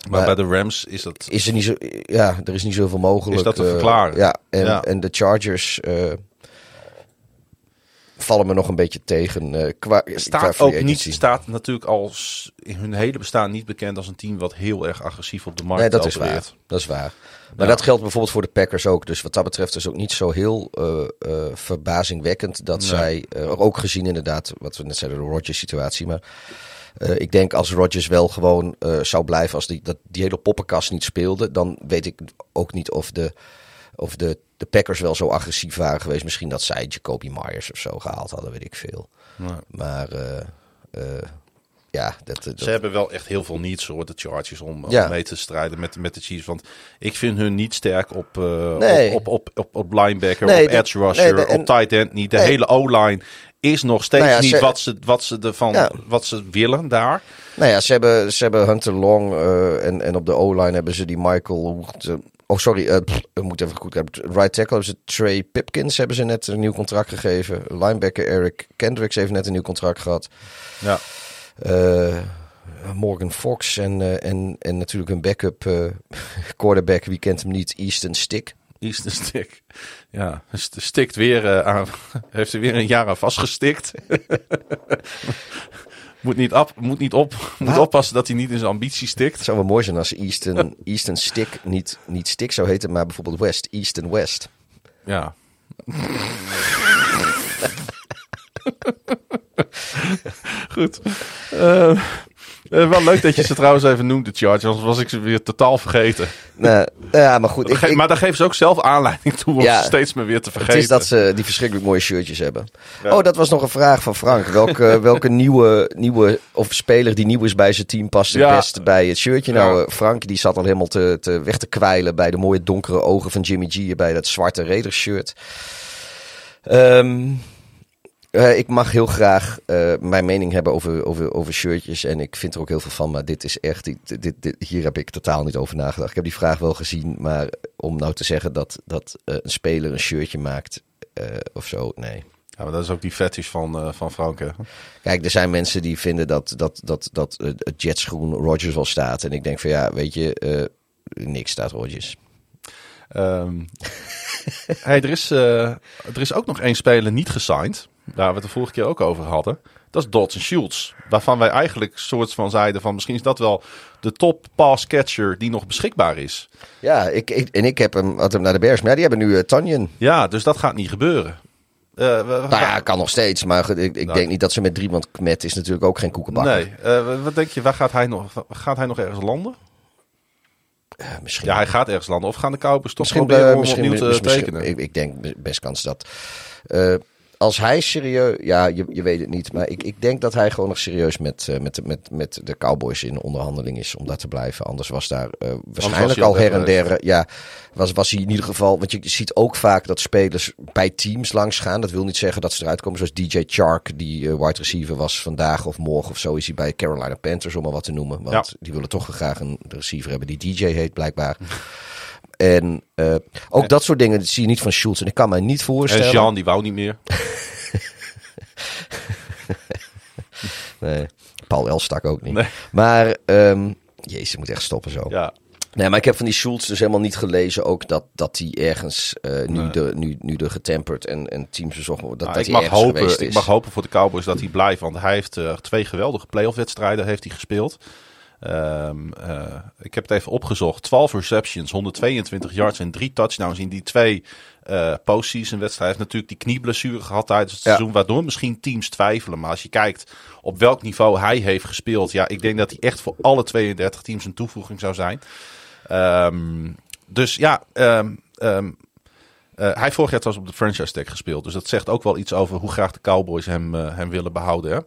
maar, Maar- bij de Rams is dat... Is er niet zo, ja, er is niet zoveel mogelijk. Is dat te eh, verklaren? ja, en, Ja. en de Chargers eh, vallen me nog een beetje tegen. qua, qua staat ook niet, staat natuurlijk als in hun hele bestaan niet bekend als een team wat heel erg agressief op de markt Nee, dat is waar. Dat is waar. Maar Ja. dat geldt bijvoorbeeld voor de Packers ook. Dus wat dat betreft is ook niet zo heel eh, eh, verbazingwekkend dat Nee. zij, ook gezien inderdaad, wat we net zeiden, de Rodgers-situatie. Maar ik denk als Rodgers wel gewoon zou blijven, als die, dat, die hele poppenkast niet speelde, dan weet ik ook niet of de, of de, de Packers wel zo agressief waren geweest. Misschien dat zij Jacoby Myers of zo gehaald hadden, weet ik veel. Nee. Maar eh, eh, ja, dat, dat, Ze hebben wel echt heel veel needs hoor, de Chargers, om, mee te strijden met, met de Chiefs. Want ik vind hun niet sterk op, eh, Nee. op, op, op, op, op linebacker, Nee, op de- edge rusher, nee, de- en- op tight end niet. De Nee. hele O-line is nog steeds Nou ja, niet ze- wat, ze, wat, ze ervan, Ja. wat ze willen daar. Nou ja, ze hebben, ze hebben Hunter Long eh, en, en op de O-line hebben ze die Michael... hoe Oh, sorry, eh, pff, ik moet even goed hebben. Right tackle hebben ze Trey Pipkins hebben ze net een nieuw contract gegeven. Linebacker Eric Kendricks heeft net een nieuw contract gehad. Ja. Eh, Morgan Fox en, eh, en, en natuurlijk een backup eh, quarterback. Wie kent hem niet? Easton Stick. Easton Stick. Ja, st- stikt weer eh, aan. Heeft er weer een jaar aan vastgestikt. moet niet, op, moet niet op. Moet oppassen dat hij niet in zijn ambitie stikt. Het zou wel mooi zijn als Easton, Easton Stick niet, niet Stick zou heten, maar bijvoorbeeld West. Easton West. Ja. Goed. Eh, eh, wel leuk dat je ze trouwens even noemt, de Chargers. Anders was ik ze weer totaal vergeten. Nou, ja, maar goed. Ik, maar daar geven ze ook zelf aanleiding toe om Ja. ze steeds meer weer te vergeten. Het is dat ze die verschrikkelijk mooie shirtjes hebben. Ja. Oh, dat was nog een vraag van Frank. Welke, welke nieuwe, nieuwe of speler die nieuw is bij zijn team past het Ja. beste bij het shirtje? Nou, eh, Frank die zat al helemaal te, te weg te kwijlen bij de mooie donkere ogen van Jimmy G bij dat zwarte Raiders shirt. Ehm, eh, ik mag heel graag eh, mijn mening hebben over, over, over shirtjes. En ik vind er ook heel veel van. Maar dit is echt. Dit, dit, dit- hier heb ik totaal niet over nagedacht. Ik heb die vraag wel gezien. Maar om nou te zeggen dat, dat eh, een speler een shirtje maakt. of zo, nee. Ja, maar dat is ook die fetish van, van Frank. hè. Kijk, er zijn mensen die vinden dat, dat, dat, dat het jetsgroen Rodgers wel staat. En ik denk van ja, weet je, niks staat Rodgers. Ehm, hey, er, is, er is ook nog één speler niet gesigned. Waar we het de vorige keer ook over hadden. Dat is Dodson Schultz. Waarvan wij eigenlijk soort van zeiden van misschien is dat wel de top pass catcher die nog beschikbaar is. Ja, ik, ik, en ik heb hem, had hem naar de Bears. Maar ja, die hebben nu uh, Tanyan. Ja, dus dat gaat niet gebeuren. Eh, we- Nou ja, kan nog steeds. Maar ik, ik Nou. denk niet dat ze met drie man met is natuurlijk ook geen koekenbakker. nee, eh, wat denk je, waar gaat hij nog, gaat hij nog ergens landen? Misschien Ja, hij gaat ergens landen. Of gaan de Cowboys toch Misschien, proberen om misschien, opnieuw te tekenen? ik, ik denk best kans dat. Eh, als hij serieus, ja, je, je weet het niet, maar ik, ik denk dat hij gewoon nog serieus met, eh, met, de- met, met de Cowboys in onderhandeling is om daar te blijven. Anders was daar eh, waarschijnlijk hij al her en der, ja, was, was hij in ieder geval, want je ziet ook vaak dat spelers bij teams langs gaan. Dat wil niet zeggen dat ze eruit komen, zoals DJ Chark, die eh, wide receiver was vandaag of morgen of zo, is hij bij Carolina Panthers, om maar wat te noemen. Want Ja. die willen toch graag een receiver hebben die DJ heet, blijkbaar. En eh, ook dat soort dingen zie je niet van Schultz. En ik kan mij niet En voorstellen. Jean, die wou niet meer. Nee, Paul Elstak ook niet. Nee. Maar, ehm jezus, ik moet echt stoppen zo. Ja, Nee, maar ik heb van die Schultz dus helemaal niet gelezen ook dat, dat hij ergens eh, nu, Nee. de, nu, nu de getemperd en, en teams bezocht wordt. Dat, Nou, dat ik, mag hopen, ik mag hopen voor de Cowboys dat hij blijft. Want hij heeft eh, twee geweldige playoff-wedstrijden heeft hij gespeeld. Ehm, eh, ik heb het even opgezocht. 12 receptions, 122 yards en drie touchdowns in die twee eh postseason wedstrijden. Hij heeft natuurlijk die knieblessure gehad tijdens het Ja. seizoen. Waardoor misschien teams twijfelen. Maar als je kijkt op welk niveau hij heeft gespeeld. Ja, ik denk dat hij echt voor alle 32 teams een toevoeging zou zijn. Ehm, dus ja, ehm, eh, hij vorig jaar trouwens op de franchise tag gespeeld. Dus dat zegt ook wel iets over hoe graag de Cowboys hem, hem willen behouden. Hè?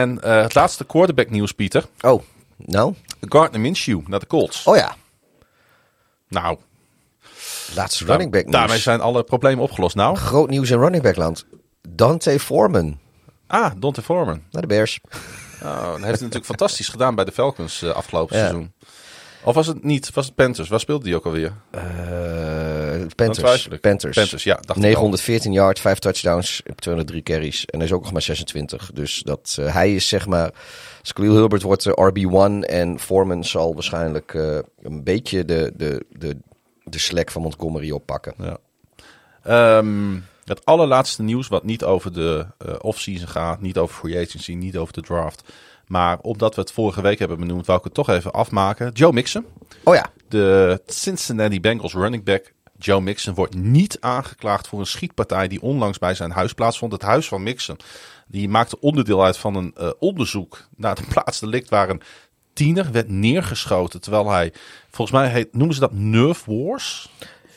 En het laatste quarterback nieuws, Pieter. Oh, nou? Gardner Minshew naar de Colts. Oh ja, nou, laatste running back nieuws. daarmee zijn alle problemen opgelost. Nou, Groot nieuws in running back land. Dante Foreman ah, Dante Foreman. naar de Bears. Oh, dat heeft hij natuurlijk fantastisch gedaan bij de Falcons eh, afgelopen Ja. seizoen. Of was het niet? Was het Panthers? Waar speelde die ook alweer? Eh Dan Panthers. Panthers. Panthers, ja. Dacht ik al. 914 yard, 5 touchdowns, 203 carries. En hij is ook nog maar 26. Dus dat, eh, hij is zeg maar... Khalil Hilbert wordt de RB1 en Foreman zal waarschijnlijk eh, een beetje de, de, de, de slack van Montgomery oppakken. Ja. Ehm, het allerlaatste nieuws wat niet over de eh off-season gaat, niet over free agency, niet over de draft. Maar omdat we het vorige week hebben benoemd, wou ik het toch even afmaken. Joe Mixon, Oh ja, de Cincinnati Bengals running back. Joe Mixon wordt niet aangeklaagd voor een schietpartij die onlangs bij zijn huis plaatsvond. Het huis van Mixon. Die maakte onderdeel uit van een eh, onderzoek naar de plaatsdelict waar een tiener werd neergeschoten. Terwijl hij, volgens mij heet, noemen ze dat Nerve Wars?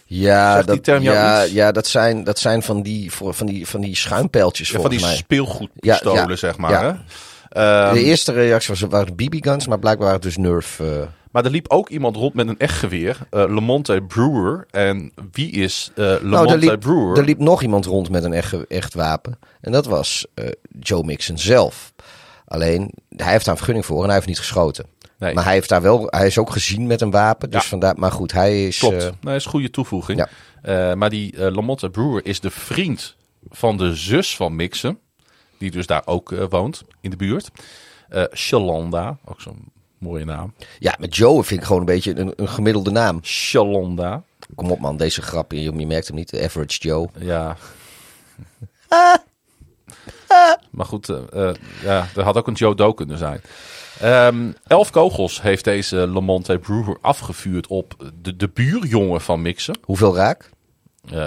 ja, dat, term ja, ja dat, zijn, dat zijn van die, voor, van die, van die schuimpijltjes Ja, van die mij. speelgoedpistolen, Ja, ja, zeg maar. Hè? Ehm, de eerste reactie was, waren BB-guns, maar blijkbaar waren het dus Nerf. eh, Maar er liep ook iemand rond met een echt geweer. Uh, Lamonte Brewer. En wie is uh, Lamonte nou, er liep, Brewer? Er liep nog iemand rond met een echt, echt wapen. En dat was uh, Joe Mixon zelf. Alleen, hij heeft daar een vergunning voor en hij heeft niet geschoten. Nee. Maar hij, heeft daar wel, hij is ook gezien met een wapen. Dus vandaar, maar goed, hij is... Klopt, uh, dat is een goede toevoeging. Ja. Uh, maar die uh, Lamotte Brewer is de vriend van de zus van Mixon. Die dus daar ook woont, in de buurt. Shalonda, ook zo'n mooie naam. Ja, met Joe vind ik gewoon een beetje een, een gemiddelde naam. Shalonda. Kom op man, deze grap, je, je merkt hem niet. De average Joe. Ja. maar goed, ja, er had ook een Joe Doe kunnen zijn. Um, elf kogels heeft deze Lamonte Brewer afgevuurd op de, de buurjongen van Mixen. Hoeveel raak?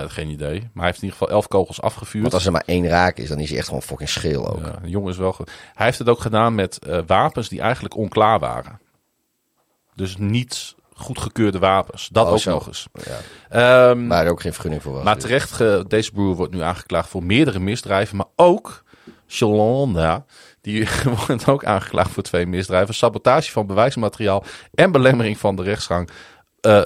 Geen idee. Maar hij heeft in ieder geval elf kogels afgevuurd. Want als er maar één raak is, dan is hij echt gewoon fucking scheel ook. Ja, de jongen is wel goed. Hij heeft het ook gedaan met uh, wapens die eigenlijk onklaar waren. Dus niet goedgekeurde wapens. Dat oh, ook zo. nog eens. Ja. Um, maar er ook geen vergunning voor was. Maar terecht, ge, deze broer wordt nu aangeklaagd voor meerdere misdrijven. Maar ook Shalonda die wordt ook aangeklaagd voor twee misdrijven. Sabotage van bewijsmateriaal en belemmering van de rechtsgang. Uh,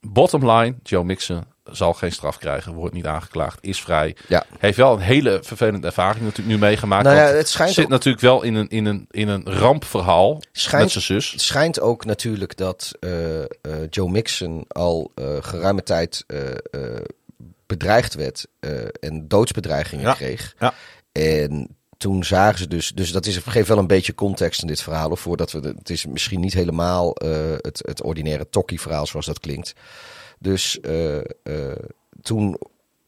bottom line, Joe Mixon zal geen straf krijgen, wordt niet aangeklaagd, is vrij. Ja. Heeft wel een hele vervelende ervaring natuurlijk nu meegemaakt. Nou ja, het schijnt zit natuurlijk wel in een, in een, in een rampverhaal schijnt, met zijn zus. Het schijnt ook natuurlijk dat uh, uh, Joe Mixon al uh, geruime tijd bedreigd werd en doodsbedreigingen ja. kreeg. Ja. En toen zagen ze dus, dus dat is, geeft wel een beetje context in dit verhaal. Of voordat we, de, het is misschien niet helemaal het, het ordinaire tokkie-verhaal zoals dat klinkt. Dus uh, uh, toen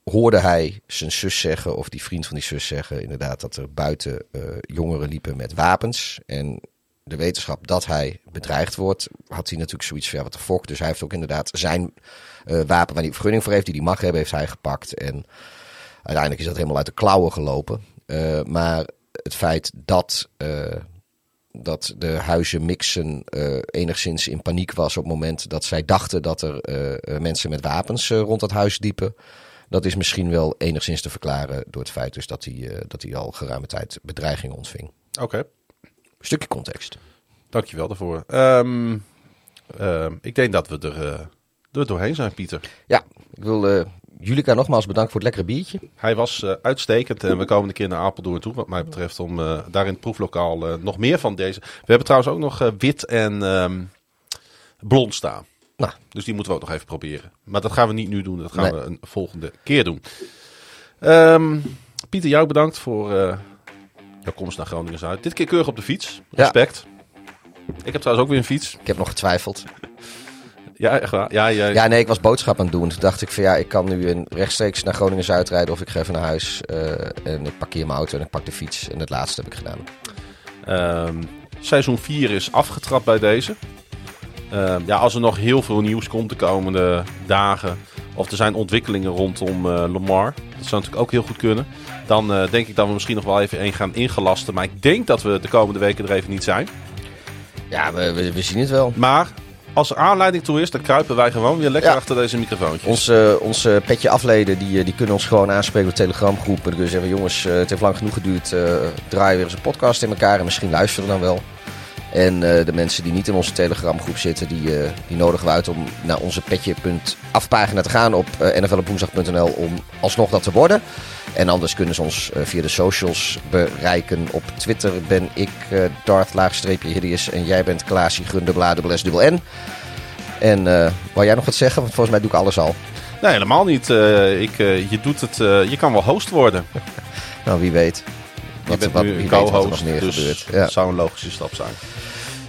hoorde hij zijn zus zeggen, of die vriend van die zus zeggen, inderdaad, dat er buiten jongeren liepen met wapens. En de wetenschap dat hij bedreigd wordt, had hij natuurlijk zoiets van, wat de fok. Dus hij heeft ook inderdaad zijn wapen waar hij vergunning voor heeft, die hij mag hebben, heeft hij gepakt. En uiteindelijk is dat helemaal uit de klauwen gelopen. Maar het feit dat, dat de huizen mixen uh, enigszins in paniek was op het moment dat zij dachten dat er mensen met wapens rond het huis liepen. Dat is misschien wel enigszins te verklaren door het feit dus dat hij, dat hij al geruime tijd bedreigingen ontving. Oké. Okay. Stukje context. Dankjewel daarvoor. Um, ik denk dat we er, er doorheen zijn, Pieter. Ja, ik wil Julika, nogmaals bedankt voor het lekkere biertje. Hij was uh, uitstekend en we komen een keer naar Apeldoorn toe, wat mij betreft, om uh, daar in het proeflokaal uh, nog meer van deze. We hebben trouwens ook nog wit en um, blond staan. Nou. Dus die moeten we ook nog even proberen. Maar dat gaan we niet nu doen, dat gaan nee. we een volgende keer doen. Um, Pieter, jou bedankt voor jouw komst naar Groningen Zuid. Dit keer keurig op de fiets. Respect. Ja. Ik heb trouwens ook weer een fiets. Ik heb nog getwijfeld. Ja, echt waar? Ja, ja. ja, nee, ik was boodschap aan het doen. Toen dacht ik van ja, ik kan nu in rechtstreeks naar Groningen Zuid rijden of ik ga even naar huis. Uh, en ik parkeer mijn auto en ik pak de fiets. En het laatste heb ik gedaan. Um, seizoen 4 is afgetrapt bij deze. Um, ja, als er nog heel veel nieuws komt de komende dagen. Of er zijn ontwikkelingen rondom uh, Lamar. Dat zou natuurlijk ook heel goed kunnen. Dan uh, denk ik dat we misschien nog wel even een gaan ingelasten. Maar ik denk dat we de komende weken er even niet zijn. Ja, we, we, we zien het wel. Maar als er aanleiding toe is, dan kruipen wij gewoon weer lekker ja. achter deze microfoontjes. Onze, onze petje afleden, die, die kunnen ons gewoon aanspreken op de telegramgroep. En dan kunnen zeggen, jongens, het heeft lang genoeg geduurd. Draai weer eens een podcast in elkaar en misschien luisteren dan wel. En uh, de mensen die niet in onze telegramgroep zitten, die, uh, die nodigen we uit om naar onze petje.afpagina te gaan op uh, nflopwoensdag.nl om alsnog dat te worden. En anders kunnen ze ons via de socials bereiken. Op Twitter ben ik Darth laagstreepje Hideous en jij bent Klaasie Grunderbladebles dubbel N. En wou jij nog wat zeggen? Want volgens mij doe ik alles al. Nee, helemaal niet. ik, je, doet het, je kan wel host worden. nou, wie weet. Wat, je bent nu co-host, dus gebeurt. Ja. dat zou een logische stap zijn.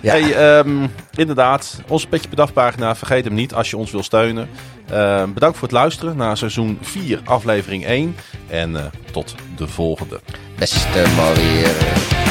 Ja. Hey, um, inderdaad, onze Petje per Dag pagina. Vergeet hem niet als je ons wil steunen. Uh, bedankt voor het luisteren naar seizoen 4, aflevering 1. En uh, tot de volgende. Beste Maurier.